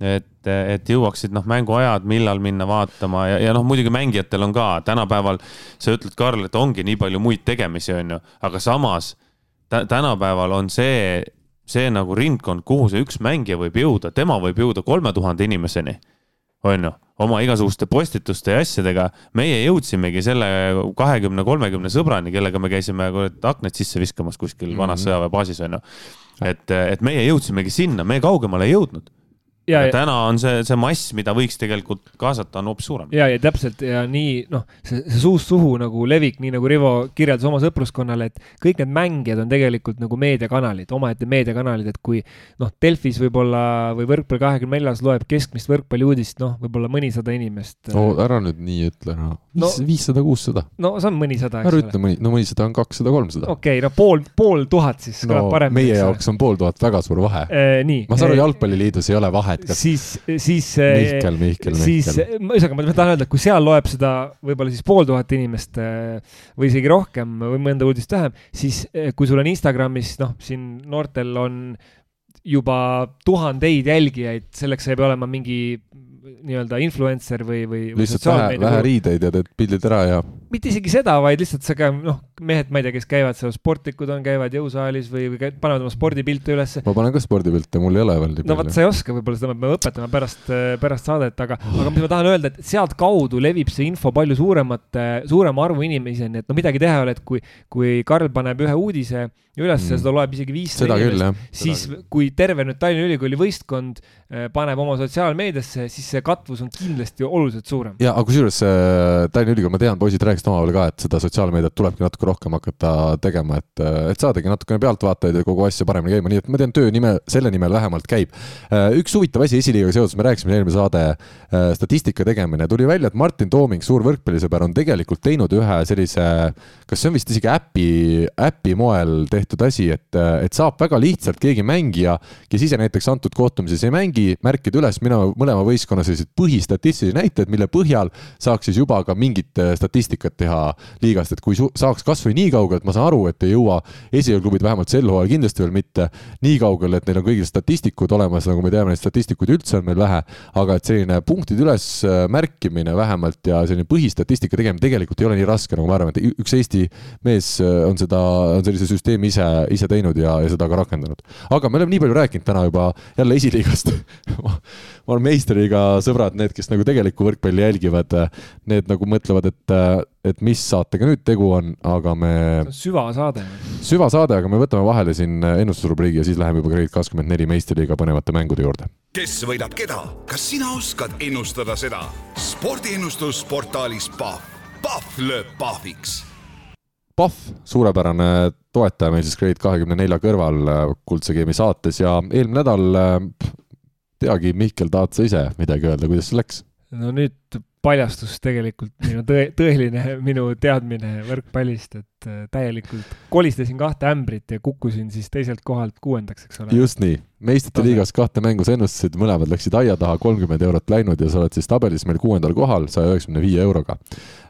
et, et jõuaksid noh, mänguajad, millal minna vaatama ja, ja noh, muidugi mängijatel on ka tänapäeval, sa ütled, Karl, et ongi nii palju muid tegemisi, on ju, aga samas tänapäeval on see, see nagu ringkond, kuhu see üks mängija võib jõuda, tema võib jõuda kolme tuhande inimeseni, on ju, oma igasuguste postituste ja asjadega. meie jõudsimegi selle kahekümne, kolmekümne sõbrani, kellega me käisime aknad sisse viskamas kuskil vanas mm -hmm. sõjaväebaasis, on ju. et, et meie jõudsimegi sinna, me kaugemale ei jõudnud ja, ja täna on see, see mass, mida võiks tegelikult kaasata, on hoopis suurem. ja, ja täpselt ja nii noh, see, see suust suhu nagu levik, nii nagu Rivo kirjeldas oma sõpruskonnale, et kõik need mängijad on tegelikult nagu meediakanalid, omaette meediakanalid, et kui noh, Delfis võib-olla või Võrkpalli kahekümne neljas loeb keskmist võrkpalliuudist, noh, võib-olla mõnisada inimest. no ära nüüd nii ütle, noh. viissada no,, kuussada. no see on mõnisada, eks ole. ära ütle mõni, no mõnisada on kakssada, kolmsada. okei okay,, no pool, pool tuhat siis no, parem. meie jaoks on pool tuhat väga suur vahe e,. nii. ma saan aru, Jalgpalliliidus ei ole vahet et kas siis, siis Mihkel, Mihkel, Mihkel. siis, ühesõnaga ma tahan öelda, et kui seal loeb seda võib-olla siis pool tuhat inimest äh, või isegi rohkem või mõnda uudist vähem, siis kui sul on Instagramis, noh, siin noortel on juba tuhandeid jälgijaid, selleks ei pea olema mingi nii-öelda influencer või, või. lihtsalt vähe, vähe riideid ja teed pildid ära ja. mitte isegi seda, vaid lihtsalt sa ka noh, mehed, ma ei tea, kes käivad seal, sportlikud on, käivad jõusaalis või, või panevad oma spordipilte ülesse. ma panen ka spordipilte, mul ei ole veel nii palju. no vot, sa ei oska, võib-olla seda me peame õpetama pärast, pärast saadet, aga, aga mis ma tahan öelda, et sealtkaudu levib see info palju suuremate, suurema arvu inimeseni, et no midagi teha ei ole, et kui, kui Karl paneb ühe uudise üles mm., seda loeb isegi viissada inimest, siis kui terve nüüd Tallinna Ülikooli võistkond eh, paneb oma sotsiaalmeediasse, siis see katvus on kindlasti oluliselt suurem. ja, aga kusjuures äh, Tallinna Ülikool, ma tean, poisid rääkisid omavahel ka, et seda sotsiaalmeediat tulebki natuke rohkem hakata tegema, et, äh, et saadagi natukene pealtvaatajaid ja kogu asja paremini käima, nii et ma tean, töö nime, selle nimel vähemalt käib. Äh, üks huvitav asi esiliigaga seoses, me rääkisime eelmine saade, statistika tegemine, tuli välja, et Martin Tooming, suur võrkpallisõber, on tegelikult teinud ühe sellise, kas see on vist isegi äpi, äpi moel tehtud asi, et, et saab väga lihtsalt keegi mängija, kes ise näiteks antud kohtumises ei mängi, märkida üles mina mõlema võistkonna sellised põhistatistilisi näitajaid, mille põhjal saaks siis juba ka mingit äh, statistikat teha liigast, et kui saaks kasvõi nii kaugele, et ma saan aru, et ei jõua esiklubid vähemalt sel hooajal kindlasti veel mitte nii kaugele, et neil on kõigil statistikud olemas, nagu me teame, neid statistikuid üldse on meil vähe, aga et selline punktide üles märkimine vähemalt ja selline põhistatistika tegemine tegelikult ei ole nii raske, nagu ma arvan, et üks Eesti mees äh, on seda, on sellise süsteemi ise, ise teinud ja, ja seda ka rakendanud. aga me oleme nii palju rääkinud täna juba jälle esiliigast ma olen meistriga sõbrad, need, kes nagu tegelikku võrkpalli jälgivad, need nagu mõtlevad, et, et mis saatega nüüd tegu on, aga me. süvasaade. süvasaade, aga me võtame vahele siin ennustusrubriigi ja siis läheme juba Grade kakskümmend neli meistriliiga põnevate mängude juurde. kes võidab keda, kas sina oskad ennustada seda? spordiennustus portaalis Pahv, Pahv lööb pahviks Pahv, suurepärane toetaja meil siis Grade kahekümne nelja kõrval Kuldse Game'i saates ja eelmine nädal teagi, Mihkel, tahad sa ise midagi öelda, kuidas sul läks? no nüüd paljastus tegelikult minu tõe, tõeline minu teadmine võrkpallist, et äh, täielikult kolistasin kahte ämbrit ja kukkusin siis teiselt kohalt kuuendaks, eks ole. just nii, meistrite liigas kahte mängu sa ennustasid, mõlemad läksid aia taha, kolmkümmend eurot läinud ja sa oled siis tabelis meil kuuendal kohal saja üheksakümne viie euroga.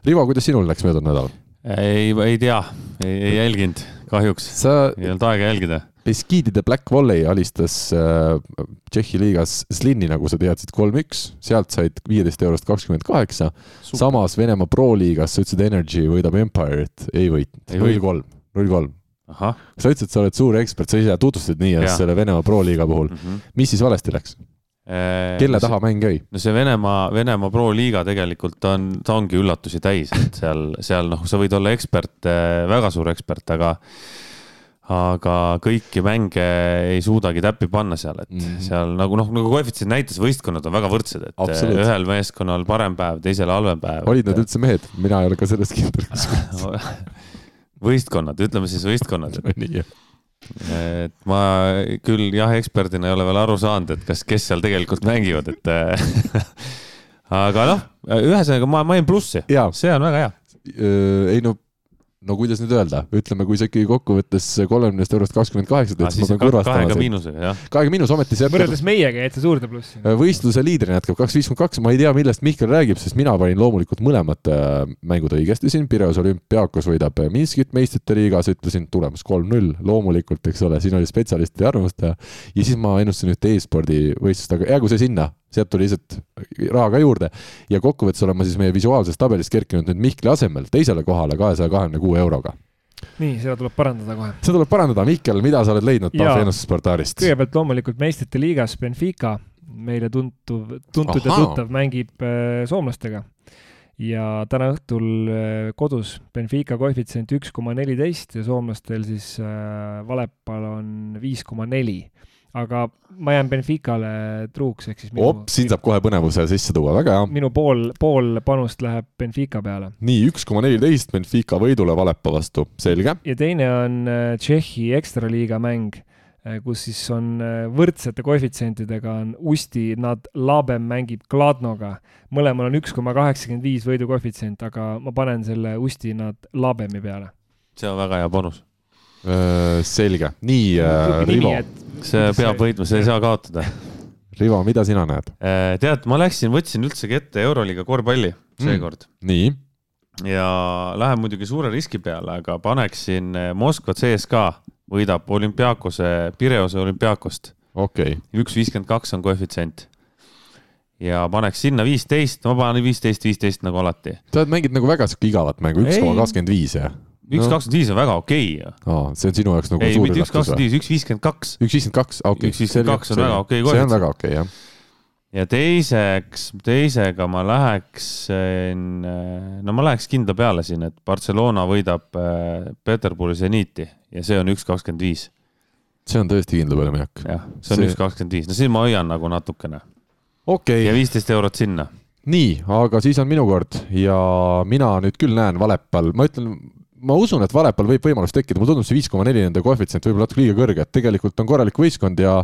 Rivo, kuidas sinul läks möödunud nädal? Ei, ei tea, ei jälginud kahjuks sa.... ei olnud aega jälgida Beskidide Black Volley alistas äh, Tšehhi liigas Slini, nagu sa teadsid, kolm-üks, sealt said viieteist eurost kakskümmend kaheksa. samas Venemaa Pro liigas sa ütlesid Energy võidab Empire'it, ei võitnud, null kolm, null kolm. sa ütlesid, et sa oled suur ekspert, sa ise tutvustasid nii ennast selle Venemaa Pro liiga puhul mm. -hmm. mis siis valesti läks? Äh, kelle taha mäng jäi? no see Venemaa, Venemaa Pro liiga tegelikult on, ta ongi üllatusi täis, et seal, seal noh, sa võid olla ekspert, äh, väga suur ekspert, aga aga kõiki mänge ei suudagi täppi panna seal, et mm -hmm. seal nagu noh, nagu koefitsient näitas, võistkonnad on väga võrdsed, et Absolut. ühel meeskonnal parem päev, teisel halvem päev. olid nad üldse mehed? mina ei ole ka selles kindel võistkonnad, ütleme siis võistkonnad et et ma küll jah, eksperdina ei ole veel aru saanud, et kas, kes seal tegelikult mängivad, et aga noh, ühesõnaga ma mainin plussi, see on väga hea. ei no no kuidas nüüd öelda, ütleme, kui sa ikkagi kokkuvõttes kolmekümnest eurost kakskümmend kaheksa teed, siis ma pean kurvastama. kahega miinusega, jah. kahega miinus, ometi see jätkab. võrreldes meiega jäid sa suurde plussi. Äh, võistluse liidrina jätkab kaks viiskümmend kaks, ma ei tea, millest Mihkel räägib, sest mina panin loomulikult mõlemad äh, mängud õigesti siin, Pireus olümpiaakos võidab Minskit meistrite liigas, ütlesin tulemus kolm-null, loomulikult, eks ole, siin oli spetsialistide arvamust ja ja siis ma ennustasin ühte e-spordi võistlust, aga jäägu see sinna, sealt tuli lihtsalt raha ka juurde. ja kokkuvõttes olen ma siis meie visuaalses tabelis kerkinud nüüd Mihkli asemel teisele kohale kahesaja kahekümne kuue euroga nii, seda tuleb parandada kohe. seda tuleb parandada, Mihkel, mida sa oled leidnud Pahvi ennustusportaalist? kõigepealt loomulikult meistrite liigas Benfica, meile tuntuv, tuntud Aha. ja tuttav, mängib äh, soomlastega. ja täna õhtul äh, kodus Benfica koefitsient üks koma neliteist ja soomlastel siis äh, Valepal on viis koma neli aga ma jään Benficale truuks, ehk siis minu... op, siin saab kohe põnevuse sisse tuua, väga hea. minu pool, pool panust läheb Benfica peale. nii, üks koma neliteist Benfica võidule Valepa vastu, selge. ja teine on äh, Tšehhi ekstraliiga mäng, äh, kus siis on äh, võrdsete koefitsientidega on Usti nad Labem mängib Kladnoga. mõlemal on üks koma kaheksakümmend viis võidukoefitsient, aga ma panen selle Usti nad Labemi peale. see on väga hea bonus selge, nii äh, Rivo see peab võitma, see ei saa kaotada. Rivo, mida sina näed? Äh, tead, ma läksin, võtsin üldsegi ette Euroliiga korvpalli seekord mm,. nii? ja lähen muidugi suure riski peale, aga paneksin äh, Moskva CSKA võidab olümpiaakose, Pireuse olümpiaakost. okei okay.. üks viiskümmend kaks on koefitsient ja paneks sinna viisteist, ma panen viisteist, viisteist nagu alati. sa mängid nagu väga sihuke igavat mängu, üks koma kakskümmend viis, jah? Üks kakskümmend viis on väga okei okay.. aa, see on sinu jaoks nagu ei, suur üllatus üks kakskümmend viis, üks viiskümmend kaks. üks viiskümmend kaks, okei üks viiskümmend kaks on väga okei okay,. see on väga okei okay,, jah. ja teiseks, teisega ma läheksin, no ma läheks kindla peale siin, et Barcelona võidab äh, Peterburi seniiti ja see on üks kakskümmend viis. see on tõesti kindla peale minek. jah, see on üks kakskümmend viis, no siin ma hoian nagu natukene. okei okay.. ja viisteist eurot sinna nii, aga siis on minu kord ja mina nüüd küll näen Valepal, ma ütlen ma usun, et Valepal võib võimalus tekkida, mulle tundub see viis koma neli nende koefitsient võib-olla natuke liiga kõrge, et tegelikult on korralik võistkond ja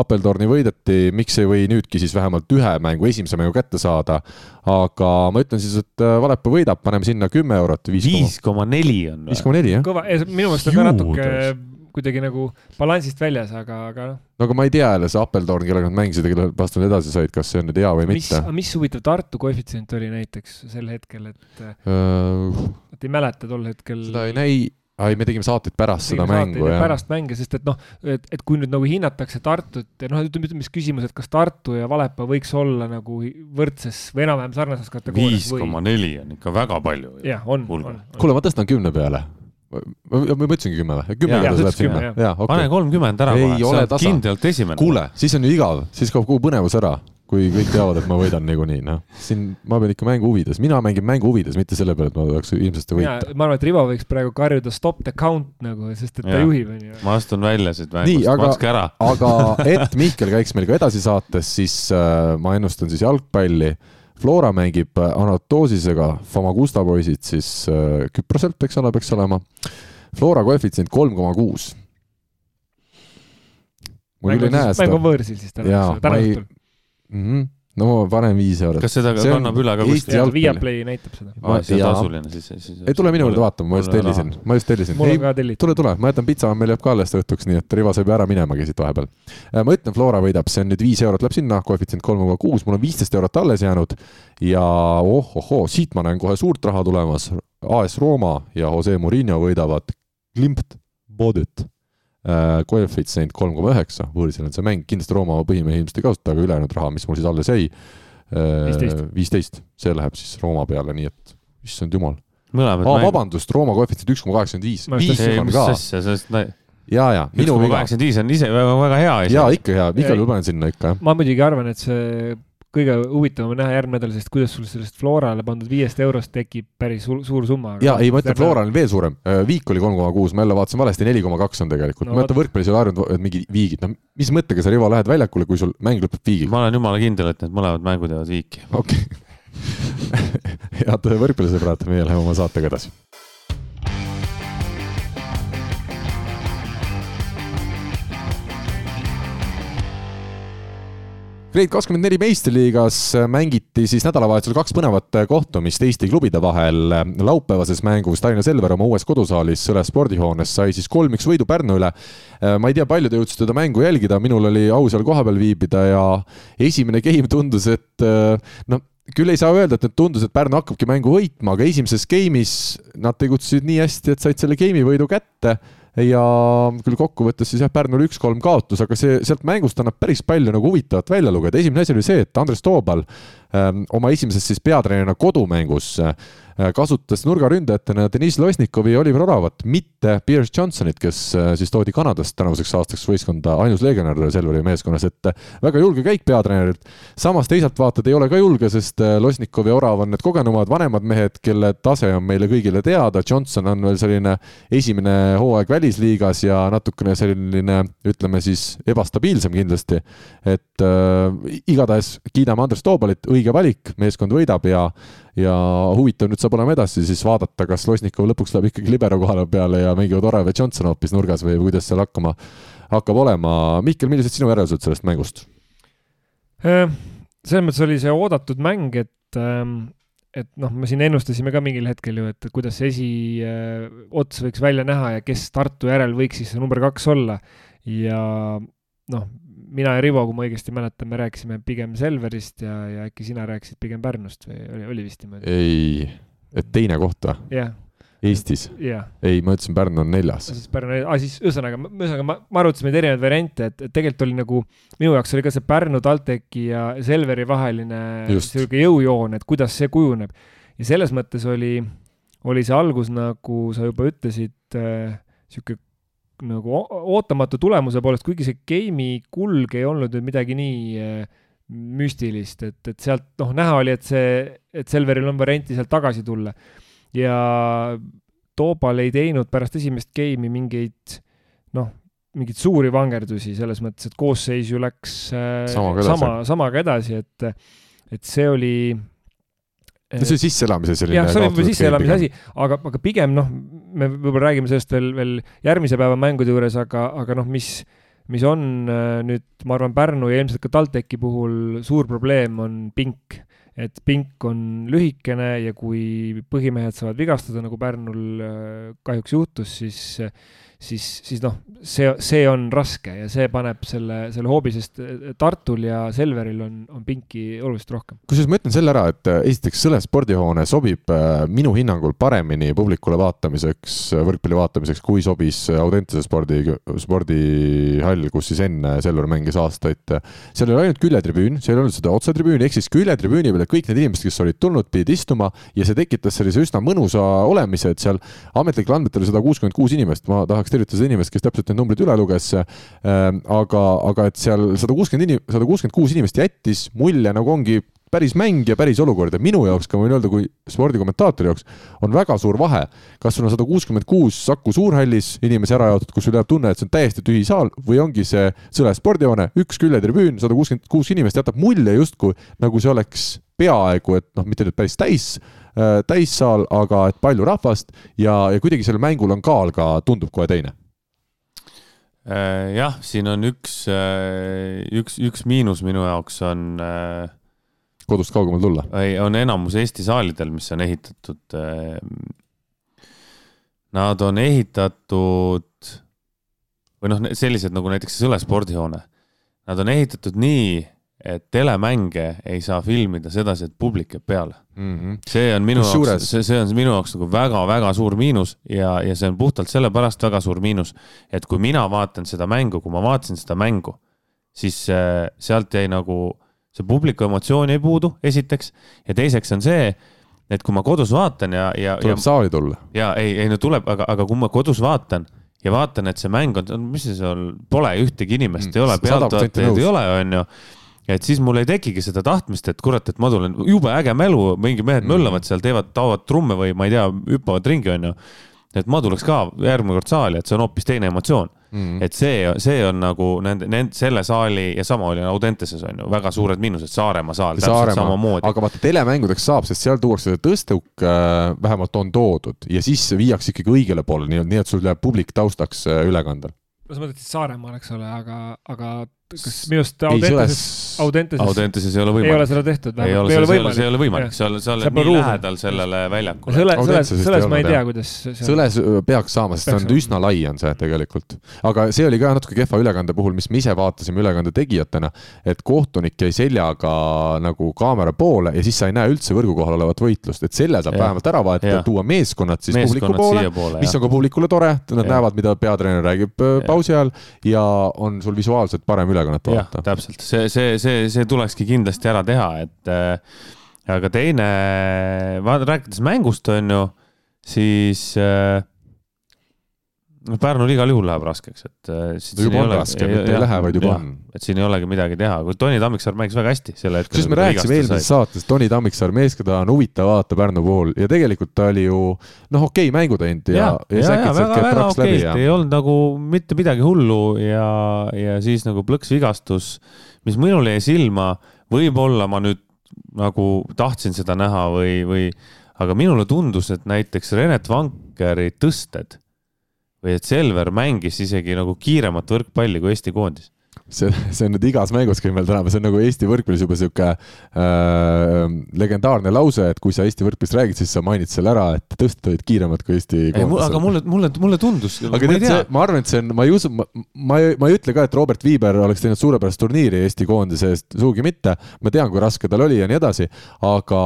Appeltorni võideti, miks ei või nüüdki siis vähemalt ühe mängu, esimese mängu kätte saada. aga ma ütlen siis, et äh, Valepaa võidab, paneme sinna kümme eurot. viis koma neli on või? viis koma neli, jah. kõva, minu meelest on ka natuke kuidagi nagu balansist väljas, aga, aga noh. no aga ma ei tea jälle, see Appeltorn, kellega nad mängisid ja kelle vastu nad edasi said, kas see on nüüd hea või mis, mitte. mis huvitav Tartu koefitsient oli näiteks sel hetkel, et uh,, et ei mäleta tol hetkel. seda ei näi ai, me tegime saateid pärast tegime seda mängu, jah. pärast mänge, sest et noh, et, et kui nüüd nagu hinnatakse Tartut ja noh, ütleme, ütleme siis küsimus, et kas Tartu ja Valepa võiks olla nagu võrdses või enam-vähem sarnases kategoorias. viis koma neli on ikka väga palju. jah, on, on, on.. kuule, ma tõstan kümne peale ma, ütlesingi kümme või? kümme peale tuleb sinna. Okay. pane kolmkümmend ära kohe, sa oled kindlalt esimene. kuule, siis on ju igav, siis kaob kogu põnevus ära, kui kõik teavad, et ma võidan niikuinii, noh. siin ma pean ikka mängu huvides, mina mängin mängu huvides, mitte selle peale, et ma tahaks ilmselt võita. ma arvan, et Rivo võiks praegu karjuda stop the count nagu, sest et ta ja. juhib, onju. ma astun välja siit mängust, makske ära. aga et Mihkel käiks meil ka edasi saates, siis äh, ma ennustan siis jalgpalli äh, Flora mängib äh, Anatoosisega, Famagusta poisid siis äh, Küproselt, eks ole, peaks olema. Flora koefitsient kolm koma kuus. mul küll ei näe seda. mäng on võõrsil siis täna, täna õhtul. Mhm no ma panen viis eurot. kas seda see kannab üle ka kuskil? Viaplay näitab seda. aa, see on tasuline siis, siis. ei tule minu juurde vaatama, ma just tellisin, ma just tellisin. mul on ka tellitud. tule, tule, ma jätan pitsa, meil jääb ka alles õhtuks, nii et Rivo saab ära minemagi siit vahepeal. Äh, ma ütlen, Flora võidab, see on nüüd viis eurot läheb sinna, koefitsient kolm koma kuus, mul on viisteist eurot alles jäänud ja oh-ohoo, siit ma näen kohe suurt raha tulemas. AS Rooma ja Jose Murillo võidavad Klimpt Bodøt Äh, koefitsient kolm koma üheksa, võõrsil on see mäng, kindlasti Rooma põhimehi ilmselt ei kasuta, aga ülejäänud raha, mis mul siis alles jäi, äh, viisteist, see läheb siis Rooma peale, nii et issand jumal. aa, vabandust, Rooma koefitsient üks koma kaheksakümmend viis, viis on ka. ja, ja minu viga. kaheksakümmend viis on ise väga, väga hea. jaa, ikka hea, igal juhul panen sinna ikka, jah. ma muidugi arvan, et see kõige huvitavam on näha järgmine nädal, sest kuidas sul sellest Florale pandud viiest eurost tekib päris suur, suur summa. ja ei, ma ütlen, Flora on veel suurem, Viik oli kolm koma kuus, ma jälle vaatasin valesti, neli koma kaks on tegelikult no,, ma ütlen võrkpallis ei ole harjunud, et mingi viigid, no mis mõttega sa, Rivo, lähed väljakule, kui sul mäng lõpeb viigiga? ma olen jumala kindel, et need mõlemad mängud jäävad viiki. okei okay. head võrkpallisõbrad, meie läheme oma saatega edasi Grade kakskümmend neli meistriliigas mängiti siis nädalavahetusel kaks põnevat kohtumist Eesti klubide vahel. laupäevases mängus Tallinna Selver oma uues kodusaalis Sõle spordihoones sai siis kolm-üks võidu Pärnu üle. ma ei tea, palju te jõudsite seda mängu jälgida, minul oli au seal kohapeal viibida ja esimene game tundus, et noh, küll ei saa öelda, et nüüd tundus, et Pärnu hakkabki mängu võitma, aga esimeses game'is nad tegutsesid nii hästi, et said selle game'i võidu kätte ja küll kokkuvõttes siis jah, Pärnul üks-kolm kaotus, aga see sealt mängust annab päris palju nagu huvitavat välja lugeda. esimene asi oli see, et Andres Toobal oma esimeses siis peatreenerina kodumängus Äh, kasutas nurgaründajatena Deniss Losnikovi ja Oliver Oravat, mitte Pierce Johnsonit, kes äh, siis toodi Kanadast tänavuseks aastaks võistkonda, ainus legionär Selveri meeskonnas, et äh, väga julge käik peatreenerilt. samas teisalt vaatad, ei ole ka julge, sest Losnikov ja Orav on need kogenumad vanemad mehed, kelle tase on meile kõigile teada, Johnson on veel selline esimene hooaeg välisliigas ja natukene selline, ütleme siis, ebastabiilsem kindlasti. et äh, igatahes kiidame Andres Toobalit, õige valik, meeskond võidab ja ja huvitav nüüd saab olema edasi siis vaadata, kas Losnikov lõpuks läheb ikkagi libero kohale peale ja mängivad Orav ja Johnson hoopis nurgas või kuidas seal hakkama, hakkab olema. Mihkel, millised sinu järeldused sellest mängust? Äh, selles mõttes oli see oodatud mäng, et ähm, et noh, me siin ennustasime ka mingil hetkel ju, et kuidas esiots äh, võiks välja näha ja kes Tartu järel võiks siis see number kaks olla. ja noh, mina ja Rivo, kui ma õigesti mäletan, me rääkisime pigem Selverist ja, ja äkki sina rääkisid pigem Pärnust või oli, oli vist niimoodi? ei, et teine koht või? jah. Eestis yeah.? ei, ma ütlesin, Pärnu on neljas. siis Pärnu, ah siis ühesõnaga, ühesõnaga ma, ma arutasime neid erinevaid variante, et, et tegelikult oli nagu, minu jaoks oli ka see Pärnu, TalTechi ja Selveri vaheline sihuke jõujoon, et kuidas see kujuneb. ja selles mõttes oli, oli see algus, nagu sa juba ütlesid äh,, sihuke nagu ootamatu tulemuse poolest, kuigi see game'i kulg ei olnud nüüd midagi nii äh, müstilist, et, et sealt noh, näha oli, et see, et Selveril on varianti sealt tagasi tulla. ja Toobal ei teinud pärast esimest game'i mingeid noh, mingeid suuri vangerdusi selles mõttes, et koosseis ju läks äh, samaga sama, samaga edasi, et, et see oli no see sisseelamise selline. jah, see oli võib-olla sisseelamise asi, aga, aga pigem noh, me võib-olla räägime sellest veel, veel järgmise päeva mängude juures, aga, aga noh, mis, mis on äh, nüüd, ma arvan, Pärnu ja ilmselt ka TalTechi puhul suur probleem, on pink. et pink on lühikene ja kui põhimehed saavad vigastada, nagu Pärnul äh, kahjuks juhtus, siis siis, siis noh, see, see on raske ja see paneb selle, selle hoobi, sest eh, Tartul ja Selveril on, on pinki oluliselt rohkem. kusjuures ma ütlen selle ära, et eh, esiteks Sõle spordihoone sobib eh, minu hinnangul paremini publikule vaatamiseks, võrkpalli vaatamiseks, kui sobis Audentese spordi, spordihall, kus siis enne Selver mängis aastaid. seal oli ainult küljetribüün, seal ei olnud seda otsetribüüni, ehk siis küljetribüüni peale kõik need inimesed, kes olid tulnud, pidid istuma ja see tekitas sellise üsna mõnusa olemise, et seal ametlikel andmetel oli sada kuuskümmend kuus inimest, ma tahaks tervitas inimest, kes täpselt need numbrid üle luges. Ähm, aga, aga et seal sada kuuskümmend inim-, sada kuuskümmend kuus inimest jättis mulje, nagu ongi päris mäng ja päris olukord ja minu jaoks, ka võin öelda, kui spordikommentaatori jaoks, on väga suur vahe. kas sul on sada kuuskümmend kuus Saku Suurhallis inimesi ära jaotatud, kus sul jääb tunne, et see on täiesti tühi saal või ongi see Sõle spordihoone, üks küljetribüün, sada kuuskümmend kuus inimest, jätab mulje justkui nagu see oleks peaaegu, et noh, mitte nüüd päris täis Äh, täissaal, aga et palju rahvast ja, ja kuidagi sellel mängul on kaal ka, tundub kohe teine äh, jah, siin on üks, äh, üks, üks miinus minu jaoks on. kodust kaugemale tulla? ei, on enamus Eesti saalidel, mis on ehitatud. Nad on ehitatud või noh, sellised nagu näiteks Sõle spordihoone. Nad on ehitatud nii, et telemänge ei saa filmida sedasi, et publik jääb peale mm. -hmm. see on minu jaoks, see, see on minu jaoks nagu väga-väga suur miinus ja, ja see on puhtalt sellepärast väga suur miinus, et kui mina vaatan seda mängu, kui ma vaatasin seda mängu, siis äh, sealt jäi nagu, see publiku emotsioon jäi puudu, esiteks, ja teiseks on see, et kui ma kodus vaatan ja, ja. tuleb ja, saali tulla. ja ei, ei no tuleb, aga, aga kui ma kodus vaatan ja vaatan, et see mäng on, mis see seal, pole ühtegi inimest mm, ei ole, pealtvaatajaid ei ole, onju et siis mul ei tekigi seda tahtmist, et kurat, et ma tulen, jube äge mälu, mingi mehed mm. möllavad seal, teevad, taovad trumme või ma ei tea, hüppavad ringi, onju. et ma tuleks ka järgmine kord saali, et see on hoopis teine emotsioon mm.. et see, see on nagu nende, nende, selle saali ja sama oli Audenteses on ju, väga suured miinused, Saaremaa saal täpselt samamoodi. aga vaata, telemängudeks saab, sest seal tuuakse see tõstuk äh,, vähemalt on toodud ja siis viiakse ikkagi õigele poole, nii, nii et sul jääb publik taustaks äh, ülekandel no sa mõtled siis Saaremaal, eks ole, aga, aga kas minu arust Audenteses, Audenteses, Audenteses ei ole võimalik. ei ole seda tehtud, ei ole, ei ole võimalik. see ei ole võimalik, sa oled, sa oled nii ruum. lähedal sellele väljakule. Sõle, Sõles, Sõles ma ei tea, kuidas Sõles peaks saama, sest see on üsna lai on see tegelikult. aga see oli ka natuke kehva ülekande puhul, mis me ise vaatasime ülekande tegijatena, et kohtunik jäi seljaga nagu kaamera poole ja siis sa ei näe üldse võrgu kohal olevat võitlust, et selle saab ja. vähemalt ära vahetada, tuua meeskonnad siis meeskonnad publiku poole, mis on ka publikule tore, nad ja. näevad, mida peatreener räägib ja. pausi ajal ja on sul visuaalselt parem ülekannet vaadata. täpselt, see, see, see, see tulekski kindlasti ära teha, et äh, aga teine, rääkides mängust, on ju, siis äh, noh, Pärnul igal juhul läheb raskeks, et äh, no juba on ole, raske, mitte ei lähe, vaid juba on. et siin ei olegi midagi teha, kui Toni Tammiksaar mängis väga hästi sel hetkel. kusjuures me rääkisime eelmises saates, Toni Tammiksaar, mees, keda on huvitav vaadata Pärnu puhul ja tegelikult ta oli ju noh, okei okay, mängu teinud ja, ja, ja, ja väga, väga okei okay,, ei olnud nagu mitte midagi hullu ja, ja siis nagu plõks vigastus, mis minul jäi silma, võib-olla ma nüüd nagu tahtsin seda näha või, või aga minule tundus, et näiteks Renet Vankeri tõsted või et Selver mängis isegi nagu kiiremat võrkpalli kui Eesti koondis see, see on nüüd igas mängus käib meil tänapäeval, see on nagu Eesti võrkpallis juba sihuke äh, legendaarne lause, et kui sa Eesti võrkpallist räägid, siis sa mainid selle ära, et tõsted olid kiiremad kui Eesti koondis. aga mulle, mulle, mulle tundus. aga tead, see, ma arvan, et see on, ma ei usu, ma, ma ei, ma ei ütle ka, et Robert Viiber oleks teinud suurepärast turniiri Eesti koondise eest, sugugi mitte. ma tean, kui raske tal oli ja nii edasi, aga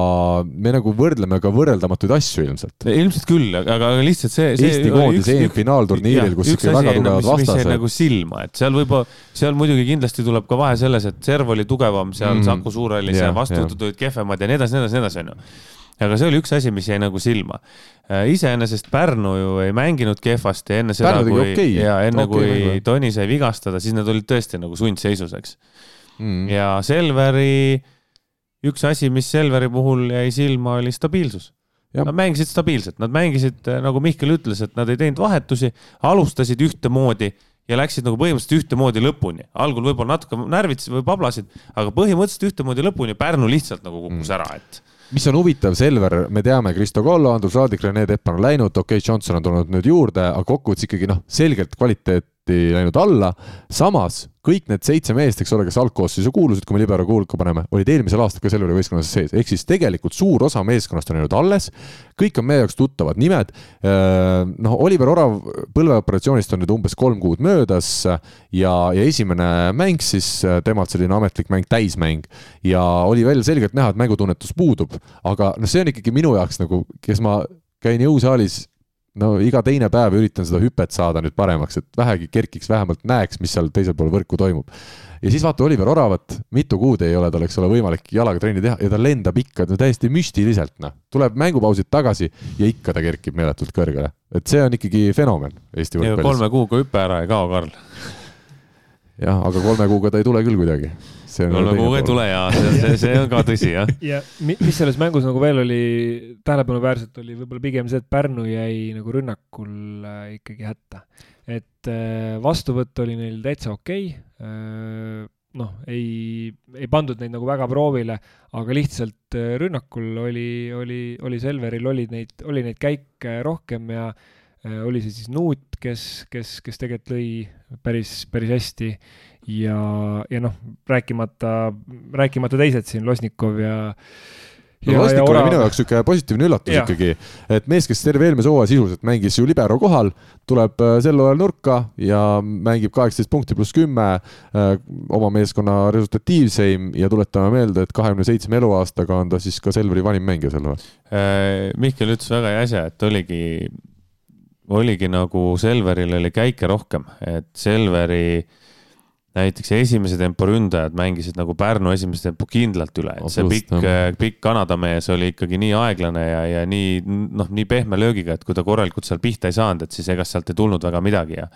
me nagu võrdleme ka võrreldamatuid asju ilmselt. ilmselt küll, aga lihtsalt see, see. Eesti koondis EM-finaalturniiril, kus ikka väga tugevad vastased. nagu silma, et seal võib-olla, seal muidugi kindlasti tuleb ka vahe selles, et serv oli tugevam seal mm., Saku Suurhallis yeah, ja vastuvõtud olid kehvemad ja nii edasi, nii edasi, nii edasi, onju aga see oli üks asi, mis jäi nagu silma. Äh, iseenesest Pärnu ju ei mänginud kehvasti enne seda, kui okay. ja enne okay, kui mängu. Toni sai vigastada, siis nad olid tõesti nagu sundseisus, eks mm.. ja Selveri, üks asi, mis Selveri puhul jäi silma, oli stabiilsus. Nad mängisid stabiilselt, nad mängisid, nagu Mihkel ütles, et nad ei teinud vahetusi, alustasid ühtemoodi ja läksid nagu põhimõtteliselt ühtemoodi lõpuni. algul võib-olla natuke närvitasid või pablasid, aga põhimõtteliselt ühtemoodi lõpuni Pärnu lihtsalt nagu kukkus mm. ära, et mis on huvitav, Selver, me teame, Kristo Kollo, Andrus Raadik, Rene Teppan on läinud, okei okay,, Johnson on tulnud nüüd juurde, aga kokkuvõttes ikkagi noh, selgelt kvaliteet protsenti läinud alla. samas kõik need seitse meest, eks ole, kes algkoosseisu kuulusid, kui me libero kuulka paneme, olid eelmisel aastal ka Selveri võistkonnas sees, ehk siis tegelikult suur osa meeskonnast on jäänud alles. kõik on meie jaoks tuttavad nimed. noh, Oliver Orav põlveoperatsioonist on nüüd umbes kolm kuud möödas ja, ja esimene mäng siis temalt selline ametlik mäng, täismäng ja oli välja selgelt näha, et mängutunnetus puudub, aga noh, see on ikkagi minu jaoks nagu, kes ma käin jõusaalis no iga teine päev üritan seda hüpet saada nüüd paremaks, et vähegi kerkiks, vähemalt näeks, mis seal teisel pool võrku toimub. ja siis vaata Oliver Oravat, mitu kuud ei ole tal, eks ole, võimalik jalaga trenni teha ja ta lendab ikka no täiesti müstiliselt, noh. tuleb mängupausilt tagasi ja ikka ta kerkib meeletult kõrgele. et see on ikkagi fenomen Eesti võrkpallis. kolme kuuga hüpe ära ei kao, Karl. Jah, aga kolme kuuga ta ei tule küll kuidagi kolme kuuga ei tule ja see, see, see on ka tõsi, jah. ja mis selles mängus nagu veel oli tähelepanuväärselt, oli võib-olla pigem see, et Pärnu jäi nagu rünnakul äh, ikkagi hätta. et äh, vastuvõtt oli neil täitsa okei okay., äh, noh, ei, ei pandud neid nagu väga proovile, aga lihtsalt rünnakul oli, oli, oli Selveril oli neid, oli neid käike rohkem ja oli see siis Nuut, kes, kes, kes tegelikult lõi päris, päris hästi ja, ja noh, rääkimata, rääkimata teised siin, Losnikov ja no ja, Losnik oli minu jaoks niisugune positiivne üllatus ja. ikkagi, et mees, kes terve eelmise hooaja sisuliselt mängis ju libero kohal, tuleb äh, sel hooajal nurka ja mängib kaheksateist punkti pluss kümme, äh, oma meeskonna resultatiivseim ja tuletame meelde, et kahekümne seitsme eluaastaga on ta siis ka Selveri vanim mängija sel hooajal. Äh, Mihkel ütles väga hea asja, et oligi, oligi nagu Selveril oli käike rohkem, et Selveri näiteks esimese tempo ründajad mängisid nagu Pärnu esimese tempo kindlalt üle, et see pikk, pikk Kanada mees oli ikkagi nii aeglane ja, ja nii noh, nii pehme löögiga, et kui ta korralikult seal pihta ei saanud, et siis ega sealt ei tulnud väga midagi ja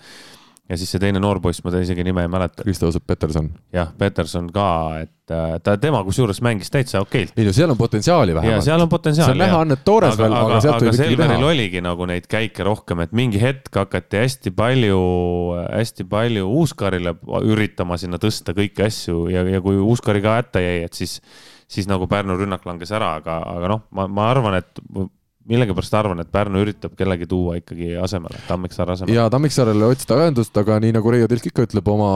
ja siis see teine noor poiss, ma ta isegi nime ei mäleta. Kristo-Joosep Peterson. jah, Peterson ka, et äh, ta, tema kusjuures mängis täitsa okeilt. ei no seal on potentsiaali vähemalt. seal on potentsiaali. see on näha, on need toores veel, aga sealt võib ikkagi näha. oligi nagu neid käike rohkem, et mingi hetk hakati hästi palju, hästi palju Uuskarile üritama sinna tõsta kõiki asju ja, ja kui Uuskari ka hätta jäi, et siis, siis nagu Pärnu rünnak langes ära, aga, aga noh, ma, ma arvan, et millegipärast arvan, et Pärnu üritab kellegi tuua ikkagi asemele, Tammiksaare asemele. ja Tammiksaarele otsida ühendust, aga nii nagu Reio Tilk ikka ütleb oma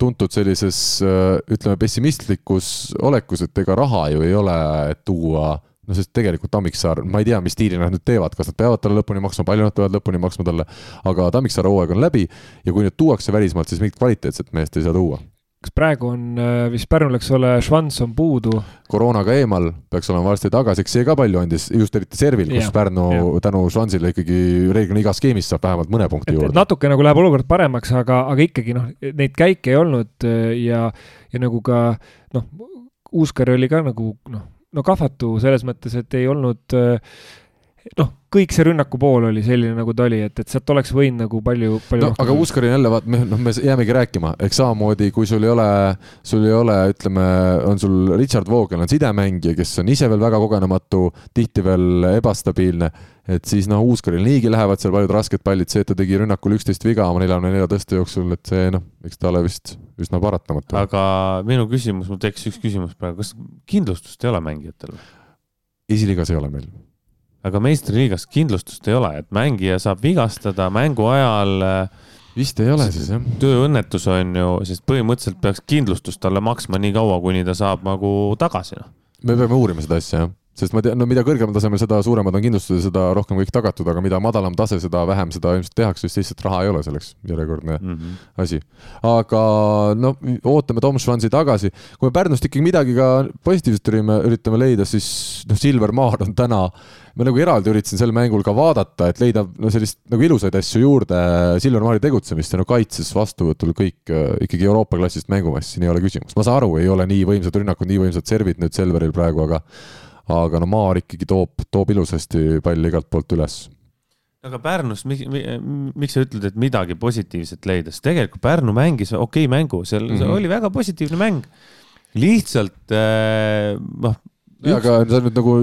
tuntud sellises ütleme pessimistlikus olekus, et ega raha ju ei ole, et tuua no sest tegelikult Tammiksaar, ma ei tea, mis stiili nad nüüd teevad, kas nad peavad talle lõpuni maksma, palju nad peavad lõpuni maksma talle, aga Tammiksaare hooaeg on läbi ja kui nüüd tuuakse välismaalt, siis mingit kvaliteetset meest ei saa tuua kas praegu on äh, vist Pärnul, eks ole, Schwanz on puudu? koroonaga eemal, peaks olema varsti tagasi, eks see ka palju andis, just eriti servil, kus ja, Pärnu ja. tänu Schwanzile ikkagi reeglina igas skeemis saab vähemalt mõne punkti et, juurde. natuke nagu läheb olukord paremaks, aga, aga ikkagi noh, neid käike ei olnud äh, ja, ja nagu ka noh, Uuskar oli ka nagu noh, no kahvatu selles mõttes, et ei olnud äh, noh, kõik see rünnaku pool oli selline, nagu ta oli, et, et sealt oleks võinud nagu palju, palju no, aga Uskari on jälle, vaat me, noh, me jäämegi rääkima, eks samamoodi, kui sul ei ole, sul ei ole, ütleme, on sul Richard Vogel on sidemängija, kes on ise veel väga kogenematu, tihti veel ebastabiilne, et siis noh, Uuskaril niigi lähevad seal paljud rasked pallid, see, et ta tegi rünnakul üksteist viga oma neljakümne nelja tõste jooksul, et see noh, eks ta ole vist üsna paratamatu. aga minu küsimus, mul tekkis üks küsimus praegu, kas kindlustust ei ole mängijatel? esiliigas ei ole meil aga meistriliigas kindlustust ei ole, et mängija saab vigastada mängu ajal. Äh, vist ei ole siis jah. tööõnnetus on ju, sest põhimõtteliselt peaks kindlustust talle maksma nii kaua, kuni ta saab nagu tagasi noh. me peame uurima seda asja jah sest ma tean, no mida kõrgemal tasemel, seda suuremad on kindlustused, seda rohkem kõik tagatud, aga mida madalam tase, seda vähem seda ilmselt tehakse, sest lihtsalt raha ei ole selleks, järjekordne mm -hmm. asi. aga no ootame Tom Schwanzi tagasi, kui me Pärnust ikkagi midagi ka positiivset üritame, üritame leida, siis noh, Silver Maar on täna ma nagu eraldi üritasin sel mängul ka vaadata, et leida no sellist nagu ilusaid asju juurde Silver Maari tegutsemist ja no kaitses vastuvõtul kõik äh, ikkagi Euroopa klassist mängumeest, siin ei ole küsimust. ma saan aru, ei ole nii võimsad rünnakud, nii võimsad servid nüüd Selveril praegu, aga aga no Maar ikkagi toob, toob ilusasti palli igalt poolt üles aga Pärnus, miks sa ütled, et midagi positiivset leida, sest tegelikult Pärnu mängis okei okay mängu, seal mm -hmm. oli väga positiivne mäng. lihtsalt äh, jaa, aga sa nüüd nagu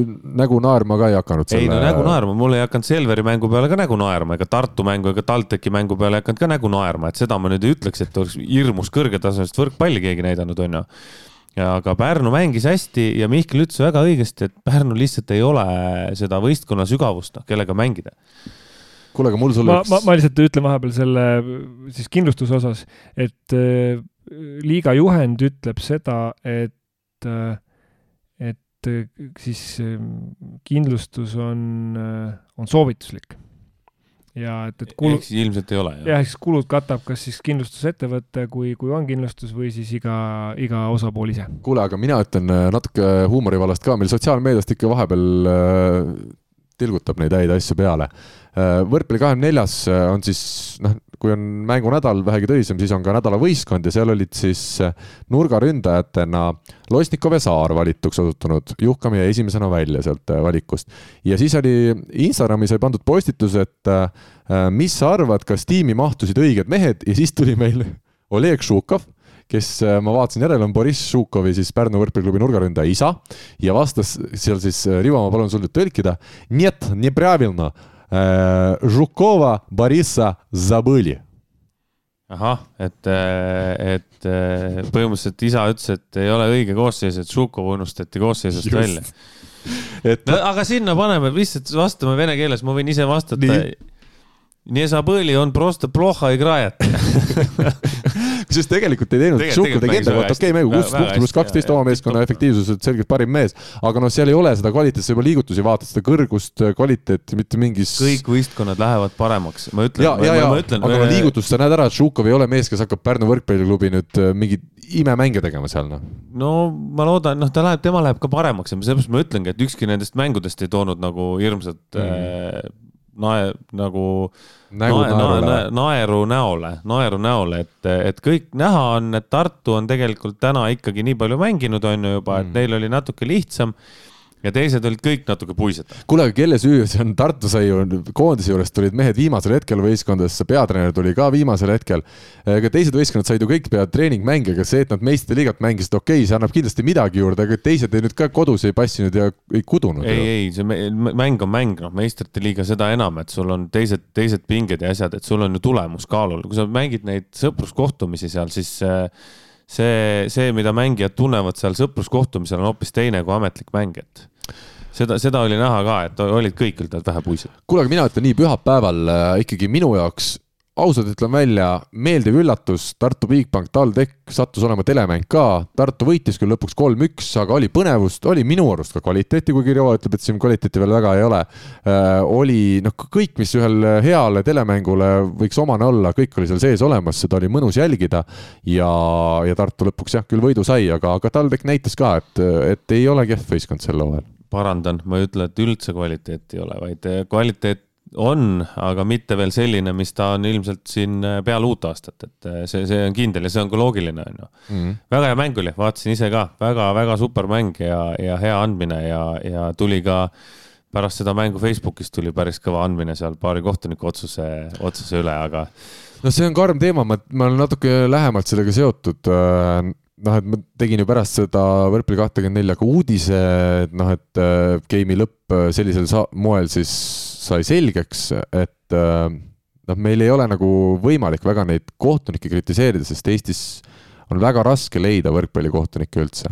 nägu naerma ka ei hakanud selle.... ei no nägu naerma, mul ei hakanud Selveri mängu peale ka nägu naerma, ega Tartu mängu ega TalTechi mängu peale ei hakanud ka nägu naerma, et seda ma nüüd ei ütleks, et oleks hirmus kõrgetasemelist võrkpalli keegi näidanud, onju. Ja aga Pärnu mängis hästi ja Mihkel ütles väga õigesti, et Pärnul lihtsalt ei ole seda võistkonna sügavust, noh, kellega mängida. kuule, aga mul sulle ma, ma, ma lihtsalt ütlen vahepeal selle siis kindlustuse osas, et äh, liiga juhend ütleb seda, et äh,, et äh, siis äh, kindlustus on äh,, on soovituslik ja et, et kulu.... ehk siis ilmselt ei ole? jah, ehk siis kulud katab kas siis kindlustusettevõte, kui, kui on kindlustus või siis iga, iga osapool ise. kuule, aga mina ütlen natuke huumorivallast ka, meil sotsiaalmeediast ikka vahepeal tilgutab neid häid asju peale. Võrkpalli kahekümne neljas äh, on siis noh, kui on mängunädal vähegi töisem, siis on ka nädalavõistkond ja seal olid siis äh, nurgaründajatena Losnikov ja Saar valituks osutunud. Juhkam jäi esimesena välja sealt äh, valikust. ja siis oli Instagramis oli pandud postitus, et äh, mis sa arvad, kas tiimi mahtusid õiged mehed ja siis tuli meil Oleg Šukov kes ma vaatasin järele, on Boriss Šukovi siis Pärnu võrkpalliklubi nurgaründaja isa ja vastas seal siis, Rivo, ma palun sul nüüd tõlkida. Нет, неправильно Жукова Бориса забыли. ahah, et, et põhimõtteliselt isa ütles, et ei ole õige koosseis, et Žukov unustati koosseisust Just. välja. et no, aga sinna paneme lihtsalt vastame vene keeles, ma võin ise vastata. Не забыли, он просто плохо играет kusjuures tegelikult ei teinud, Šukov tegi enda kohta okei mängu, kuusteist punkti pluss kaksteist oma meeskonna efektiivsuselt selgelt parim mees. aga noh, seal ei ole seda kvaliteeti, sa juba liigutusi vaatad, seda kõrgust, kvaliteeti, mitte mingis. kõik võistkonnad lähevad paremaks, ma ütlen. ja, ja, ja, aga no liigutust sa näed ära, et Šukov ei ole mees, kes hakkab Pärnu võrkpalliklubi nüüd äh, mingit imemänge tegema seal noh. no ma loodan, noh, ta läheb, tema läheb ka paremaks ja sellepärast ma ütlengi, et ükski nendest mängudest ei toonud nagu hirmsat mm. äh, nae, nagu Nägu nae, nae, naeru näole, naeru näole, et, et kõik näha on, et Tartu on tegelikult täna ikkagi nii palju mänginud, on ju juba, et mm. neil oli natuke lihtsam ja teised olid kõik natuke puised. kuule, aga kelle süü see on, Tartu sai ju koondise juures tulid mehed viimasel hetkel võistkondadesse, peatreener tuli ka viimasel hetkel. aga teised võistkonnad said ju kõik peale treeningmänge, aga see, et nad meistrite liigat mängisid, okei okay,, see annab kindlasti midagi juurde, aga teised ei nüüd ka kodus ei passinud ja ei kudunud. ei, ei, see mäng on mäng, noh, meistrite liiga seda enam, et sul on teised, teised pinged ja asjad, et sul on ju tulemus kaalul, kui sa mängid neid sõpruskohtumisi seal, siis äh, see, see, mida mängijad tunnevad seal sõpruskohtumisel, on hoopis teine kui ametlik mäng, et seda, seda oli näha ka, et olid kõik üldse vähe puised. kuule, aga mina ütlen nii, pühapäeval äh, ikkagi minu jaoks ausalt ütlen välja, meeldiv üllatus, Tartu Bigbank TalTech sattus olema telemäng ka, Tartu võitis küll lõpuks kolm-üks, aga oli põnevust, oli minu arust ka kvaliteeti, kuigi Rivo ütleb, et siin kvaliteeti veel väga ei ole äh,. oli noh, kõik, mis ühel heale telemängule võiks omane olla, kõik oli seal sees olemas, seda oli mõnus jälgida. ja, ja Tartu lõpuks jah, küll võidu sai, aga, aga TalTech näitas ka, et, et ei ole kehv võistkond sel hooajal parandan, ma ei ütle, et üldse kvaliteeti ei ole, vaid kvaliteet on, aga mitte veel selline, mis ta on ilmselt siin äh, peale uut aastat, et äh, see, see on kindel ja see on ka loogiline, on ju. Mhm. väga hea mäng oli, vaatasin ise ka väga,, väga-väga super mäng ja, ja hea andmine ja, ja tuli ka pärast seda mängu Facebookis tuli päris kõva andmine seal paari kohtuniku otsuse, otsuse üle, aga. no see on karm teema, ma, ma olen natuke lähemalt sellega seotud äh, noh, et ma tegin ju pärast seda võrkpalli kahtekümmend nelja ka uudise, et noh, et game'i lõpp sellisel moel siis sai selgeks, et äh, noh, meil ei ole nagu võimalik väga neid kohtunikke kritiseerida, sest Eestis on väga raske leida võrkpallikohtunikke üldse.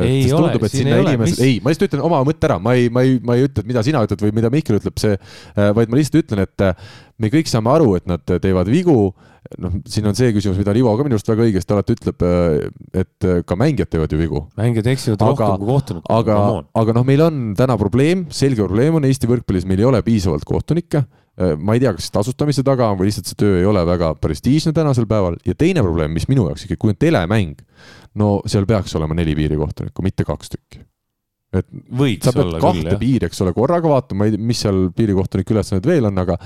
Ei ole, siin ei ole, mis... ei, ma lihtsalt ütlen oma mõtte ära, ma ei, ma ei, ma ei ütle, et mida sina ütled või mida Mihkel ütleb, see, äh, vaid ma lihtsalt ütlen, et me kõik saame aru, et nad teevad vigu, noh, siin on see küsimus, mida Rivo ka minu arust väga õigesti alati ütleb, et ka mängijad teevad ju vigu. mängijad eksivad aga, rohkem kui kohtunikud. aga, aga noh, meil on täna probleem, selge probleem on Eesti võrkpallis, meil ei ole piisavalt kohtunikke Äh, ma ei tea, kas tasustamise taga on või lihtsalt see töö ei ole väga prestiižne tänasel päeval ja teine probleem, mis minu jaoks ikkagi, kui on telemäng, no seal peaks olema neli piirikohtunikku, mitte kaks tükki. Et Võiks sa pead kahte piiri, eks ole, korraga vaatama, mis seal piirikohtuniku ülesanded veel on, aga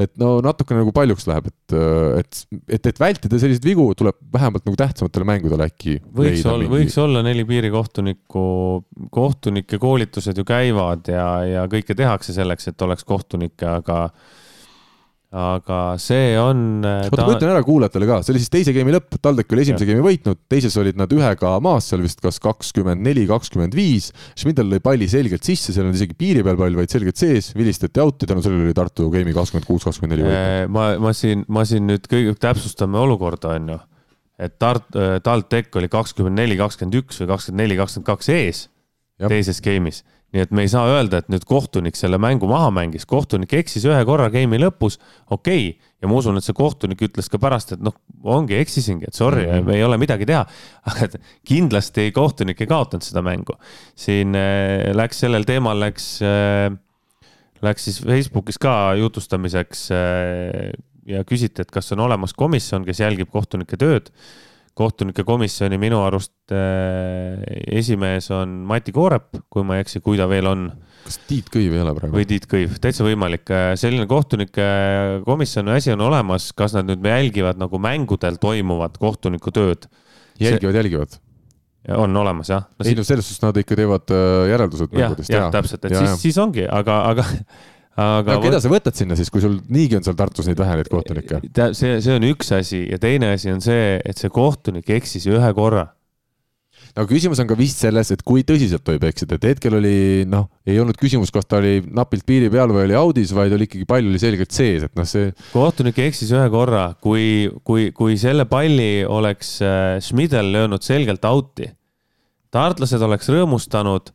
et no natukene nagu paljuks läheb, et, et, et, et vältida selliseid vigu, tuleb vähemalt nagu tähtsamatele mängudele äkki võiks olla, võiks olla neli piirikohtunikku, kohtunike koolitused ju käivad ja, ja kõike tehakse selleks, et oleks kohtunikke, aga aga see on. Äh, oota ta..., ma ütlen ära kuulajatele ka, see oli siis teise game'i lõpp, TalTech oli esimese game'i võitnud, teises olid nad ühega maas, seal vist kas kakskümmend neli, kakskümmend viis. Schmidl lõi palli selgelt sisse, seal on isegi piiri peal pall, vaid selgelt sees, vilistati out'i, tänu sellele oli Tartu game'i kakskümmend kuus, kakskümmend neli võitnud. Äh, ma, ma siin, ma siin nüüd kõige täpsustame olukorda, on ju. et Tart-, äh, TalTech oli kakskümmend neli, kakskümmend üks või kakskümmend neli, kakskümmend kaks ees Jab. teises game'is nii et me ei saa öelda, et nüüd kohtunik selle mängu maha mängis, kohtunik eksis ühe korra game'i lõpus, okei okay., ja ma usun, et see kohtunik ütles ka pärast, et noh, ongi, eksisingi, et sorry mm, -hmm. ei ole midagi teha. aga kindlasti kohtunik ei kaotanud seda mängu. siin äh, läks sellel teemal, läks äh,, läks siis Facebookis ka jutustamiseks äh, ja küsiti, et kas on olemas komisjon, kes jälgib kohtunike tööd kohtunike komisjoni minu arust äh, esimees on Mati Koorep, kui ma ei eksi, kui ta veel on. kas Tiit Kõiv ei ole praegu? või Tiit Kõiv, täitsa võimalik. Äh, selline kohtunike komisjoni asi on olemas, kas nad nüüd jälgivad nagu mängudel toimuvat kohtuniku tööd? jälgivad, jälgivad on olemas jah no,. ei no selles suhtes nad ikka teevad äh, järeldused mängudest. jah, täpselt, et ja, siis, siis ongi, aga, aga aga no, keda sa võtad sinna siis, kui sul niigi on seal Tartus neid vähe neid kohtunikke? see, see on üks asi ja teine asi on see, et see kohtunik eksis ühe korra. no küsimus on ka vist selles, et kui tõsiselt tohib eksida, et hetkel oli noh, ei olnud küsimus, kas ta oli napilt piiri peal või oli audis, vaid oli ikkagi pall oli selgelt sees, et noh, see. kohtunik eksis ühe korra, kui, kui, kui selle palli oleks äh, Schmidl löönud selgelt out'i, tartlased oleks rõõmustanud,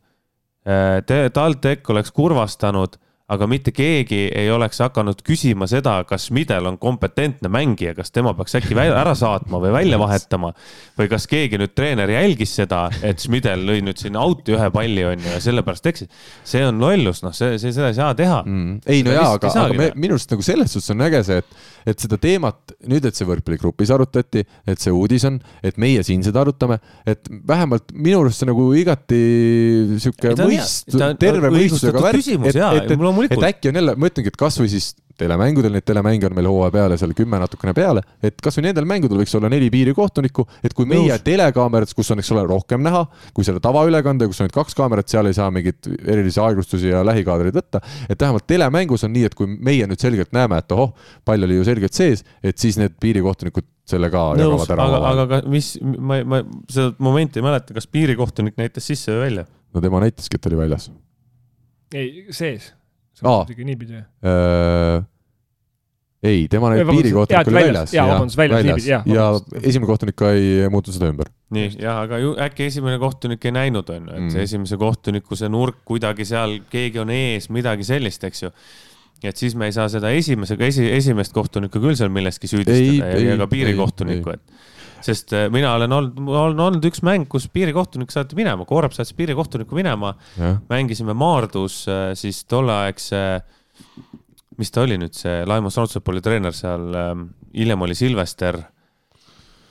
äh, TalTech oleks kurvastanud aga mitte keegi ei oleks hakanud küsima seda, kas Schmidl on kompetentne mängija, kas tema peaks äkki ära saatma või välja vahetama. või kas keegi nüüd treener jälgis seda, et Schmidl lõi nüüd sinna out'i ühe palli on ju ja sellepärast eksis. see on lollus, noh, see, see, seda ei saa teha mm.. ei no jaa, aga, aga me, minu arust nagu selles suhtes on äge see, et, et seda teemat nüüd, et see võrkpalligrupis arutati, et see uudis on, et meie siin seda arutame, et vähemalt minu arust see nagu igati sihuke mõist-, terve mõistusega värk, et, et, et et äkki on jälle, ma ütlengi, et kasvõi siis telemängudel, neid telemänge on meil hooaja peale seal kümme natukene peale, et kasvõi nendel mängudel võiks olla neli piirikohtunikku, et kui meie Nõus. telekaamerates, kus on, eks ole, rohkem näha, kui selle tavaülekande, kus on nüüd kaks kaamerat, seal ei saa mingeid erilisi aeglustusi ja lähikaadreid võtta, et vähemalt telemängus on nii, et kui meie nüüd selgelt näeme, et ohoh, pall oli ju selgelt sees, et siis need piirikohtunikud selle ka Nõus, jagavad ära. aga, aga mis, ma, ma seda momenti ei mäleta, kas piirikohtunik näitas sisse või välja? no tema näitaski, et oli väljas. ei, sees muidugi niipidi äh,. ei, tema näeb piirikohtunik oli väljas. jaa, vabandust, väljas, väljas. niipidi, jah. ja esimene kohtunik ei muutnud seda ümber nii, jah, aga ju äkki esimene kohtunik ei näinud, on ju, et mm. see esimese kohtuniku see nurk kuidagi seal, keegi on ees, midagi sellist, eks ju et siis me ei saa seda esimesega esi, esimest kohtunikku küll seal milleski süüdistada ei, ja, ja ka piirikohtunikku, et sest äh, mina olen olnud, on olnud üks mäng, kus piirikohtunik saati minema, Koorep saatis piirikohtuniku minema. mängisime Maardus äh, siis tolleaegse, mis ta oli nüüd see, Laimo Strautsepoli treener seal, ähm, hiljem oli Silvester.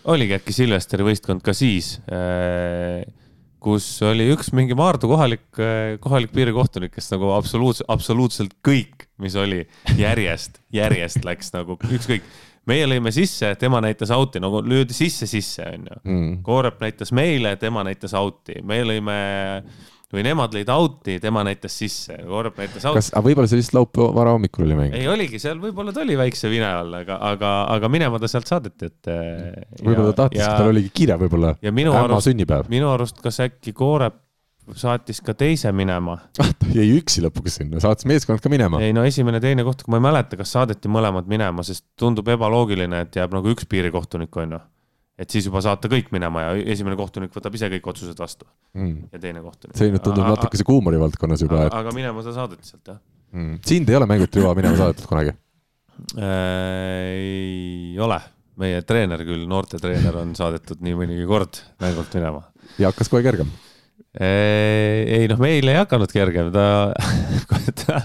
oligi äkki Silvesteri võistkond ka siis äh, kus oli üks mingi Maardu kohalik, kohalik piirikohtunik, kes nagu absoluutselt, absoluutselt kõik, mis oli järjest, järjest läks nagu ükskõik meie lõime sisse, tema näitas out'i nagu löödi sisse, sisse onju mm.. Koorep näitas meile, tema näitas out'i, me lõime või nemad lõid out'i, tema näitas sisse, Koorep näitas out'i. kas, aga võib-olla see lihtsalt laupäeva varahommikul oli mäng? ei oligi, seal võib-olla ta oli väikse vine all, aga, aga, aga minema ta sealt saadeti, et. võib-olla ta tahtis, tal oligi kiire võib-olla. ja minu arust, minu arust kas äkki Koorep saatis ka teise minema ah, ta jäi üksi lõpuks sinna, saatis meeskond ka minema. ei no esimene, teine koht, ma ei mäleta, kas saadeti mõlemad minema, sest tundub ebaloogiline, et jääb nagu üks piirikohtunik, on ju. et siis juba saata kõik minema ja esimene kohtunik võtab ise kõik otsused vastu mm. ja teine kohtunik. see nüüd tundub natukese huumori valdkonnas juba. Et... aga minema sa saadeti sealt, jah mm.. sind ei ole mängiti juba minema saadetud kunagi äh,? ei ole, meie treener küll, noortetreener on saadetud nii mõnigi kord mängult minema. ja hakkas kohe kergem ei noh, meil ei hakanud kergem, ta, ta,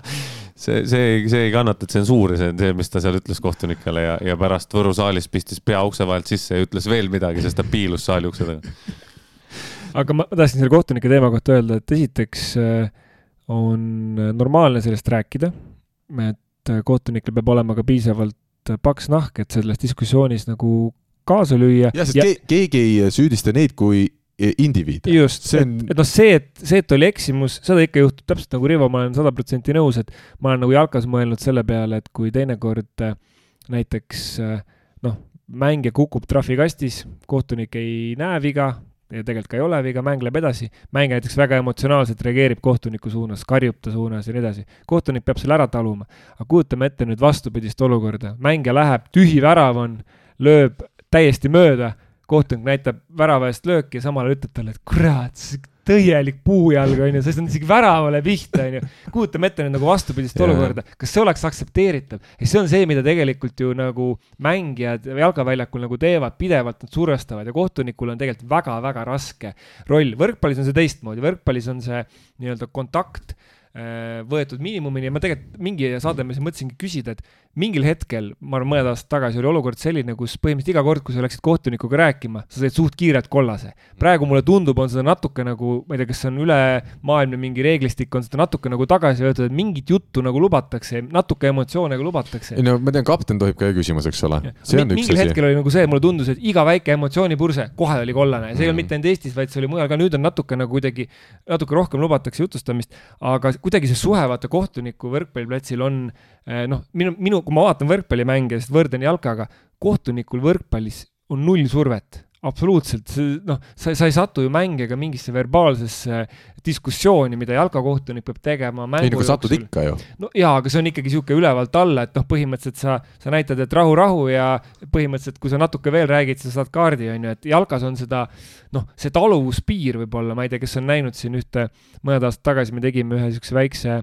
see, see, see ei kannata tsensuuri, see on see, mis ta seal ütles kohtunikele ja, ja pärast Võru saalis pistis pea ukse vahelt sisse ja ütles veel midagi, sest ta piilus saali ukse taga. aga ma, ma tahtsin selle kohtunike teema kohta öelda, et esiteks äh, on normaalne sellest rääkida, et kohtunikel peab olema ka piisavalt paks nahk, et selles diskussioonis nagu kaasa lüüa. jah, sest ja... keegi ei süüdista neid kui indiviid. just, on... et, et noh, see, et, see, et oli eksimus, seda ikka juhtub täpselt nagu Rivo, ma olen sada protsenti nõus, et ma olen nagu jalkas mõelnud selle peale, et kui teinekord äh, näiteks äh, noh, mängija kukub trahvikastis, kohtunik ei näe viga ja tegelikult ka ei ole viga, mäng läheb edasi, mängija näiteks väga emotsionaalselt reageerib kohtuniku suunas, karjub ta suunas ja nii edasi. kohtunik peab selle ära taluma. aga kujutame ette nüüd vastupidist olukorda, mängija läheb, tühi värav on, lööb täiesti mööda kohtunik näitab värava eest lööki ja samal ajal ütleb talle, et kurat, täielik puujalg onju, sest on isegi väravale pihta onju. kujutame ette nüüd nagu vastupidist yeah. olukorda, kas see oleks aktsepteeritav? ja see on see, mida tegelikult ju nagu mängijad jalgaväljakul nagu teevad, pidevalt nad survestavad ja kohtunikul on tegelikult väga-väga raske roll. võrkpallis on see teistmoodi, võrkpallis on see nii-öelda kontakt äh, võetud miinimumini ja ma tegelikult mingi saade ma siis mõtlesingi küsida, et mingil hetkel, ma arvan, mõned aastad tagasi oli olukord selline, kus põhimõtteliselt iga kord, kui sa läksid kohtunikuga rääkima, sa said suht kiirelt kollase. praegu mulle tundub, on seda natuke nagu, ma ei tea, kas see on ülemaailmne mingi reeglistik, on seda natuke nagu tagasi võetud, et mingit juttu nagu lubatakse, natuke emotsioone ka lubatakse. ei no ma tean, kapten tohib ka ju küsimus, eks ole. mingil hetkel oli nagu see, mulle tundus, et iga väike emotsioonipurse, kohe oli kollane ja see mm. ei olnud mitte ainult Eestis, vaid see oli mujal ka, nüüd on natuke nagu kuidagi, natuke rohkem lubatakse jutustamist, aga kuidagi see suhe vaata kohtuniku võrkpalliplatsil on Eh, noh, minu, minu, kui ma vaatan võrkpallimänge, sest võrdlen jalkaga, kohtunikul võrkpallis on null survet absoluutselt, noh, sa, sa ei satu ju mänge ega mingisse verbaalsesse diskussiooni, mida jalkakohtunik peab tegema. ei, nagu satud ikka ju. no jaa, aga see on ikkagi niisugune ülevalt alla, et noh, põhimõtteliselt sa, sa näitad, et rahu, rahu ja põhimõtteliselt, kui sa natuke veel räägid, sa saad kaardi, on ju, et jalkas on seda noh, see taluvuspiir võib-olla, ma ei tea, kes on näinud siin ühte, mõned aastad tagasi me tegime ühe niisuguse väikse Äh,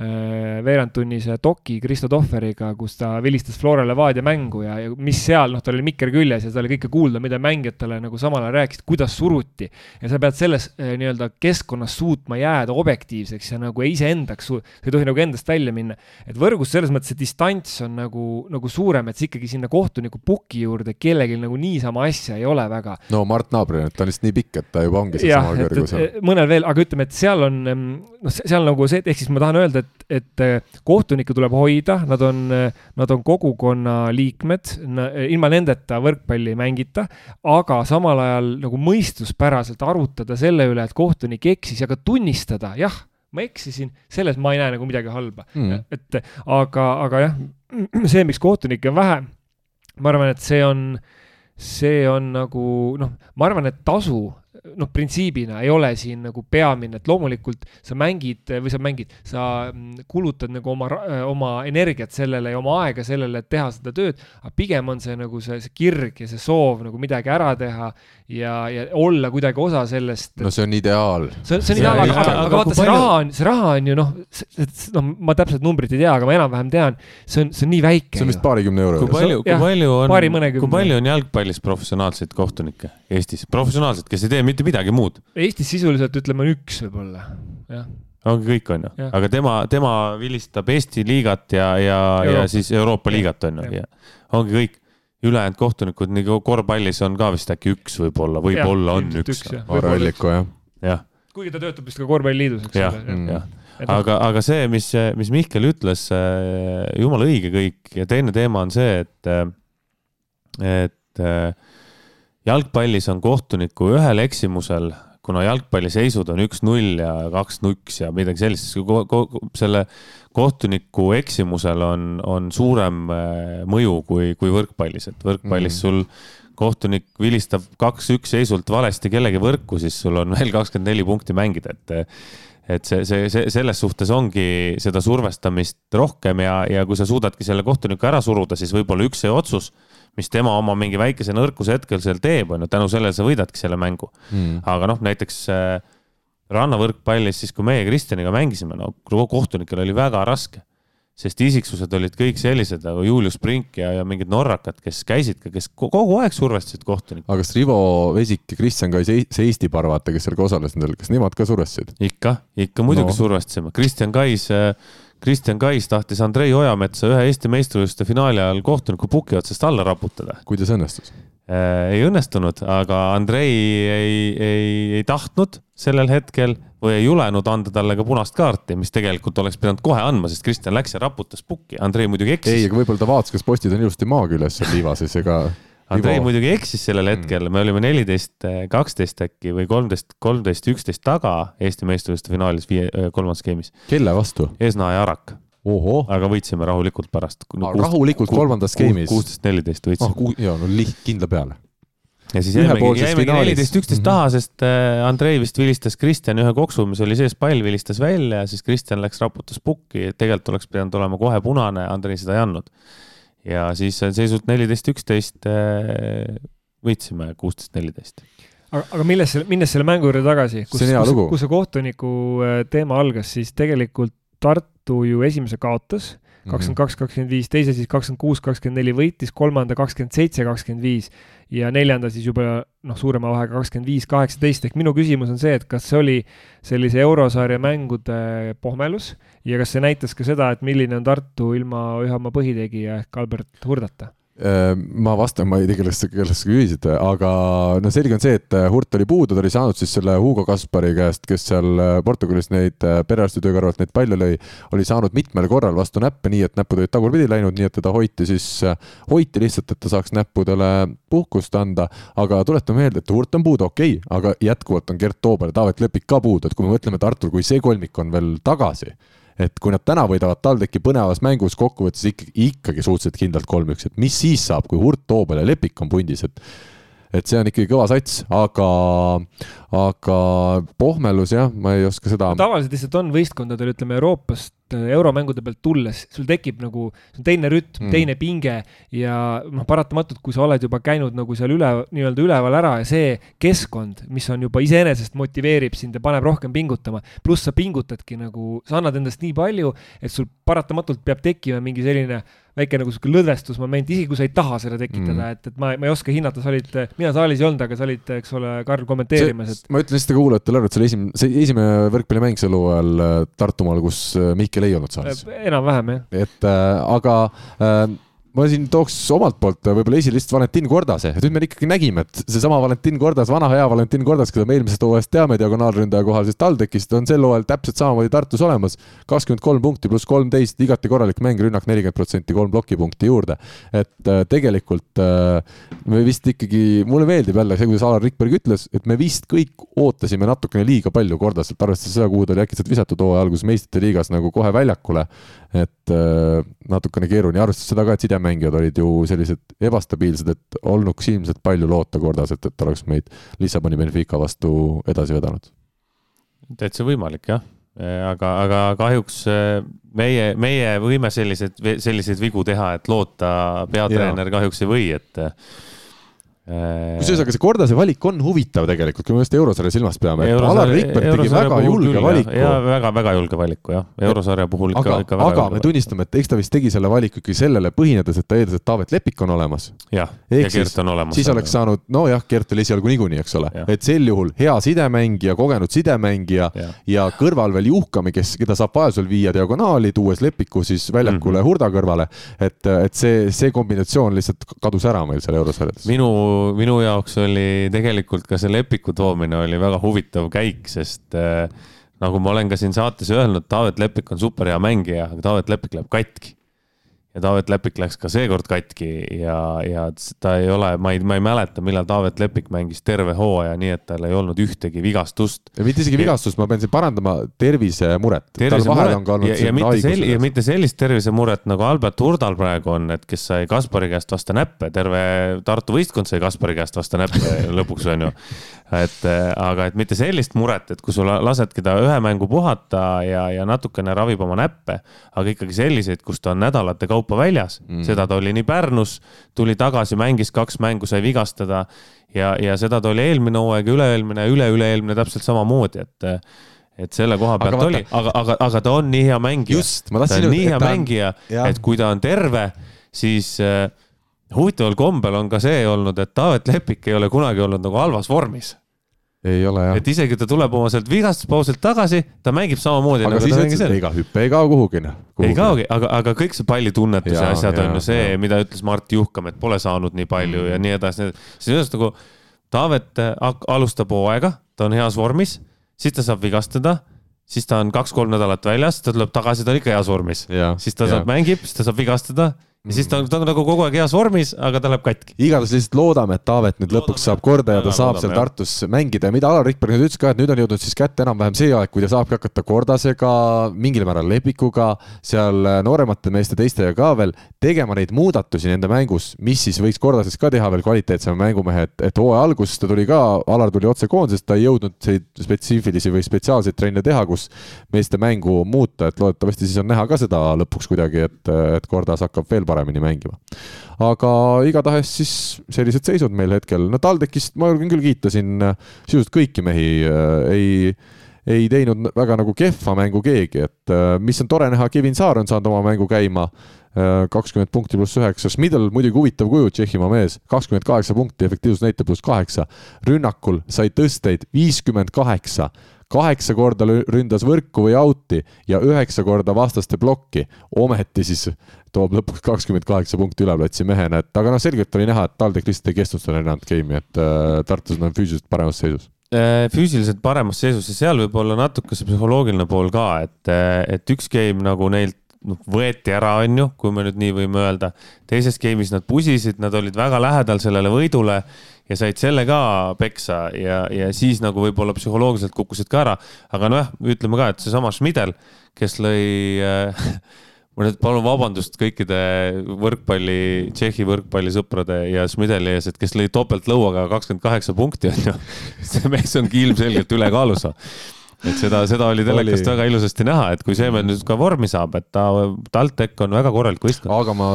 veerandtunnise doki Kristo Tohveriga, kus ta vilistas Flora Levadia mängu ja, ja mis seal, noh, tal oli mikker küljes ja ta oli kõike kuulda, mida mängijad talle nagu samal ajal rääkisid, kuidas suruti. ja sa pead selles äh, nii-öelda keskkonnas suutma jääda objektiivseks ja nagu iseendaks, sa ei tohi nagu endast välja minna. et võrgus selles mõttes see distants on nagu, nagu suurem, et sa ikkagi sinna kohtuniku puki juurde kellelgi nagu niisama asja ei ole väga. no Mart Naabri, ta on lihtsalt nii pikk, et ta juba ongi seesama kõrgusel. mõnel veel, aga ütleme, et seal on, noh, seal nagu see, ehk siis ma tahan öelda, et et, et äh, kohtunikke tuleb hoida, nad on, äh, nad on kogukonna liikmed, ilma nendeta võrkpalli ei mängita, aga samal ajal nagu mõistuspäraselt arutada selle üle, et kohtunik eksis ja ka tunnistada, jah, ma eksisin, selles ma ei näe nagu midagi halba. Mm.. et aga, aga jah, see, miks kohtunikke on vähe, ma arvan, et see on, see on nagu noh, ma arvan, et tasu noh, printsiibina ei ole siin nagu peamine, et loomulikult sa mängid või sa mängid, sa mm, kulutad nagu oma, oma energiat sellele ja oma aega sellele, et teha seda tööd, aga pigem on see nagu see, see kirg ja see soov nagu midagi ära teha ja, ja olla kuidagi osa sellest. no see on ideaal. see, see on ideaal, aga, aga, aga vaata, see palju... raha on, see raha on ju noh, noh, ma täpselt numbrit ei tea, aga ma enam-vähem tean, see on, see on nii väike. see on vist paarikümne euro juures. kui palju, kui palju on, kui palju on jalgpallis professionaalseid kohtunikke Eestis, professionaalseid, kes ei tee mitte midagi muud? Eestis sisuliselt ütleme on üks võib-olla, jah ongi kõik, on ju, aga tema, tema vilistab Eesti liigat ja, ja, ja siis Euroopa liigat, on ju, ja ongi kõik ülejäänud kohtunikud, nii korvpallis on ka vist äkki üks võib-olla, võib-olla on üks. Aare Alliku, jah. jah. kuigi ta töötab vist ka korvpalliliidus, eks ole. jah, jah. aga, aga see, mis, mis Mihkel ütles, jumala õige kõik ja teine teema on see, et, et jalgpallis on kohtuniku ühel eksimusel kuna jalgpalliseisud on üks-null ja kaks-nuks ja midagi sellist, selle kohtuniku eksimusel on, on suurem äh, mõju kui, kui võrkpallis, et võrkpallis mm. sul kohtunik vilistab kaks-üks seisult valesti kellegi võrku, siis sul on veel kakskümmend neli punkti mängida, et et see, see, see selles suhtes ongi seda survestamist rohkem ja, ja kui sa suudadki selle kohtuniku ära suruda, siis võib-olla üks see otsus mis tema oma mingi väikese nõrkuse hetkel seal teeb, on ju, tänu sellele sa võidadki selle mängu. Mm.. aga noh, näiteks äh, rannavõrkpallis, siis kui meie Kristjaniga mängisime, no kohtunikel oli väga raske sest isiksused olid kõik sellised nagu Julius Brink ja, ja mingid norrakad, kes käisid ka, kes kogu aeg survestasid kohtunikke. aga kas Rivo Vesik ja Kristjan Kais, see Eesti paar, vaata, kes seal ka osales nendel, kas nemad ka survestasid? ikka, ikka muidugi no. survestasime. Kristjan Kais äh, Kristjan Kais tahtis Andrei Ojametsa ühe Eesti meistrivõistluste finaali ajal kohtuniku puki otsast alla raputada. kuidas õnnestus? Äh, ei õnnestunud, aga Andrei ei, ei, ei tahtnud sellel hetkel või ei julenud anda talle ka punast kaarti, mis tegelikult oleks pidanud kohe andma, sest Kristjan läks ja raputas pukki. Andrei muidugi eksis. ei, aga võib-olla ta vaatas, kas postid on ilusti maa küljes seal liiva sees, ega Andrei muidugi eksis sellel mm. hetkel, me olime neliteist, kaksteist äkki või kolmteist, kolmteist, üksteist taga Eesti meistrivõistluste finaalis viie, kolmandas skeemis. kelle vastu? Esna ja Arak. aga võitsime rahulikult pärast no,. rahulikult kolmandas skeemis? kuusteist, neliteist võitsime ah,. jaa, no liht-, kindla peale. Ja siis jäimegi, jäimegi neliteist, üksteist taha, mhm. sest äh, Andrei vist vilistas Kristjan ühe koksu, mis oli sees, pall vilistas välja, siis Kristjan läks, raputas pukki, tegelikult oleks pidanud olema kohe punane, Andrei seda ei andnud ja siis seisult neliteist, üksteist äh, võitsime kuusteist, neliteist. aga, aga milles, minnes selle mängu juurde tagasi, kus, kus, kus see kohtuniku äh, teema algas, siis tegelikult Tartu ju esimese kaotas kakskümmend kaks, kakskümmend viis, teise siis kakskümmend kuus, kakskümmend neli võitis, kolmanda kakskümmend seitse, kakskümmend viis ja neljanda siis juba noh, suurema vahega kakskümmend viis, kaheksateist, ehk minu küsimus on see, et kas see oli sellise eurosarja mängude pohmelus ja kas see näitas ka seda, et milline on Tartu ilma ühe oma põhitegija ehk Albert Hurdata? Äh, ma vastan, ma ei tea, kellest, kellest sa küsisid, aga no selge on see, et äh, Hurt oli puudu, ta oli saanud siis selle Hugo Kaspari käest, kes seal äh, Portugalis neid perearstitöö kõrvalt neid palle lõi, oli saanud mitmel korral vastu näppe, nii et näpud olid tagurpidi läinud, nii et teda hoiti siis, hoiti lihtsalt, et ta saaks näppudele puhkust anda, aga tuletame meelde, et Hurt on puudu, okei okay,, aga jätkuvalt on Gert Toobal ja Taavet Lepik ka puudu, et kui me mõtleme Tartul, kui see kolmik on veel tagasi et kui nad täna võidavad TalTechi põnevas mängus kokkuvõttes ikkagi, ikkagi suhteliselt kindlalt kolm-üks, et mis siis saab, kui Hurt, Toobal ja Lepik on pundis, et et see on ikkagi kõva sats, aga, aga pohmelus jah, ma ei oska seda. tavaliselt lihtsalt on võistkondadel, ütleme Euroopast Äh, euromängude pealt tulles, sul tekib nagu, see on teine rütm mm., teine pinge ja noh, paratamatult, kui sa oled juba käinud nagu seal üle, nii-öelda üleval ära ja see keskkond, mis on juba iseenesest motiveerib sind ja paneb rohkem pingutama, pluss sa pingutadki nagu, sa annad endast nii palju, et sul paratamatult peab tekkima mingi selline väike nagu sihuke lõdvestusmoment, isegi kui sa ei taha seda tekitada mm., et, et ma, ma ei oska hinnata, sa olid, mina saalis ei olnud, aga sa olid, eks ole, Karl, kommenteerimas, et. ma ütlen lihtsalt kuulajatele ära, et see oli esimene, see esimene võrkpallimäng sel hooajal äh, Tartumaal, kus äh, Mihkel ei olnud saalis. enam-vähem, jah. et äh, aga äh, ma siin tooks omalt poolt võib-olla esile lihtsalt Valentin Kordase, et nüüd me ikkagi nägime, et seesama Valentin Kordas, vana hea Valentin Kordas, keda me eelmisest hooajast teame diagonaalründaja kohal, siis TalTechist on sel hooajal täpselt samamoodi Tartus olemas. kakskümmend kolm punkti pluss kolmteist, igati korralik mäng, rünnak nelikümmend protsenti, kolm plokipunkti juurde. et äh, tegelikult äh, me vist ikkagi, mulle meeldib jälle see, kuidas Alar Rikberg ütles, et me vist kõik ootasime natukene liiga palju Kordaselt, arvestades seda, kuhu ta oli äkitselt visatud hooaja alguses meistrite liigas nagu kohe väljakule et äh, natukene keeruline, arvestades seda ka, et sidemängijad olid ju sellised ebastabiilsed, et olnuks ilmselt palju loota kordas, et, et oleks meid Lissaboni Benfica vastu edasi vedanud. täitsa võimalik jah, aga, aga kahjuks äh, meie, meie võime selliseid, selliseid vigu teha, et loota peatreener kahjuks ei või, et kusjuures, aga see Kordase valik on huvitav tegelikult, kui me just eurosarja silmas peame, Alar Rikberg tegi väga julge küll, valiku. väga-väga julge valiku jah, eurosarja puhul ikka, ikka väga aga me tunnistame, et eks ta vist tegi selle valiku ikkagi sellele põhinedes, et ta eeldas, et Taavet Lepik on olemas. jah, ja Gert on olemas. siis oleks saanud, nojah, Gert oli esialgu niikuinii, eks ole, et sel juhul hea sidemängija, kogenud sidemängija ja, ja kõrval veel Juhkami, kes, keda saab vajadusel viia diagonaali, tuues Lepiku siis väljakule mm -hmm. Hurda kõrvale. et, et see, see kombinatsioon lihtsalt kadus ära meil seal eurosarjades. minu, minu jaoks oli tegelikult ka see Lepiku toomine oli väga huvitav käik, sest äh, nagu ma olen ka siin saates öelnud, Taavet Lepik on super hea mängija, aga Taavet Lepik läheb katki ja Taavet Lepik läks ka seekord katki ja, ja ta ei ole, ma ei, ma ei mäleta, millal Taavet Lepik mängis terve hooaja, nii et tal ei olnud ühtegi vigastust. ja mitte isegi vigastust, ma pean siin parandama tervisemuret. Tervisemuret ja, ja mitte sel-, ja mitte sellist tervisemuret nagu Albert Hurdal praegu on, et kes sai Kaspari käest vastu näppe, terve Tartu võistkond sai Kaspari käest vastu näppe lõpuks on ju et aga et mitte sellist muret, et kui sa lasedki ta ühe mängu puhata ja, ja natukene ravib oma näppe, aga ikkagi selliseid, kus ta on nädalate kaupa väljas mm., seda ta oli nii Pärnus, tuli tagasi, mängis kaks mängu, sai vigastada ja, ja seda ta oli eelmine hooaeg, üle-eelmine, üle-üle-eelmine täpselt samamoodi, et et selle koha pealt aga oli, aga, aga, aga ta on nii hea mängija. ta on nii hea mängija, et kui ta on terve, siis äh, huvitaval kombel on ka see olnud, et Taavet Lepik ei ole kunagi olnud nagu halvas vormis ei ole jah. et isegi ta tuleb oma sealt vigastuspausilt tagasi, ta mängib samamoodi. aga nagu siis ütlesid, et ega hüpe ei kao kuhugi. Noh, ei kaogi, aga, aga kõik see pallitunnetus ja, ja asjad ja, on ju see, mida ütles Mart Juhkam, et pole saanud nii palju mm. ja nii edasi. siis just nagu Taavet äh, alustab hooaega, ta on heas vormis, siis ta saab vigastada siis ta on kaks-kolm nädalat väljas, ta tuleb tagasi, ta on ikka heas vormis. siis ta saab, mängib, siis ta saab vigastada ja siis ta on, ta on nagu kogu aeg heas vormis, aga ta läheb katki. igatahes lihtsalt loodame, et Taavet nüüd loodame, lõpuks saab korda ja ta saab loodame, seal Tartus jah. mängida ja mida Alar Rikberg nüüd ütles ka, et nüüd on jõudnud siis kätte enam-vähem see aeg, kui ta saabki hakata Kordasega, mingil määral Lepikuga, seal äh, nooremate meeste teistega ka veel tegema neid muudatusi nende mängus, mis siis võiks Kordases ka teha veel kvaliteetsema mängumehe, et, et hooaja alguses ta tuli ka, Alar tuli otse koondisest, ta ei jõudnud neid spetsiifilisi või spetsiaalseid trenne teha, kus meeste mängu muuta, et loodetavasti siis on näha ka seda lõpuks kuidagi, et, et Kordas hakkab veel paremini mängima. aga igatahes siis sellised seisud meil hetkel, no TalTechist ma julgen küll kiita siin äh, sisuliselt kõiki mehi, äh, ei ei teinud väga nagu kehva mängu keegi, et äh, mis on tore näha, Kevin Saar on saanud oma mängu käima, kakskümmend punkti pluss üheksa, Schmidl muidugi huvitav kuju, Tšehhimaa mees, kakskümmend kaheksa punkti, efektiivsusnäitaja pluss kaheksa. rünnakul sai tõsteid viiskümmend kaheksa kaheksa korda ründas võrku või out'i ja üheksa korda vastaste plokki. ometi siis toob lõpuks kakskümmend kaheksa punkti üleplatsi mehena, et aga noh, selgelt oli näha, et TalTech lihtsalt ei kestnud neljandat game'i, et äh, Tartus on füüsiliselt paremas seisus äh, füüsiliselt paremas seisus ja seal võib olla natuke see psühholoogiline pool ka, et, äh, et üks game nagu neilt noh, võeti ära, on ju, kui me nüüd nii võime öelda. teises game'is nad pusisid, nad olid väga lähedal sellele võidule ja said selle ka peksa ja, ja siis nagu võib-olla psühholoogiliselt kukkusid ka ära. aga nojah, ütleme ka, et seesama Schmidel, kes lõi äh, ma nüüd palun vabandust kõikide võrkpalli, Tšehhi võrkpallisõprade ja Schmideli ees, et kes lõi topeltlõuaga kakskümmend kaheksa punkti, on ju. see mees ongi ilmselgelt ülekaalus et seda, seda oli telekast väga ilusasti näha, et kui Seemen nüüd ka vormi saab, et ta, TalTech on väga korralik võistkond. aga ma,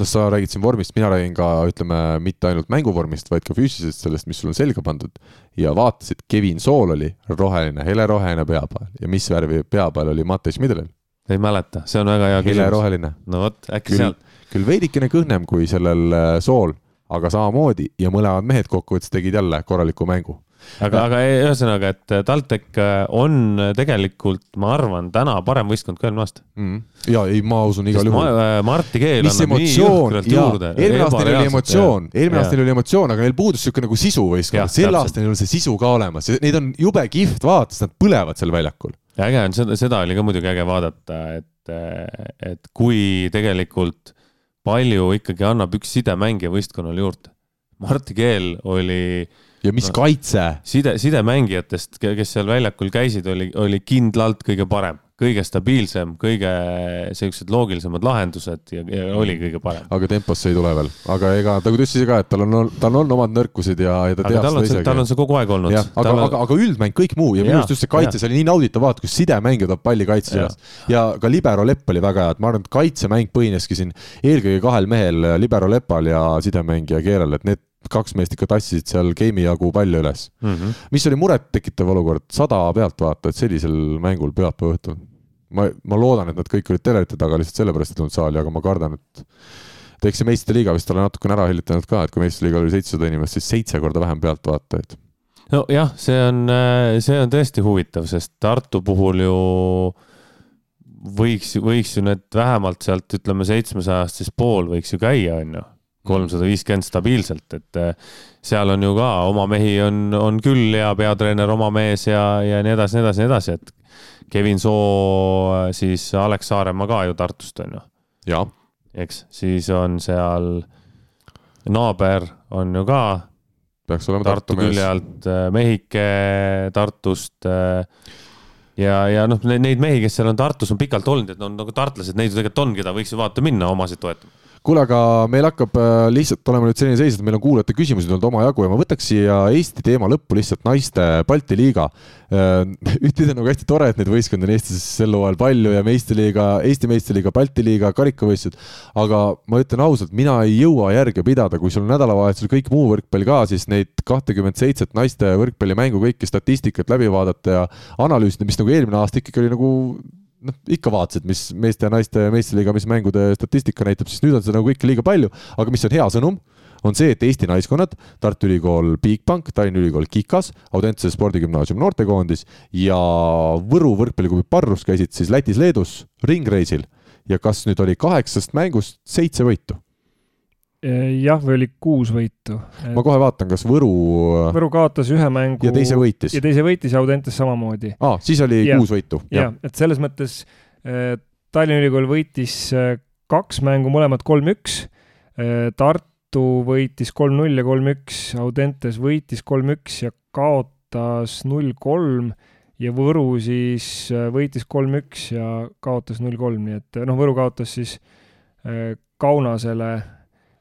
noh, sa räägid siin vormist, mina räägin ka, ütleme, mitte ainult mänguvormist, vaid ka füüsilisest sellest, mis sul on selga pandud. ja vaatasid, Kevin Sool oli roheline, heleroheline peapael ja mis värvi peapael oli Matei Schmidlil? Ei mäleta, see on väga hea küsimus. heleroheline. no vot, äkki küll, sealt. küll veidikene kõhnem kui sellel äh, Sool, aga samamoodi ja mõlemad mehed kokkuvõttes tegid jälle korraliku mängu. Aga, aga ühesõnaga, et äh, TalTech äh, on tegelikult, ma arvan, täna parem võistkond kui eelmine aasta. Mm.. ja ei, ma usun igal juhul. ma,. Marti Keel mis emotsioon, eelmine aasta neil oli emotsioon, eelmine aasta neil oli emotsioon, aga neil puudus niisugune nagu sisu võistkonnal, sel aastal neil on see sisu ka olemas, neid on jube kihvt vaadata, sest nad põlevad seal väljakul. Äge on, seda, seda oli ka muidugi äge vaadata, et, et kui tegelikult palju ikkagi annab üks sidemängija võistkonnale juurde. Marti Keel oli ja mis no, kaitse? side, sidemängijatest, kes seal väljakul käisid, oli, oli kindlalt kõige parem kõige stabiilsem, kõige siuksed loogilisemad lahendused ja, ja oli kõige parem. aga temposse ei tule veel, aga ega ta ütles ise ka, et tal on, tal on omad nõrkused ja, ja ta teab seda isegi. tal on see kogu aeg olnud. aga on..., aga, aga üldmäng, kõik muu ja minu arust just see kaitse, see oli nii nauditav vaadata, kus sidemängija toob palli kaitses üles. ja ka libero lepp oli väga hea, et ma arvan, et kaitsemäng põhineski siin eelkõige kahel mehel, libero lepal ja sidemängija keelel, et need kaks meest ikka tassisid seal game'i jagu palju üles mm. -hmm. mis oli murettekitav olukord, sada pealtvaatajat sellisel mängul pühapäeva õhtul. ma, ma loodan, et nad kõik olid telerite taga lihtsalt sellepärast ei tulnud saali, aga ma kardan, et et eks see meistrite liiga vist ole natukene ära hillitanud ka, et kui meistrite liigal oli seitsesada inimest, siis seitse korda vähem pealtvaatajaid. nojah, see on, see on tõesti huvitav, sest Tartu puhul ju võiks, võiks ju need vähemalt sealt ütleme seitsmesajast siis pool võiks ju käia, on ju kolmsada viiskümmend stabiilselt, et eh, seal on ju ka oma mehi on, on küll ja peatreener oma mees ja, ja nii edasi, nii edasi, nii edasi, et Kevin Soo, siis Alex Saaremaa ka ju Tartust on ju. eks, siis on seal naaber on ju ka. peaks olema Tartu, Tartu külje alt, eh, Mehhike Tartust ja, ja noh, neid mehi, kes seal on Tartus on pikalt olnud, et on nagu tartlased, neid ju tegelikult on, keda võiks ju vaata minna omasid toetama kuule, aga meil hakkab äh, lihtsalt olema nüüd selline seis, et meil on kuulajate küsimusi tulnud omajagu ja ma võtaks siia Eesti teema lõppu lihtsalt naiste Balti liiga. Äh, ühtpidi on nagu hästi tore, et neid võistkondi on Eestis sel hooajal palju ja meistriliiga, Eesti meistriliiga, Balti liiga, karikavõistlused. aga ma ütlen ausalt, mina ei jõua järge pidada, kui sul on nädalavahetusel kõik muu võrkpall ka, siis neid kahtekümmet seitset naiste võrkpallimängu kõike statistikat läbi vaadata ja analüüsida, mis nagu eelmine aasta ikkagi oli nagu noh, ikka vaatasid, mis meeste ja naiste meistriliiga, mis mängude statistika näitab, siis nüüd on seda nagu ikka liiga palju, aga mis on hea sõnum, on see, et Eesti naiskonnad, Tartu Ülikool Bigbank, Tallinna Ülikool Kikas, Audentse spordigümnaasium noortekoondis ja Võru võrkpalliklubi Parrus käisid siis Lätis-Leedus ringreisil. Ja kas nüüd oli kaheksast mängust seitse võitu jah, või oli kuus võitu et.... ma kohe vaatan, kas Võru. Võru kaotas ühe mängu. ja teise võitis. ja teise võitis ja Audentes samamoodi. aa, siis oli ja. kuus võitu. jah, et selles mõttes äh, Tallinna Ülikool võitis äh, kaks mängu, mõlemad kolm-üks äh,. Tartu võitis kolm-null ja kolm-üks, Audentes võitis kolm-üks ja kaotas null-kolm ja Võru siis võitis kolm-üks ja kaotas null-kolm, nii et noh, Võru kaotas siis Kaunasele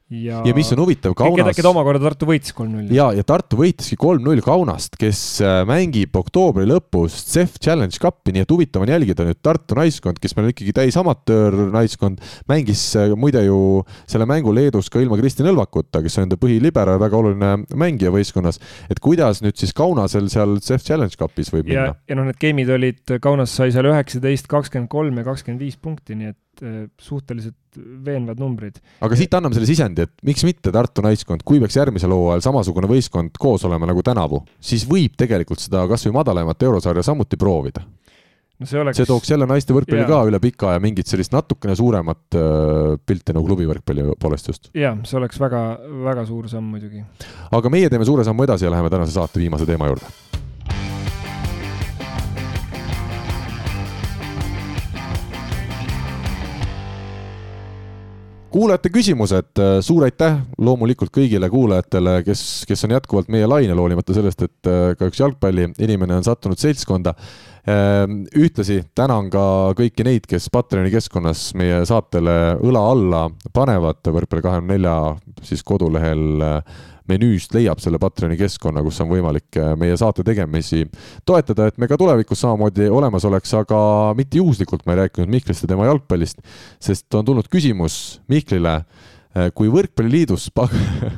ja, ja mis on huvitav, Kaunas. keda, omakorda Tartu võitis kolm-null. ja, ja Tartu võitiski kolm-null Kaunast, kes äh, mängib oktoobri lõpus CEF Challenge Cupi, nii et huvitav on jälgida nüüd Tartu naiskond, kes meil on ikkagi täis amatöörnaiskond, mängis äh, muide ju selle mängu Leedus ka ilma Kristjan Õlvakuta, kes on enda põhilibero ja väga oluline mängija võistkonnas. et kuidas nüüd siis Kaunasel seal CEF Challenge Cupis võib ja, minna? ja noh, need game'id olid, Kaunas sai seal üheksateist, kakskümmend kolm ja kakskümmend viis punkti, nii et suhteliselt veenvad numbrid. aga siit anname selle sisendi, et miks mitte Tartu naiskond, kui peaks järgmisel hooajal samasugune võistkond koos olema nagu tänavu, siis võib tegelikult seda kasvõi madalamat eurosarja samuti proovida. no see oleks see tooks jälle naiste võrkpalli ka üle pika aja mingit sellist natukene suuremat äh, pilti nagu klubi võrkpalli poolest just. jah, see oleks väga, väga suur samm muidugi. aga meie teeme suure sammu edasi ja läheme tänase saate viimase teema juurde kuulajate küsimused, äh, suur aitäh loomulikult kõigile kuulajatele, kes, kes on jätkuvalt meie lainel, hoolimata sellest, et äh, ka üks jalgpalliinimene on sattunud seltskonda. Ähm, ühtlasi tänan ka kõiki neid, kes Patreoni keskkonnas meie saatele õla alla panevad, Võrkpalli kahekümne nelja siis kodulehel äh, menüüst leiab selle Patreoni keskkonna, kus on võimalik äh, meie saate tegemisi toetada, et me ka tulevikus samamoodi olemas oleks, aga mitte juhuslikult ma ei rääkinud Mihklist ja tema jalgpallist, sest on tulnud küsimus Mihklile äh, kui Võrkpalliliidus pak-,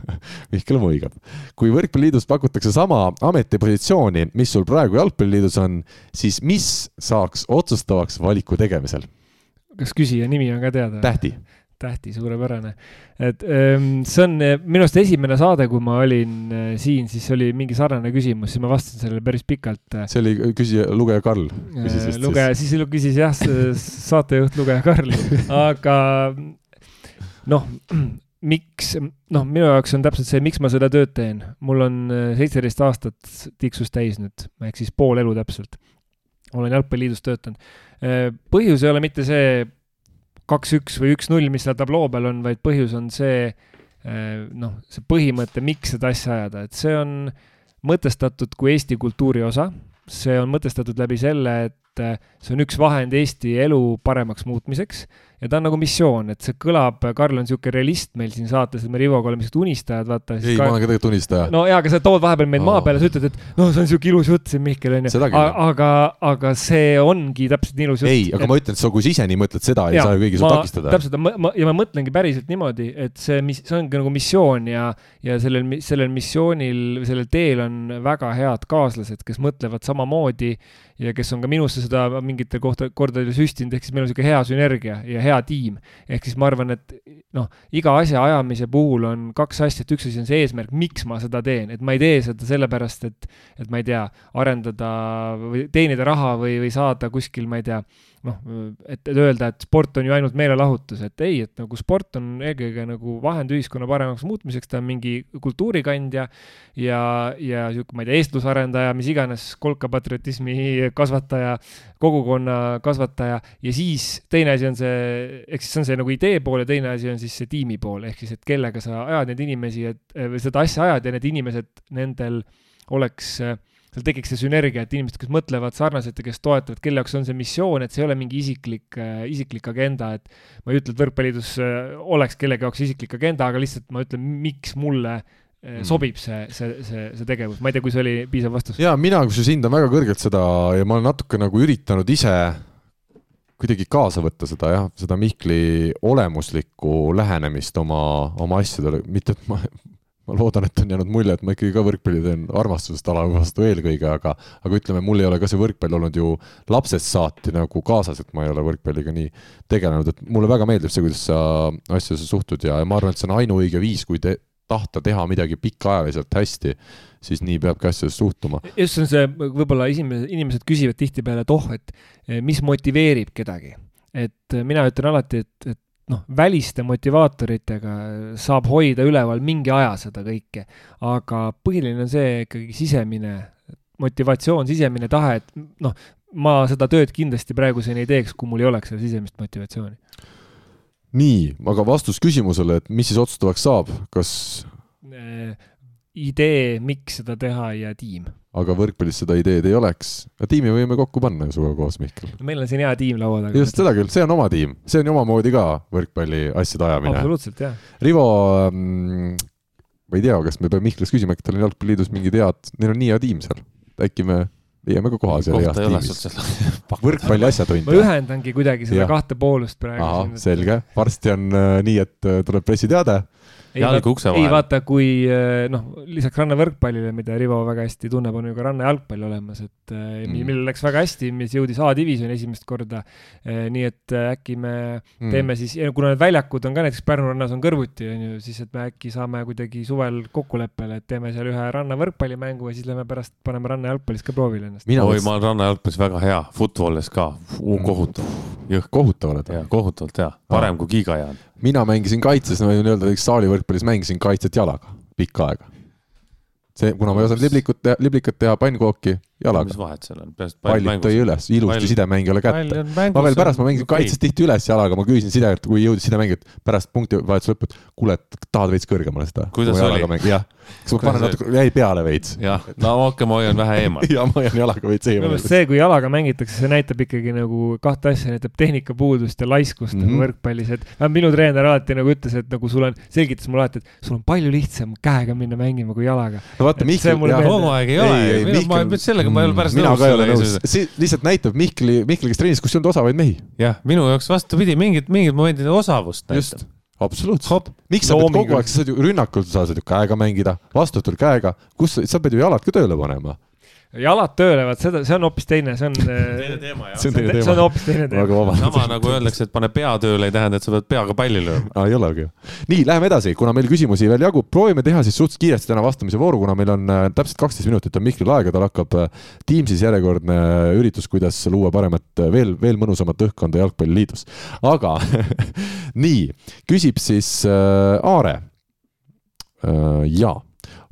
Mihkel muigab, kui Võrkpalliliidus pakutakse sama ametipositsiooni, mis sul praegu Jalgpalliliidus on, siis mis saaks otsustavaks valiku tegemisel? kas küsija nimi on ka teada? tähti tähti, suurepärane. et ähm, see on äh, minu arust esimene saade, kui ma olin äh, siin, siis oli mingi sarnane küsimus, siis ma vastasin sellele päris pikalt. Äh. see oli küsija, lugeja Karl küsis vist lugeja, siis küsis jah, saatejuht lugeja Karl, aga noh, miks, noh, minu jaoks on täpselt see, miks ma seda tööd teen. mul on seitseteist aastat tiksus täis nüüd, ehk siis pool elu täpselt. olen Jalgpalliliidus töötanud. põhjus ei ole mitte see kaks-üks või üks-null, mis seal tabloo peal on, vaid põhjus on see eh, noh, see põhimõte, miks seda asja ajada, et see on mõtestatud kui Eesti kultuuri osa, see on mõtestatud läbi selle, et et äh, see on üks vahend Eesti elu paremaks muutmiseks ja ta on nagu missioon, et see kõlab, Karl on niisugune realist meil siin saates, et me Rivoga oleme niisugused unistajad, vaata. ei ma olen ka tegelikult unistaja. no jaa, aga sa tood vahepeal meid oh. maa peale, sa ütled, et noh, see on niisugune ilus jutt siin, Mihkel, onju. aga, aga see ongi täpselt nii ilus jutt. ei, aga et... ma ütlen, et sa, kui sa ise nii mõtled seda, ei saa ju keegi sul takistada. täpselt, ma, ja ma mõtlengi päriselt niimoodi, et see, mis, see ongi nagu missioon ja, ja sellel, sellel missioonil, sellel teel on väga head kaaslased, kes mõtlevad samamoodi ja kes on ka minusse seda mingitel kohta, kordadel süstinud, ehk siis meil on niisugune hea sünergia ja hea tiim. ehk siis ma arvan, et noh, iga asja ajamise puhul on kaks asja, et üks asi on see eesmärk, miks ma seda teen, et ma ei tee seda sellepärast, et, et ma ei tea, arendada või teenida raha või, või saada kuskil, ma ei tea, noh, et, et öelda, et sport on ju ainult meelelahutus, et ei, et nagu sport on eelkõige nagu vahend ühiskonna paremaks muutmiseks, ta on mingi kultuurikandja ja, ja sihuke, ma ei tea, eestlusarendaja, mis iganes, kolkapatriotismi kasvataja, kogukonna kasvataja ja siis teine asi on see, ehk siis see on see nagu idee pool ja teine asi on siis see tiimi pool, ehk siis, et kellega sa ajad neid inimesi, et või seda asja ajad ja need inimesed, nendel oleks äh, seal tekiks see sünergia, et inimesed, kes mõtlevad sarnaselt ja kes toetavad, kelle jaoks on see missioon, et see ei ole mingi isiklik äh,, isiklik agenda, et ma ei ütle, et Võrkpalliliidus äh, oleks kellegi jaoks isiklik agenda, aga lihtsalt ma ütlen, miks mulle äh, mm. sobib see, see, see, see tegevus, ma ei tea, kui see oli piisav vastus. jaa, mina kusjuures hindan väga kõrgelt seda ja ma olen natuke nagu üritanud ise kuidagi kaasa võtta seda jah, seda Mihkli olemuslikku lähenemist oma, oma asjadele, mitte et ma ma loodan, et on jäänud mulje, et ma ikkagi ka võrkpalli teen armastusest ala vastu eelkõige, aga, aga ütleme, mul ei ole ka see võrkpall olnud ju lapsest saati nagu kaasas, et ma ei ole võrkpalliga nii tegelenud, et mulle väga meeldib see, kuidas sa asjadesse suhtud ja, ja ma arvan, et see on ainuõige viis, kui te, tahta teha midagi pikaajaliselt hästi, siis nii peabki asjadesse suhtuma. just see on see, võib-olla inimesed, inimesed küsivad tihtipeale, et oh, et mis motiveerib kedagi. et mina ütlen alati, et, et noh, väliste motivaatoritega saab hoida üleval mingi aja seda kõike, aga põhiline on see ikkagi sisemine motivatsioon, sisemine tahe, et noh, ma seda tööd kindlasti praeguseni ei teeks, kui mul ei oleks seda sisemist motivatsiooni. nii, aga vastus küsimusele, et mis siis otsustavaks saab, kas äh, idee, miks seda teha ja tiim aga võrkpallis seda ideed ei oleks. tiimi võime kokku panna sinuga koos, Mihkel. meil on siin hea tiim laua taga. just seda küll, see on oma tiim, see on ju omamoodi ka võrkpalli asjade ajamine. absoluutselt, jah. Rivo mm,, ma ei tea, kas me peame Mihklast küsima, äkki tal on jalgpalliliidus mingid head, neil on nii hea tiim seal, äkki me leiame ka koha seal heas tiimis. võrkpalli asjatundja. ma ühendangi kuidagi seda ja. kahte poolust praegu. selge, varsti on äh, nii, et äh, tuleb pressiteade jalg ukse vahel. ei vaata, kui eh, noh, lisaks rannavõrkpallile, mida Rivo väga hästi tunneb, on ju ka rannajalgpall olemas, et eh, mm. millel läks väga hästi, mis jõudis A-divisjoni esimest korda. Eh, nii et äkki me mm. teeme siis, kuna need väljakud on ka näiteks Pärnu rannas on kõrvuti, on ju, siis et me äkki saame kuidagi suvel kokkuleppele, et teeme seal ühe rannavõrkpallimängu ja siis lähme pärast, paneme rannajalgpallis ka proovile ennast. oi, ma olen rannajalgpallis väga hea, footballis ka, kohutav. jõhk, kohutav oled? kohutavalt hea, parem kui Giga jään mina mängisin kaitses, ma võin öelda, saalivõrkpallis mängisin kaitset jalaga pikka aega. see, kuna ma ei osanud liblikut teha, liblikat teha, pannkooki, jalaga. mis vahet seal on? pallid tõi üles, ilusti pall... sidemäng ei ole kätte. ma veel pärast, ma mängisin kaitses tihti üles jalaga, ma küsisin sidejalt, kui jõudis sidemäng, et pärast punktivahetuse lõppu, et kuule, et tahad veits kõrgemale seda. kuidas oli? jah, kas ma panen natuke, jäi peale veits. jah, no okei okay,, ma hoian vähe eemal ja ma hoian jalaga veits eemal. minu meelest see, kui jalaga mängitakse, see näitab ikkagi nagu kahte asja, näitab tehnikapuudust ja laiskust mm -hmm. nagu mhm. võrkpallis, et minu treener alati nagu ütles, et nagu sul on, selgitas mulle alati, et sul on palju lihtsam käega minna mängima kui jalaga. no vaata, Mihkel, kogu aeg ei ole, sellega ma ei ole pärast nõus ka ei ole nõus. see lihtsalt näitab Mihkli, Mihkli, kes treenis, kus ei olnud osavaid mehi. jah, minu jaoks vastupidi, mingid, mingid momendid osavust näitab. absoluutselt. miks sa pead kogu aeg, sa saad ju rünnakul, sa saad ju käega mängida, vastutul käega, kus sa, sa pead ju jalad ka tööle panema jalad tööle, vaat seda, see on hoopis teine, see on teine teema, jah. see on teine teema. see on hoopis teine teema. sama nagu öeldakse, et pane pea tööle, ei tähenda, et sa pead peaga palli lööma ah,. ei olegi ju. nii, läheme edasi, kuna meil küsimusi veel jagub, proovime teha siis suhteliselt kiiresti täna vastamise vooru, kuna meil on äh, täpselt kaksteist minutit on Mihklil aega, tal hakkab äh, Teamsis järjekordne äh, üritus, kuidas luua paremat, veel, veel mõnusamat õhkkonda jalgpalliliidus. aga nii, küsib siis äh, Aare äh,. jaa,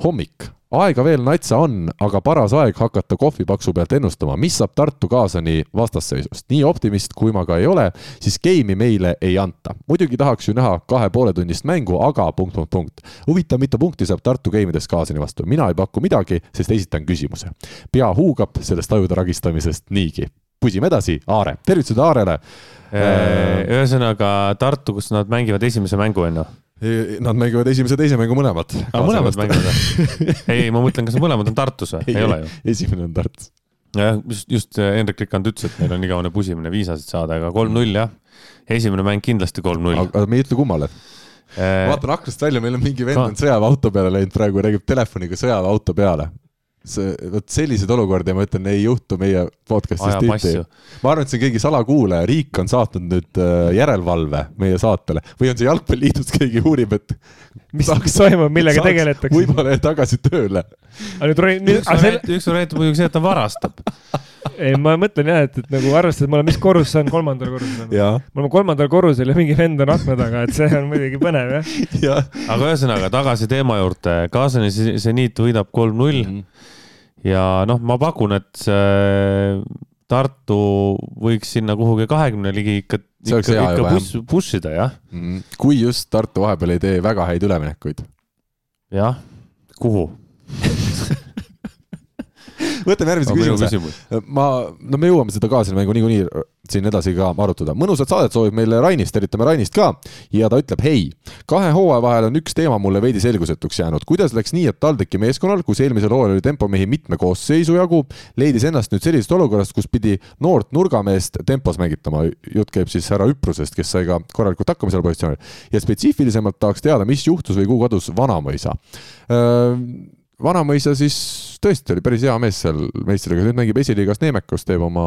hommik aega veel natsa on, aga paras aeg hakata kohvipaksu pealt ennustama, mis saab Tartu Kaasani vastasseisust. nii optimist, kui ma ka ei ole, siis game'i meile ei anta. muidugi tahaks ju näha kahe pooletunnist mängu, aga punkt, punkt, punkt. huvitav, mitu punkti saab Tartu game ides Kaasani vastu, mina ei paku midagi, sest esitan küsimuse. pea huugab sellest ajude ragistamisest niigi. pusime edasi, Aare, tervitused Aarele. ühesõnaga Tartu, kus nad mängivad esimese mängu, on ju? Nad mängivad esimese, teise mängu mõlemad. mõlemad mängivad või? ei, ma mõtlen, kas mõlemad on Tartus või? ei ole ju. esimene on Tartus. jah, just, just Hendrik Rikand ütles, et meil on igavene pusimine viisasid saada, aga kolm-null jah. esimene mäng kindlasti kolm-null. aga me ei ütle kummale ma vaatan aknast välja, meil on mingi vend on sõjaväeauto peale läinud praegu, räägib telefoniga sõjaväeauto peale see, vot selliseid olukordi, ma ütlen, ei juhtu meie podcast'is tihti. ma arvan, et see on keegi salakuulaja, riik on saatnud nüüd äh, järelevalve meie saatele või on see Jalgpalliliidus keegi uurib, et mis toimub, millega tegeletakse. võib-olla tagasi tööle. aga nüüd, nüüd, üks variant, üks variant on muidugi see, et ta varastab ei, ma mõtlen jah, et, et nagu arvestades, ma olen, mis korrus see on, kolmandal korrusel? me oleme kolmandal korrusel ja mingi vend on akna taga, et see on muidugi põnev jah ja.. aga ühesõnaga tagasi teema juurde, kaasani seniit võidab kolm-null mm. -hmm ja noh, ma pakun, et see Tartu võiks sinna kuhugi kahekümne ligi ikka, ikka, ikka push, push ida, jah mm,. kui just Tartu vahepeal ei tee väga häid üleminekuid. jah, kuhu võtame järgmise küsimuse. ma, no me jõuame seda kaasinimängu niikuinii siin edasi ka arutada. mõnusat saadet soovib meile Rainist, tervitame Rainist ka ja ta ütleb hei, kahe hooaja vahel on üks teema mulle veidi selgusetuks jäänud. kuidas läks nii, et TalTechi meeskonnal, kus eelmisel hooajal oli tempomehi mitme koosseisu jagu, leidis ennast nüüd sellisest olukorrast, kus pidi noort nurgameest tempos mängitama. jutt käib siis härra Üprusest, kes sai ka korralikult hakkama seal positsioonil. ja spetsiifilisemalt tahaks teada, mis juhtus või kuhu kadus Vanamõisa Vanamõisa siis tõesti oli päris hea mees seal meistriga, nüüd mängib esiliigas Neemekus, teeb oma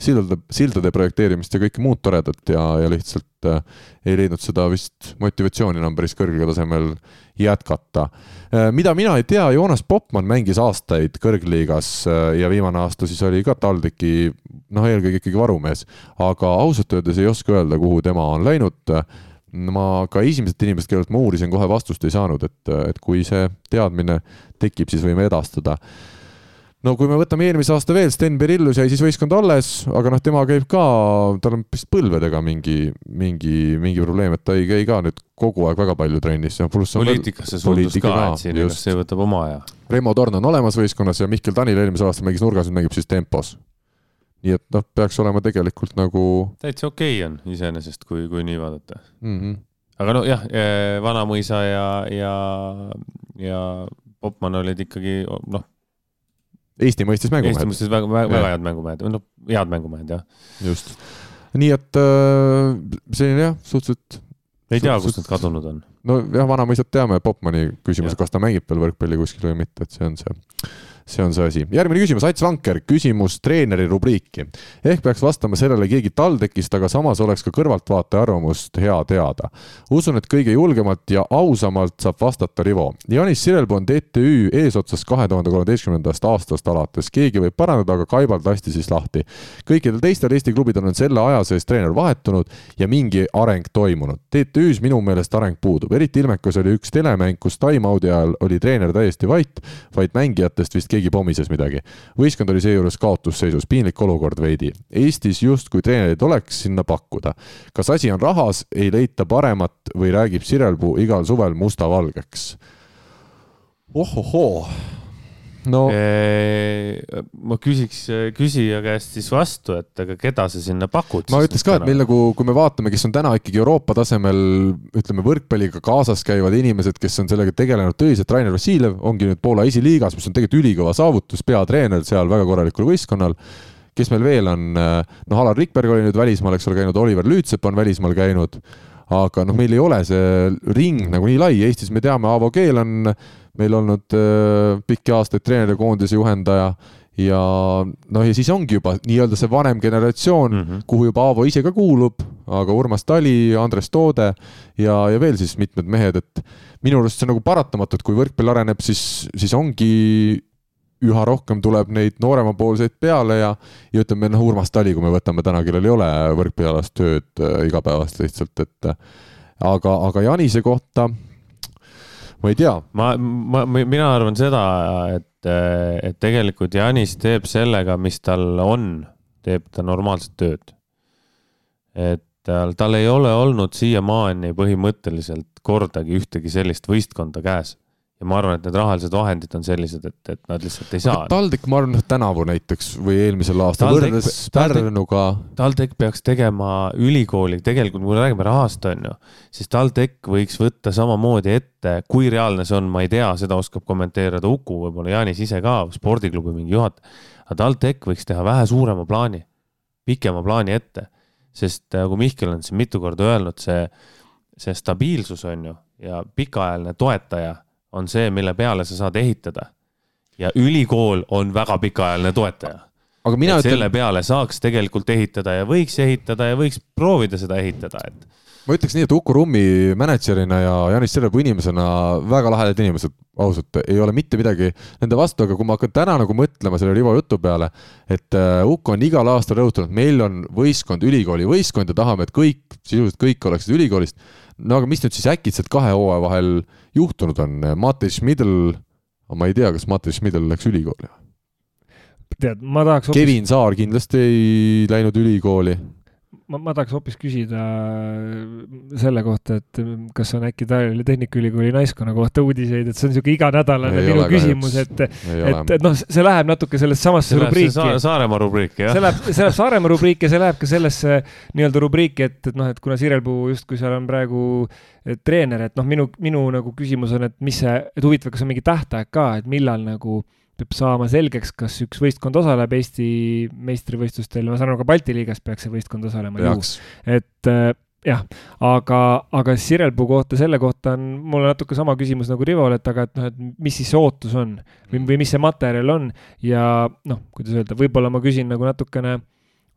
sildade, sildade projekteerimist ja kõike muud toredat ja, ja lihtsalt äh, ei leidnud seda vist motivatsiooni enam päris kõrgel tasemel jätkata äh,. mida mina ei tea, Joonas Popman mängis aastaid kõrgliigas äh, ja viimane aasta siis oli ka TalTechi noh, eelkõige ikkagi varumees, aga ausalt öeldes ei oska öelda, kuhu tema on läinud ma ka esimesed inimesed, kellelt ma uurisin, kohe vastust ei saanud, et, et kui see teadmine tekib, siis võime edastada. no kui me võtame eelmise aasta veel, Sten Berillus jäi siis võistkond alles, aga noh, tema käib ka, tal on vist põlvedega mingi, mingi, mingi probleem, et ta ei käi ka nüüd kogu aeg väga palju trennis. poliitikasse suundus ka, et siin just see võtab oma aja. Reimo Torn on olemas võistkonnas ja Mihkel Tanil eelmisel aastal mängis nurgas, nüüd mängib siis tempos nii et noh, peaks olema tegelikult nagu. täitsa okei okay on iseenesest, kui, kui nii vaadata mm. -hmm. aga noh, jah, eh, Vanamõisa ja, ja, ja Popman olid ikkagi noh. Eesti mõistes mängumehed. Eesti mõistes väga, väga, väga head mängumehed, noh, head mängumehed jah. just, nii et äh, selline jah, suhteliselt. ei tea, kust nad kadunud on. nojah, Vanamõisat teame, Popmani küsimus, kas ta mängib veel võrkpalli kuskil või mitte, et see on see see on see asi. järgmine küsimus, Ats Vanker, küsimus treeneri rubriiki. ehk peaks vastama sellele keegi TalTechist, aga samas oleks ka kõrvaltvaataja arvamust hea teada. usun, et kõige julgemalt ja ausamalt saab vastata Rivo. Janis Sirelpuu on TTÜ eesotsas kahe tuhande kolmeteistkümnendast aastast alates, keegi võib parandada, aga Kaibald lasti siis lahti. kõikidel teistel Eesti klubidel on selle aja sees treener vahetunud ja mingi areng toimunud. TTÜ-s minu meelest areng puudub, eriti ilmekas oli üks telemäng, kus time-out'i ajal oli treener täiesti vait, vaid mängijatest vist keegi pomises midagi. võistkond oli seejuures kaotusseisus, piinlik olukord veidi. Eestis justkui treenereid oleks sinna pakkuda. kas asi on rahas, ei leita paremat või räägib Sirelpuu igal suvel mustavalgeks? ohohoo no. Ma küsiks küsija käest siis vastu, et aga keda sa sinna pakud? ma ütleks ka, et meil nagu, kui me vaatame, kes on täna ikkagi Euroopa tasemel, ütleme võrkpalliga kaasas käivad inimesed, kes on sellega tegelenud tõsiselt, Rainer Vassiljev ongi nüüd Poola esiliigas, mis on tegelikult ülikõva saavutus, peatreener seal väga korralikul võistkonnal. Kes meil veel on, noh, Alar Rikberg oli nüüd välismaal, eks ole, käinud, Oliver Lüütsepp on välismaal käinud, aga noh, meil ei ole see ring nagu nii lai, Eestis me teame, Aavo Keel on meil olnud äh, pikki aastaid treenerikoondise juhendaja. Ja noh, ja siis ongi juba nii-öelda see vanem generatsioon mm, -hmm. kuhu juba Aavo ise ka kuulub, aga Urmas Tali, Andres Toode ja, ja veel siis mitmed mehed, et minu arust see on nagu paratamatu, et kui võrkpall areneb, siis, siis ongi üha rohkem tuleb neid nooremapoolseid peale ja, ja ütleme noh, Urmas Tali, kui me võtame täna, kellel ei ole võrkpallialast tööd äh, igapäevast lihtsalt, et aga, aga Janise kohta ma ei tea. ma, ma, mina arvan seda, et, et tegelikult Janis teeb sellega, mis tal on, teeb ta normaalset tööd. et tal, tal ei ole olnud siiamaani põhimõtteliselt kordagi ühtegi sellist võistkonda käes. Ja ma arvan, et need rahalised vahendid on sellised, et, et nad lihtsalt ei saa. TalTech, ma arvan, tänavu näiteks või eelmisel aastal võrreldes Pärnuga. TalTech peaks tegema ülikooli, tegelikult kui me räägime rahast, on ju, siis TalTech võiks võtta samamoodi ette, kui reaalne see on, ma ei tea, seda oskab kommenteerida Uku, võib-olla Jaanis ise ka, spordiklubi mingi juhataja. aga TalTech võiks teha vähe suurema plaani, pikema plaani ette, sest nagu Mihkel on siin mitu korda öelnud, see, see stabiilsus on ju ja pikaajaline toetaja on see, mille peale sa saad ehitada. ja ülikool on väga pikaajaline toetaja. aga mina ütlen. selle peale saaks tegelikult ehitada ja võiks ehitada ja võiks proovida seda ehitada, et. Ma ütleks nii, et Uku Rummi mänedžerina ja Janis Serepuu inimesena väga lahedad inimesed, ausalt, ei ole mitte midagi nende vastu, aga kui ma hakkan täna nagu mõtlema selle Rivo jutu peale, et uh, Uku on igal aastal rõhutanud, meil on võistkond, ülikooli võistkond ja tahame, et kõik, sisuliselt kõik oleksid ülikoolist. No aga mis nüüd siis äkitselt kahe hooaja vahel juhtunud on, Mati Schmidl, ma ei tea, kas Mati Schmidl läks ülikooli? tead, ma tahaks hoopis... Kevin Saar kindlasti ei läinud ülikooli ma, ma tahaks hoopis küsida selle kohta, et kas on äkki Tallinna Tehnikaülikooli naiskonna kohta uudiseid, et see on niisugune iganädalane minu küsimus, et, et, et noh, see läheb natuke sellesse samasse rubriiki. Sa Saaremaa rubriiki, jah? see läheb, see läheb Saaremaa rubriiki ja see läheb ka sellesse nii-öelda rubriiki, et, et noh, et kuna Sirelpuu justkui seal on praegu treener, et noh, minu, minu nagu küsimus on, et mis see, et huvitav, kas on mingi tähtaeg ka, et millal nagu peab saama selgeks, kas üks võistkond osaleb Eesti meistrivõistlustel, ma saan aru, ka Balti liigas peaks see võistkond osalema et äh, jah, aga, aga Sirelpuu kohta, selle kohta on mul natuke sama küsimus nagu Rivol, et aga et noh, et mis siis ootus on või, või mis see materjal on. Ja noh, kuidas öelda, võib-olla ma küsin nagu natukene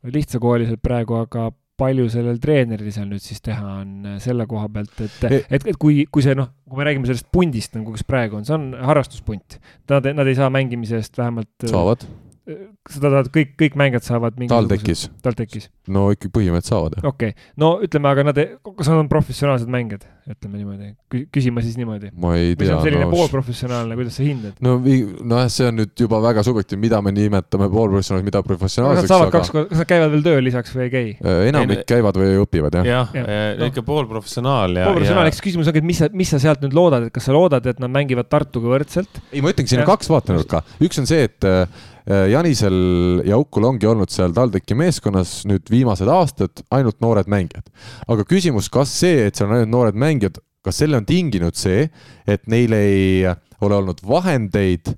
lihtsakoeliselt praegu, aga palju sellel treeneril seal nüüd siis teha on äh, selle koha pealt, et, e- et, et kui, kui see noh, kui me räägime sellest pundist nagu, kes praegu on, see on harrastuspunt. Nad, nad ei saa mängimise eest vähemalt. Äh, saavad seda tahad, kõik, kõik mängijad saavad TalTechis. TalTechis. no ikka põhimõtteliselt saavad, jah. okei okay., no ütleme, aga nad, kas nad on professionaalsed mängijad, ütleme niimoodi, küsima siis niimoodi. ma ei tea. või see on selline no, poolprofessionaalne, kuidas sa hindad? no nojah, see on nüüd juba väga subjektiivne, mida me nimetame poolprofessionaalseks, mida professionaalseks. Nad saavad aga... kaks korda, kas nad käivad veel tööl lisaks või ei käi? Äh, enamik ei, käivad või õpivad, jah. jah ja. ja, no. ikka poolprofessionaal ja. poolprofessionaal, eks küsimus ongi, et mis sa, mis sa sealt nüüd loodad, et kas sa loodad, et nad mängivad Tartuga võrdselt? ei, ma ütlengi, siin on kaks vaatenurka, üks on see, et Äh, Janisel ja Ukul ongi olnud seal TalTechi meeskonnas nüüd viimased aastad ainult noored mängijad. aga küsimus, kas see, et seal on ainult noored mängijad, kas selle on tinginud see, et neil ei ole olnud vahendeid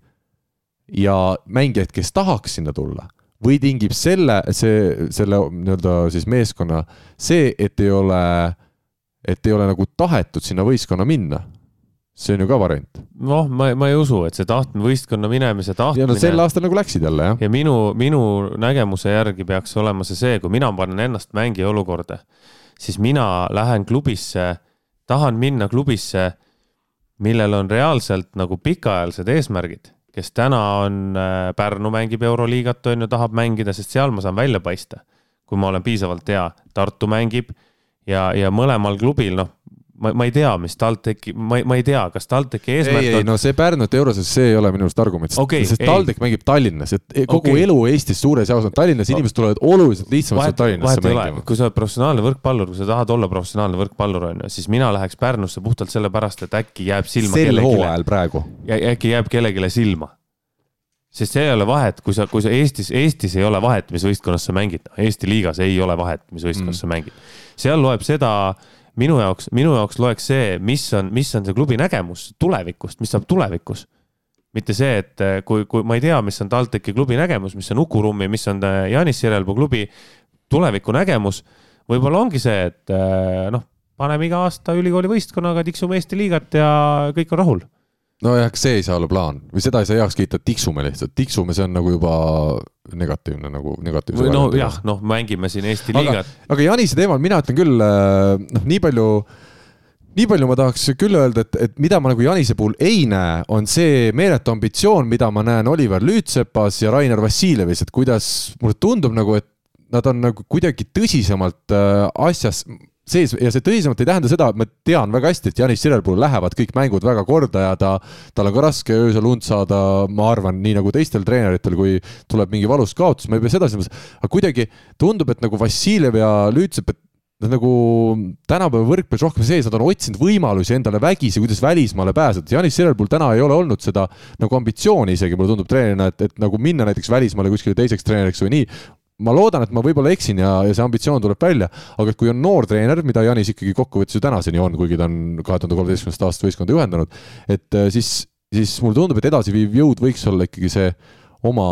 ja mängijaid, kes tahaks sinna tulla või tingib selle, see, selle nii-öelda siis meeskonna see, et ei ole, et ei ole nagu tahetud sinna võistkonna minna see on ju ka variant. noh, ma, ma ei usu, et see tahtmine, võistkonna minemise tahtmine. ja no sel aastal nagu läksid jälle, jah. ja minu, minu nägemuse järgi peaks olema see see, kui mina panen ennast mängija olukorda, siis mina lähen klubisse, tahan minna klubisse, millel on reaalselt nagu pikaajalised eesmärgid, kes täna on äh,, Pärnu mängib Euroliigat, on ju, tahab mängida, sest seal ma saan välja paista, kui ma olen piisavalt hea. Tartu mängib ja, ja mõlemal klubil, noh, ma, ma ei tea, mis TalTechi, ma, ma ei tea, kas TalTechi eesmärk ei, ei, no see Pärnut euroses, see ei ole minu arust argument okay,, sest TalTech mängib Tallinnas, et kogu okay. elu Eestis suures jaos on Tallinnas, inimesed tulevad oluliselt lihtsamalt Tallinnasse mängima. kui sa oled professionaalne võrkpallur, kui sa tahad olla professionaalne võrkpallur, on ju, siis mina läheks Pärnusse puhtalt sellepärast, et äkki jääb silma sel hooajal praegu. äkki jääb kellelegi silma sest see ei ole vahet, kui sa, kui sa Eestis, Eestis ei ole vahet, mis võistkonnas sa mängid, Eesti liigas ei ole vahet, mis võistkonnas mm. sa mängid. seal loeb seda äh, minu jaoks, minu jaoks loeks see, mis on, mis on see klubi nägemus tulevikust, mis saab tulevikus. mitte see, et eh, kui, kui ma ei tea, mis on TalTechi klubi nägemus, mis on Uku Rummi, mis on eh, Janis Sirelpuu klubi tuleviku nägemus. võib-olla ongi see, et eh, noh, paneme iga aasta ülikooli võistkonnaga, tiksume Eesti liigat ja kõik on rahul nojah, see ei saa olla plaan või seda ei saa heaks kiita, tiksume lihtsalt, tiksume, see on nagu juba negatiivne nagu negatiivse. või no jah, noh, mängime siin Eesti liigat. aga Janise teemal mina ütlen küll, äh, noh, nii palju, nii palju ma tahaks küll öelda, et, et mida ma nagu Janise puhul ei näe, on see meeletu ambitsioon, mida ma näen Oliver Lüütsepas ja Rainer Vassiljevis, et kuidas mulle tundub nagu, et nad on nagu kuidagi tõsisemalt äh, asjas, sees ja see tõsisemalt ei tähenda seda, et ma tean väga hästi, et Janis Sirelpuul lähevad kõik mängud väga korda ja ta, tal on ka raske öösel und saada, ma arvan, nii nagu teistel treeneritel, kui tuleb mingi valus kaotus, ma ei pea seda silmas, aga kuidagi tundub, et nagu Vassiljev ja Lüütsepp, et nad nagu tänapäeva võrkpallis rohkem sees, nad on otsinud võimalusi endale vägisi, kuidas välismaale pääseda. Janis Sirelpool täna ei ole olnud seda nagu ambitsiooni isegi, mulle tundub treenerina, et, et nagu minna näiteks välismaale kuskile teiseks treeneriks või nii ma loodan, et ma võib-olla eksin ja, ja see ambitsioon tuleb välja, aga kui on noor treener, mida Janis ikkagi kokkuvõttes ju tänaseni on, kuigi ta on kahe tuhande kolmeteistkümnendast aastast võistkonda juhendanud, et äh, siis, siis mulle tundub, et edasiviiv jõud võiks olla ikkagi see oma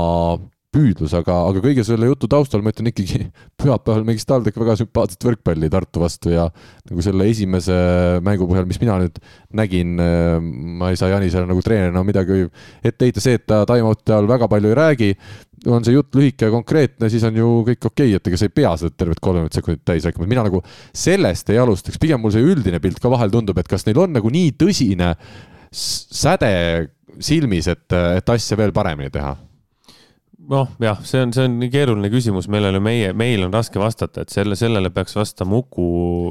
püüdlus, aga, aga kõige selle jutu taustal ma ütlen ikkagi, pühapäeval mängis TalTech väga sümpaatset võrkpalli Tartu vastu ja nagu selle esimese mängu põhjal, mis mina nüüd nägin, ma ei saa Janisele nagu treenerina midagi ette heita, see, et ta time-out'i all väga palju ei räägi, on see jutt lühike ja konkreetne, siis on ju kõik okei okay,, et ega sa ei pea seda tervet kolmekümmet sekundit täis rääkima, mina nagu sellest ei alustaks, pigem mul see üldine pilt ka vahel tundub, et kas neil on nagu nii tõsine säde silmis, et, et asja veel paremini teha noh, jah, see on, see on nii keeruline küsimus, millele meie, meil on raske vastata, et selle, sellele peaks vastama Uku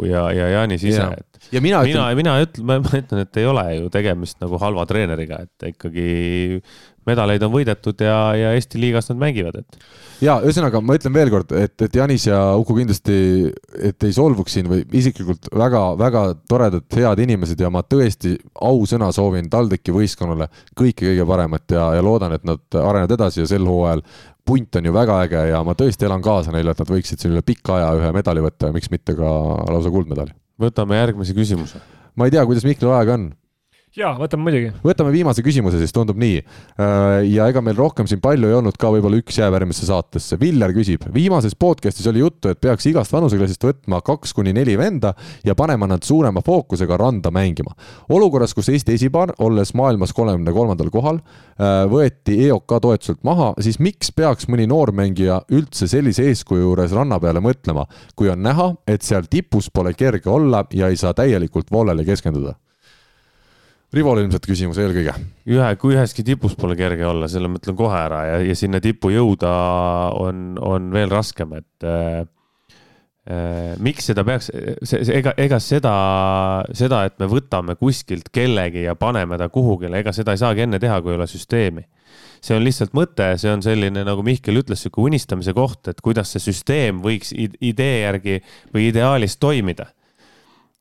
ja, ja Jaanis ise, et. ja mina ütlen. mina, mina ütlen, ma ütlen, et ei ole ju tegemist nagu halva treeneriga, et ikkagi medaleid on võidetud ja, ja Eesti liigas nad mängivad, et. ja ühesõnaga ma ütlen veelkord, et, et Janis ja Uku kindlasti, et ei solvuks siin või isiklikult väga-väga toredad, head inimesed ja ma tõesti ausõna soovin TalTechi võistkonnale kõike kõige paremat ja, ja loodan, et nad arenevad edasi ja sel hooajal punt on ju väga äge ja ma tõesti elan kaasa neile, et nad võiksid siin üle pika aja ühe medali võtta ja miks mitte ka lausa kuldmedali. võtame järgmise küsimuse. ma ei tea, kuidas Mihklil aega on jaa, võtame muidugi. võtame viimase küsimuse siis, tundub nii. Äh, ja ega meil rohkem siin palju ei olnud ka, võib-olla üks jääb järgmisse saatesse. Viljar küsib, viimases podcast'is oli juttu, et peaks igast vanuseklassist võtma kaks kuni neli venda ja panema nad suurema fookusega randa mängima. olukorras, kus Eesti esipaar, olles maailmas kolmekümne kolmandal kohal, äh, võeti EOK toetuselt maha, siis miks peaks mõni noormängija üldse sellise eeskuju juures ranna peale mõtlema, kui on näha, et seal tipus pole kerge olla ja ei saa täielikult voolele keskenduda? Rivol ilmselt küsimus eelkõige. ühe, kui üheski tipus pole kerge olla, selle ma ütlen kohe ära ja, ja sinna tippu jõuda on, on veel raskem, et äh, äh, miks seda peaks, see, see, ega, ega seda, seda, et me võtame kuskilt kellegi ja paneme ta kuhugile, ega seda ei saagi enne teha, kui ei ole süsteemi. see on lihtsalt mõte, see on selline, nagu Mihkel ütles, sihuke unistamise koht, et kuidas see süsteem võiks idee järgi või ideaalis toimida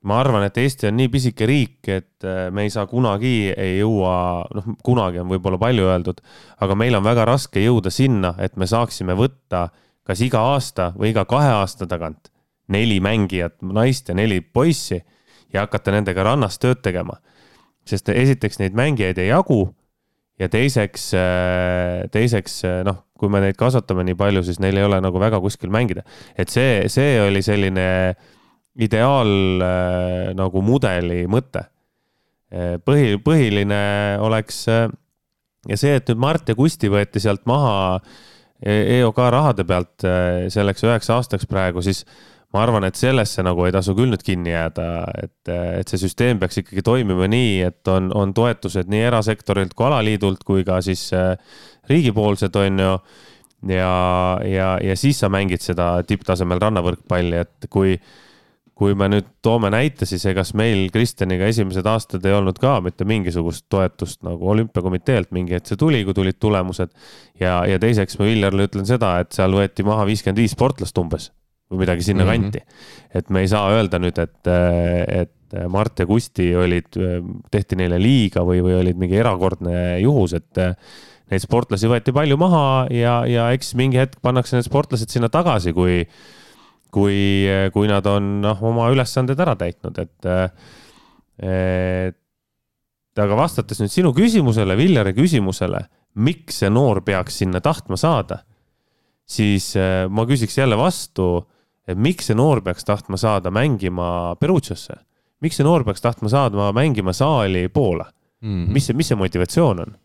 ma arvan, et Eesti on nii pisike riik, et äh, me ei saa kunagi, ei jõua, noh, kunagi on võib-olla palju öeldud, aga meil on väga raske jõuda sinna, et me saaksime võtta kas iga aasta või iga kahe aasta tagant neli mängijat, naist ja neli poissi ja hakata nendega rannas tööd tegema. sest esiteks neid mängijaid ei jagu ja teiseks, äh, teiseks äh, noh, kui me neid kasvatame nii palju, siis neil ei ole nagu väga kuskil mängida. et see, see oli selline äh, ideaal äh, nagu mudeli mõte. Äh, põhi, põhiline oleks äh, ja see, et nüüd Mart ja Kusti võeti sealt maha EOK rahade pealt selleks üheks aastaks praegu, siis ma arvan, et sellesse nagu ei tasu küll nüüd kinni jääda, et, et see süsteem peaks ikkagi toimima nii, et on, on toetused nii erasektorilt kui alaliidult kui ka siis riigipoolsed, on ju. ja, ja, ja siis sa mängid seda tipptasemel rannavõrkpalli, et kui kui me nüüd toome näite, siis egas meil Kristjaniga esimesed aastad ei olnud ka mitte mingisugust toetust nagu olümpiakomiteelt, mingi hetk see tuli, kui tulid tulemused. ja, ja teiseks ma Viljarile ütlen seda, et seal võeti maha viiskümmend viis sportlast umbes või midagi sinnakanti mm. -hmm. et me ei saa öelda nüüd, et, et Mart ja Kusti olid, tehti neile liiga või, või olid mingi erakordne juhus, et neid sportlasi võeti palju maha ja, ja eks mingi hetk pannakse need sportlased sinna tagasi, kui kui, kui nad on noh, oma ülesanded ära täitnud, et, et aga vastates nüüd sinu küsimusele, Viljari küsimusele, miks see noor peaks sinna tahtma saada, siis ma küsiks jälle vastu, et miks see noor peaks tahtma saada mängima Perugiasse, miks see noor peaks tahtma saada mängima saali Poola mm, -hmm. mis see, mis see motivatsioon on?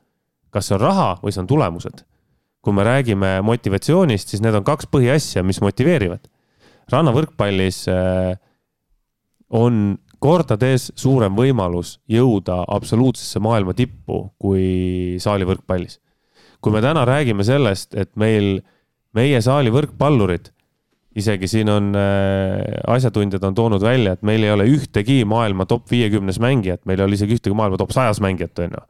kas see on raha või see on tulemused? kui me räägime motivatsioonist, siis need on kaks põhiasja, mis motiveerivad rannavõrkpallis äh, on kordades suurem võimalus jõuda absoluutsesse maailma tippu kui saalivõrkpallis. kui me täna räägime sellest, et meil, meie saali võrkpallurid, isegi siin on äh, asjatundjad on toonud välja, et meil ei ole ühtegi maailma top viiekümnes mängijat, meil ei ole isegi ühtegi maailma top sajas mängijat, on ju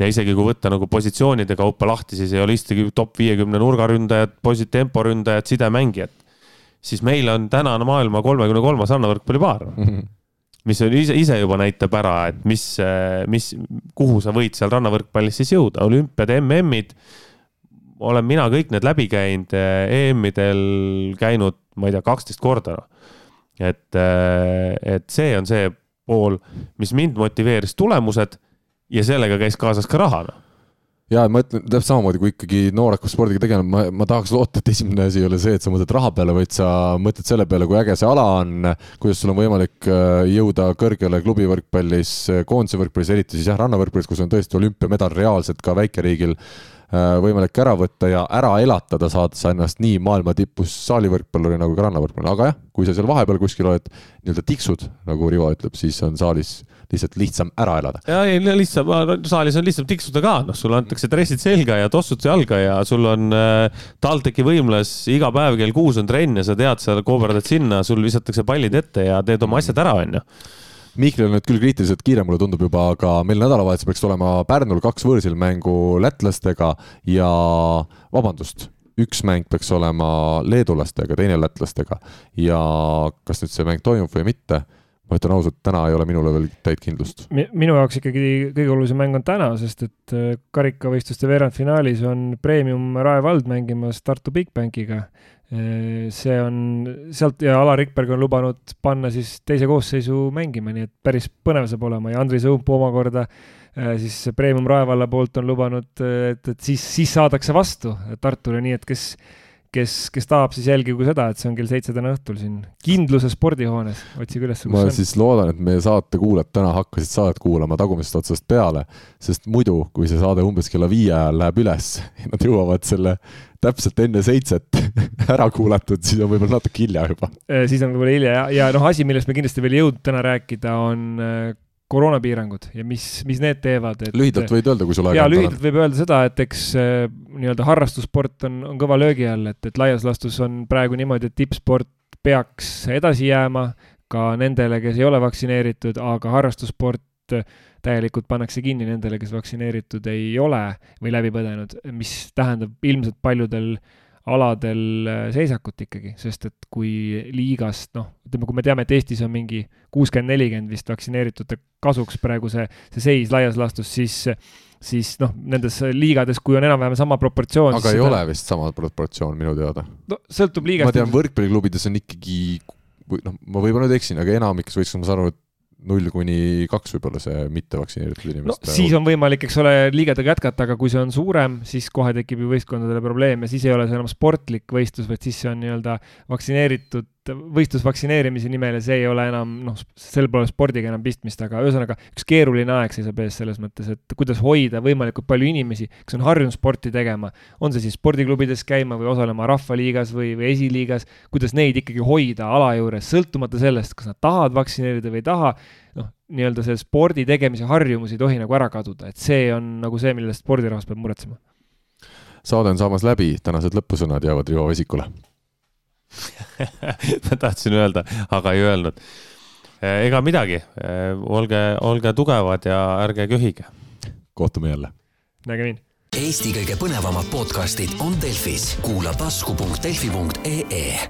ja isegi kui võtta nagu positsioonide kaupa lahti, siis ei ole isegi top viiekümne nurgaründajat, temporündajat, sidemängijat siis meil on tänane maailma kolmekümne kolmas rannavõrkpallipaar mm. -hmm mis on ise, ise juba näitab ära, et mis, mis, kuhu sa võid seal rannavõrkpallis siis jõuda, olümpiad, MM-id. olen mina kõik need läbi käinud, EM-idel käinud, ma ei tea, kaksteist korda. et, et see on see pool, mis mind motiveeris, tulemused ja sellega käis kaasas ka raha noh ja ma ütlen täpselt samamoodi, kui ikkagi noor hakkab spordiga tegelema, ma, ma tahaks loota, et esimene asi ei ole see, et sa mõtled raha peale, vaid sa mõtled selle peale, kui äge see ala on, kuidas sul on võimalik äh, jõuda kõrgele klubivõrkpallis, koondise võrkpallis, eriti siis jah, rannavõrkpallis, kus on tõesti olümpiamedal reaalselt ka väikeriigil. äh, võimalik ära võtta ja ära elatada, saad sa ennast nii maailma tipus saalivõrkpalluri nagu ka rannavõrkpalluri, aga jah, kui sa seal vahepeal kuskil oled, nii-öelda tiksud, nagu Rivo ütleb, siis on saalis lihtsalt lihtsam ära elada. ja, ei lihtsam, saalis on lihtsam tiksuda ka, noh, sulle antakse dressid selga ja tossud jalga ja sul on äh, TalTechi võimlas iga päev kell kuus on trenn ja sa tead, sa kooberdad sinna, sul visatakse pallid ette ja teed oma asjad ära, onju. Mihklil on nüüd küll kriitiliselt kiire, mulle tundub juba, aga meil nädalavahetusel peaks olema Pärnul kaks võõrsil mängu lätlastega ja vabandust, üks mäng peaks olema leedulastega, teine lätlastega ja kas nüüd see mäng toimub või mitte ma ütlen ausalt, täna ei ole minule veel täit kindlust. minu jaoks ikkagi kõige olulisem mäng on täna, sest et äh, karikavõistluste veerandfinaalis on Premium Rae vald mängimas Tartu Bigbankiga. Äh, see on sealt ja Alar Rikberg on lubanud panna siis teise koosseisu mängima, nii et päris põnev saab olema ja Andris Õunpuu omakorda äh, siis Premium Rae valla poolt on lubanud, et, et siis, siis saadakse vastu Tartule, nii et kes kes, kes tahab, siis jälgigu seda, et see on kell seitse täna õhtul siin Kindluse spordihoones, otsige üles. ma siis loodan, et meie saate kuulajad täna hakkasid saadet kuulama tagumisest otsast peale, sest muidu, kui see saade umbes kella viie ajal läheb üles ja nad jõuavad selle täpselt enne seitset ära kuulatud, siis on võib-olla natuke hilja juba. Äh, siis on võib-olla hilja ja, ja noh, asi, millest me kindlasti veel ei jõudnud täna rääkida, on äh, koroonapiirangud ja mis, mis need teevad et.... lühidalt võid öelda, kui sul aega on? lühidalt võib öelda seda, et eks äh, nii-öelda harrastussport on, on kõva löögi all, et, et laias laastus on praegu niimoodi, et tippsport peaks edasi jääma ka nendele, kes ei ole vaktsineeritud, aga harrastussport täielikult pannakse kinni nendele, kes vaktsineeritud ei ole või läbi põdenud, mis tähendab ilmselt paljudel aladel äh, seisakut ikkagi, sest et kui liigast, noh, ütleme, kui me teame, et Eestis on mingi kuuskümmend, nelikümmend vist vaktsineeritute kasuks praegu see, see seis laias laastus, siis siis noh, nendes liigades, kui on enam-vähem sama proportsioon. aga ei seda... ole vist sama proportsioon minu teada. no sõltub liigast. ma tean, võrkpalliklubides on ikkagi, noh, ma võib-olla nüüd eksin, aga enamikes võistkond, ma saan aru, et null kuni kaks võib-olla see mittevaktsineeritud inimeste no, siis on võimalik, eks ole, liigadega jätkata, aga kui see on suurem, siis kohe tekib ju võistkondadele probleem ja siis ei ole see enam sportlik võistlus, vaid siis see on nii-öelda vaktsineeritud võistlus vaktsineerimise nimel ja see ei ole enam, noh, sel pole spordiga enam pistmist, aga ühesõnaga üks keeruline aeg seisab ees selles mõttes, et kuidas hoida võimalikult palju inimesi, kes on harjunud sporti tegema, on see siis spordiklubides käima või osalema rahvaliigas või, või esiliigas, kuidas neid ikkagi hoida ala juures, sõltumata sellest, kas nad tahavad vaktsineerida või ei taha, noh, nii-öelda see spordi tegemise harjumus ei tohi nagu ära kaduda, et see on nagu see, millest spordirahvas peab muretsema. saade on saamas läbi, tänased lõpusõnad jäävad Rivo Vesikule ma tahtsin öelda, aga ei öelnud. Eh, ega midagi, eh, olge, olge tugevad ja ärge köhige. kohtume jälle. nägemini. Eesti kõige põnevamad podcastid on Delfis, kuula tasku.delfi.ee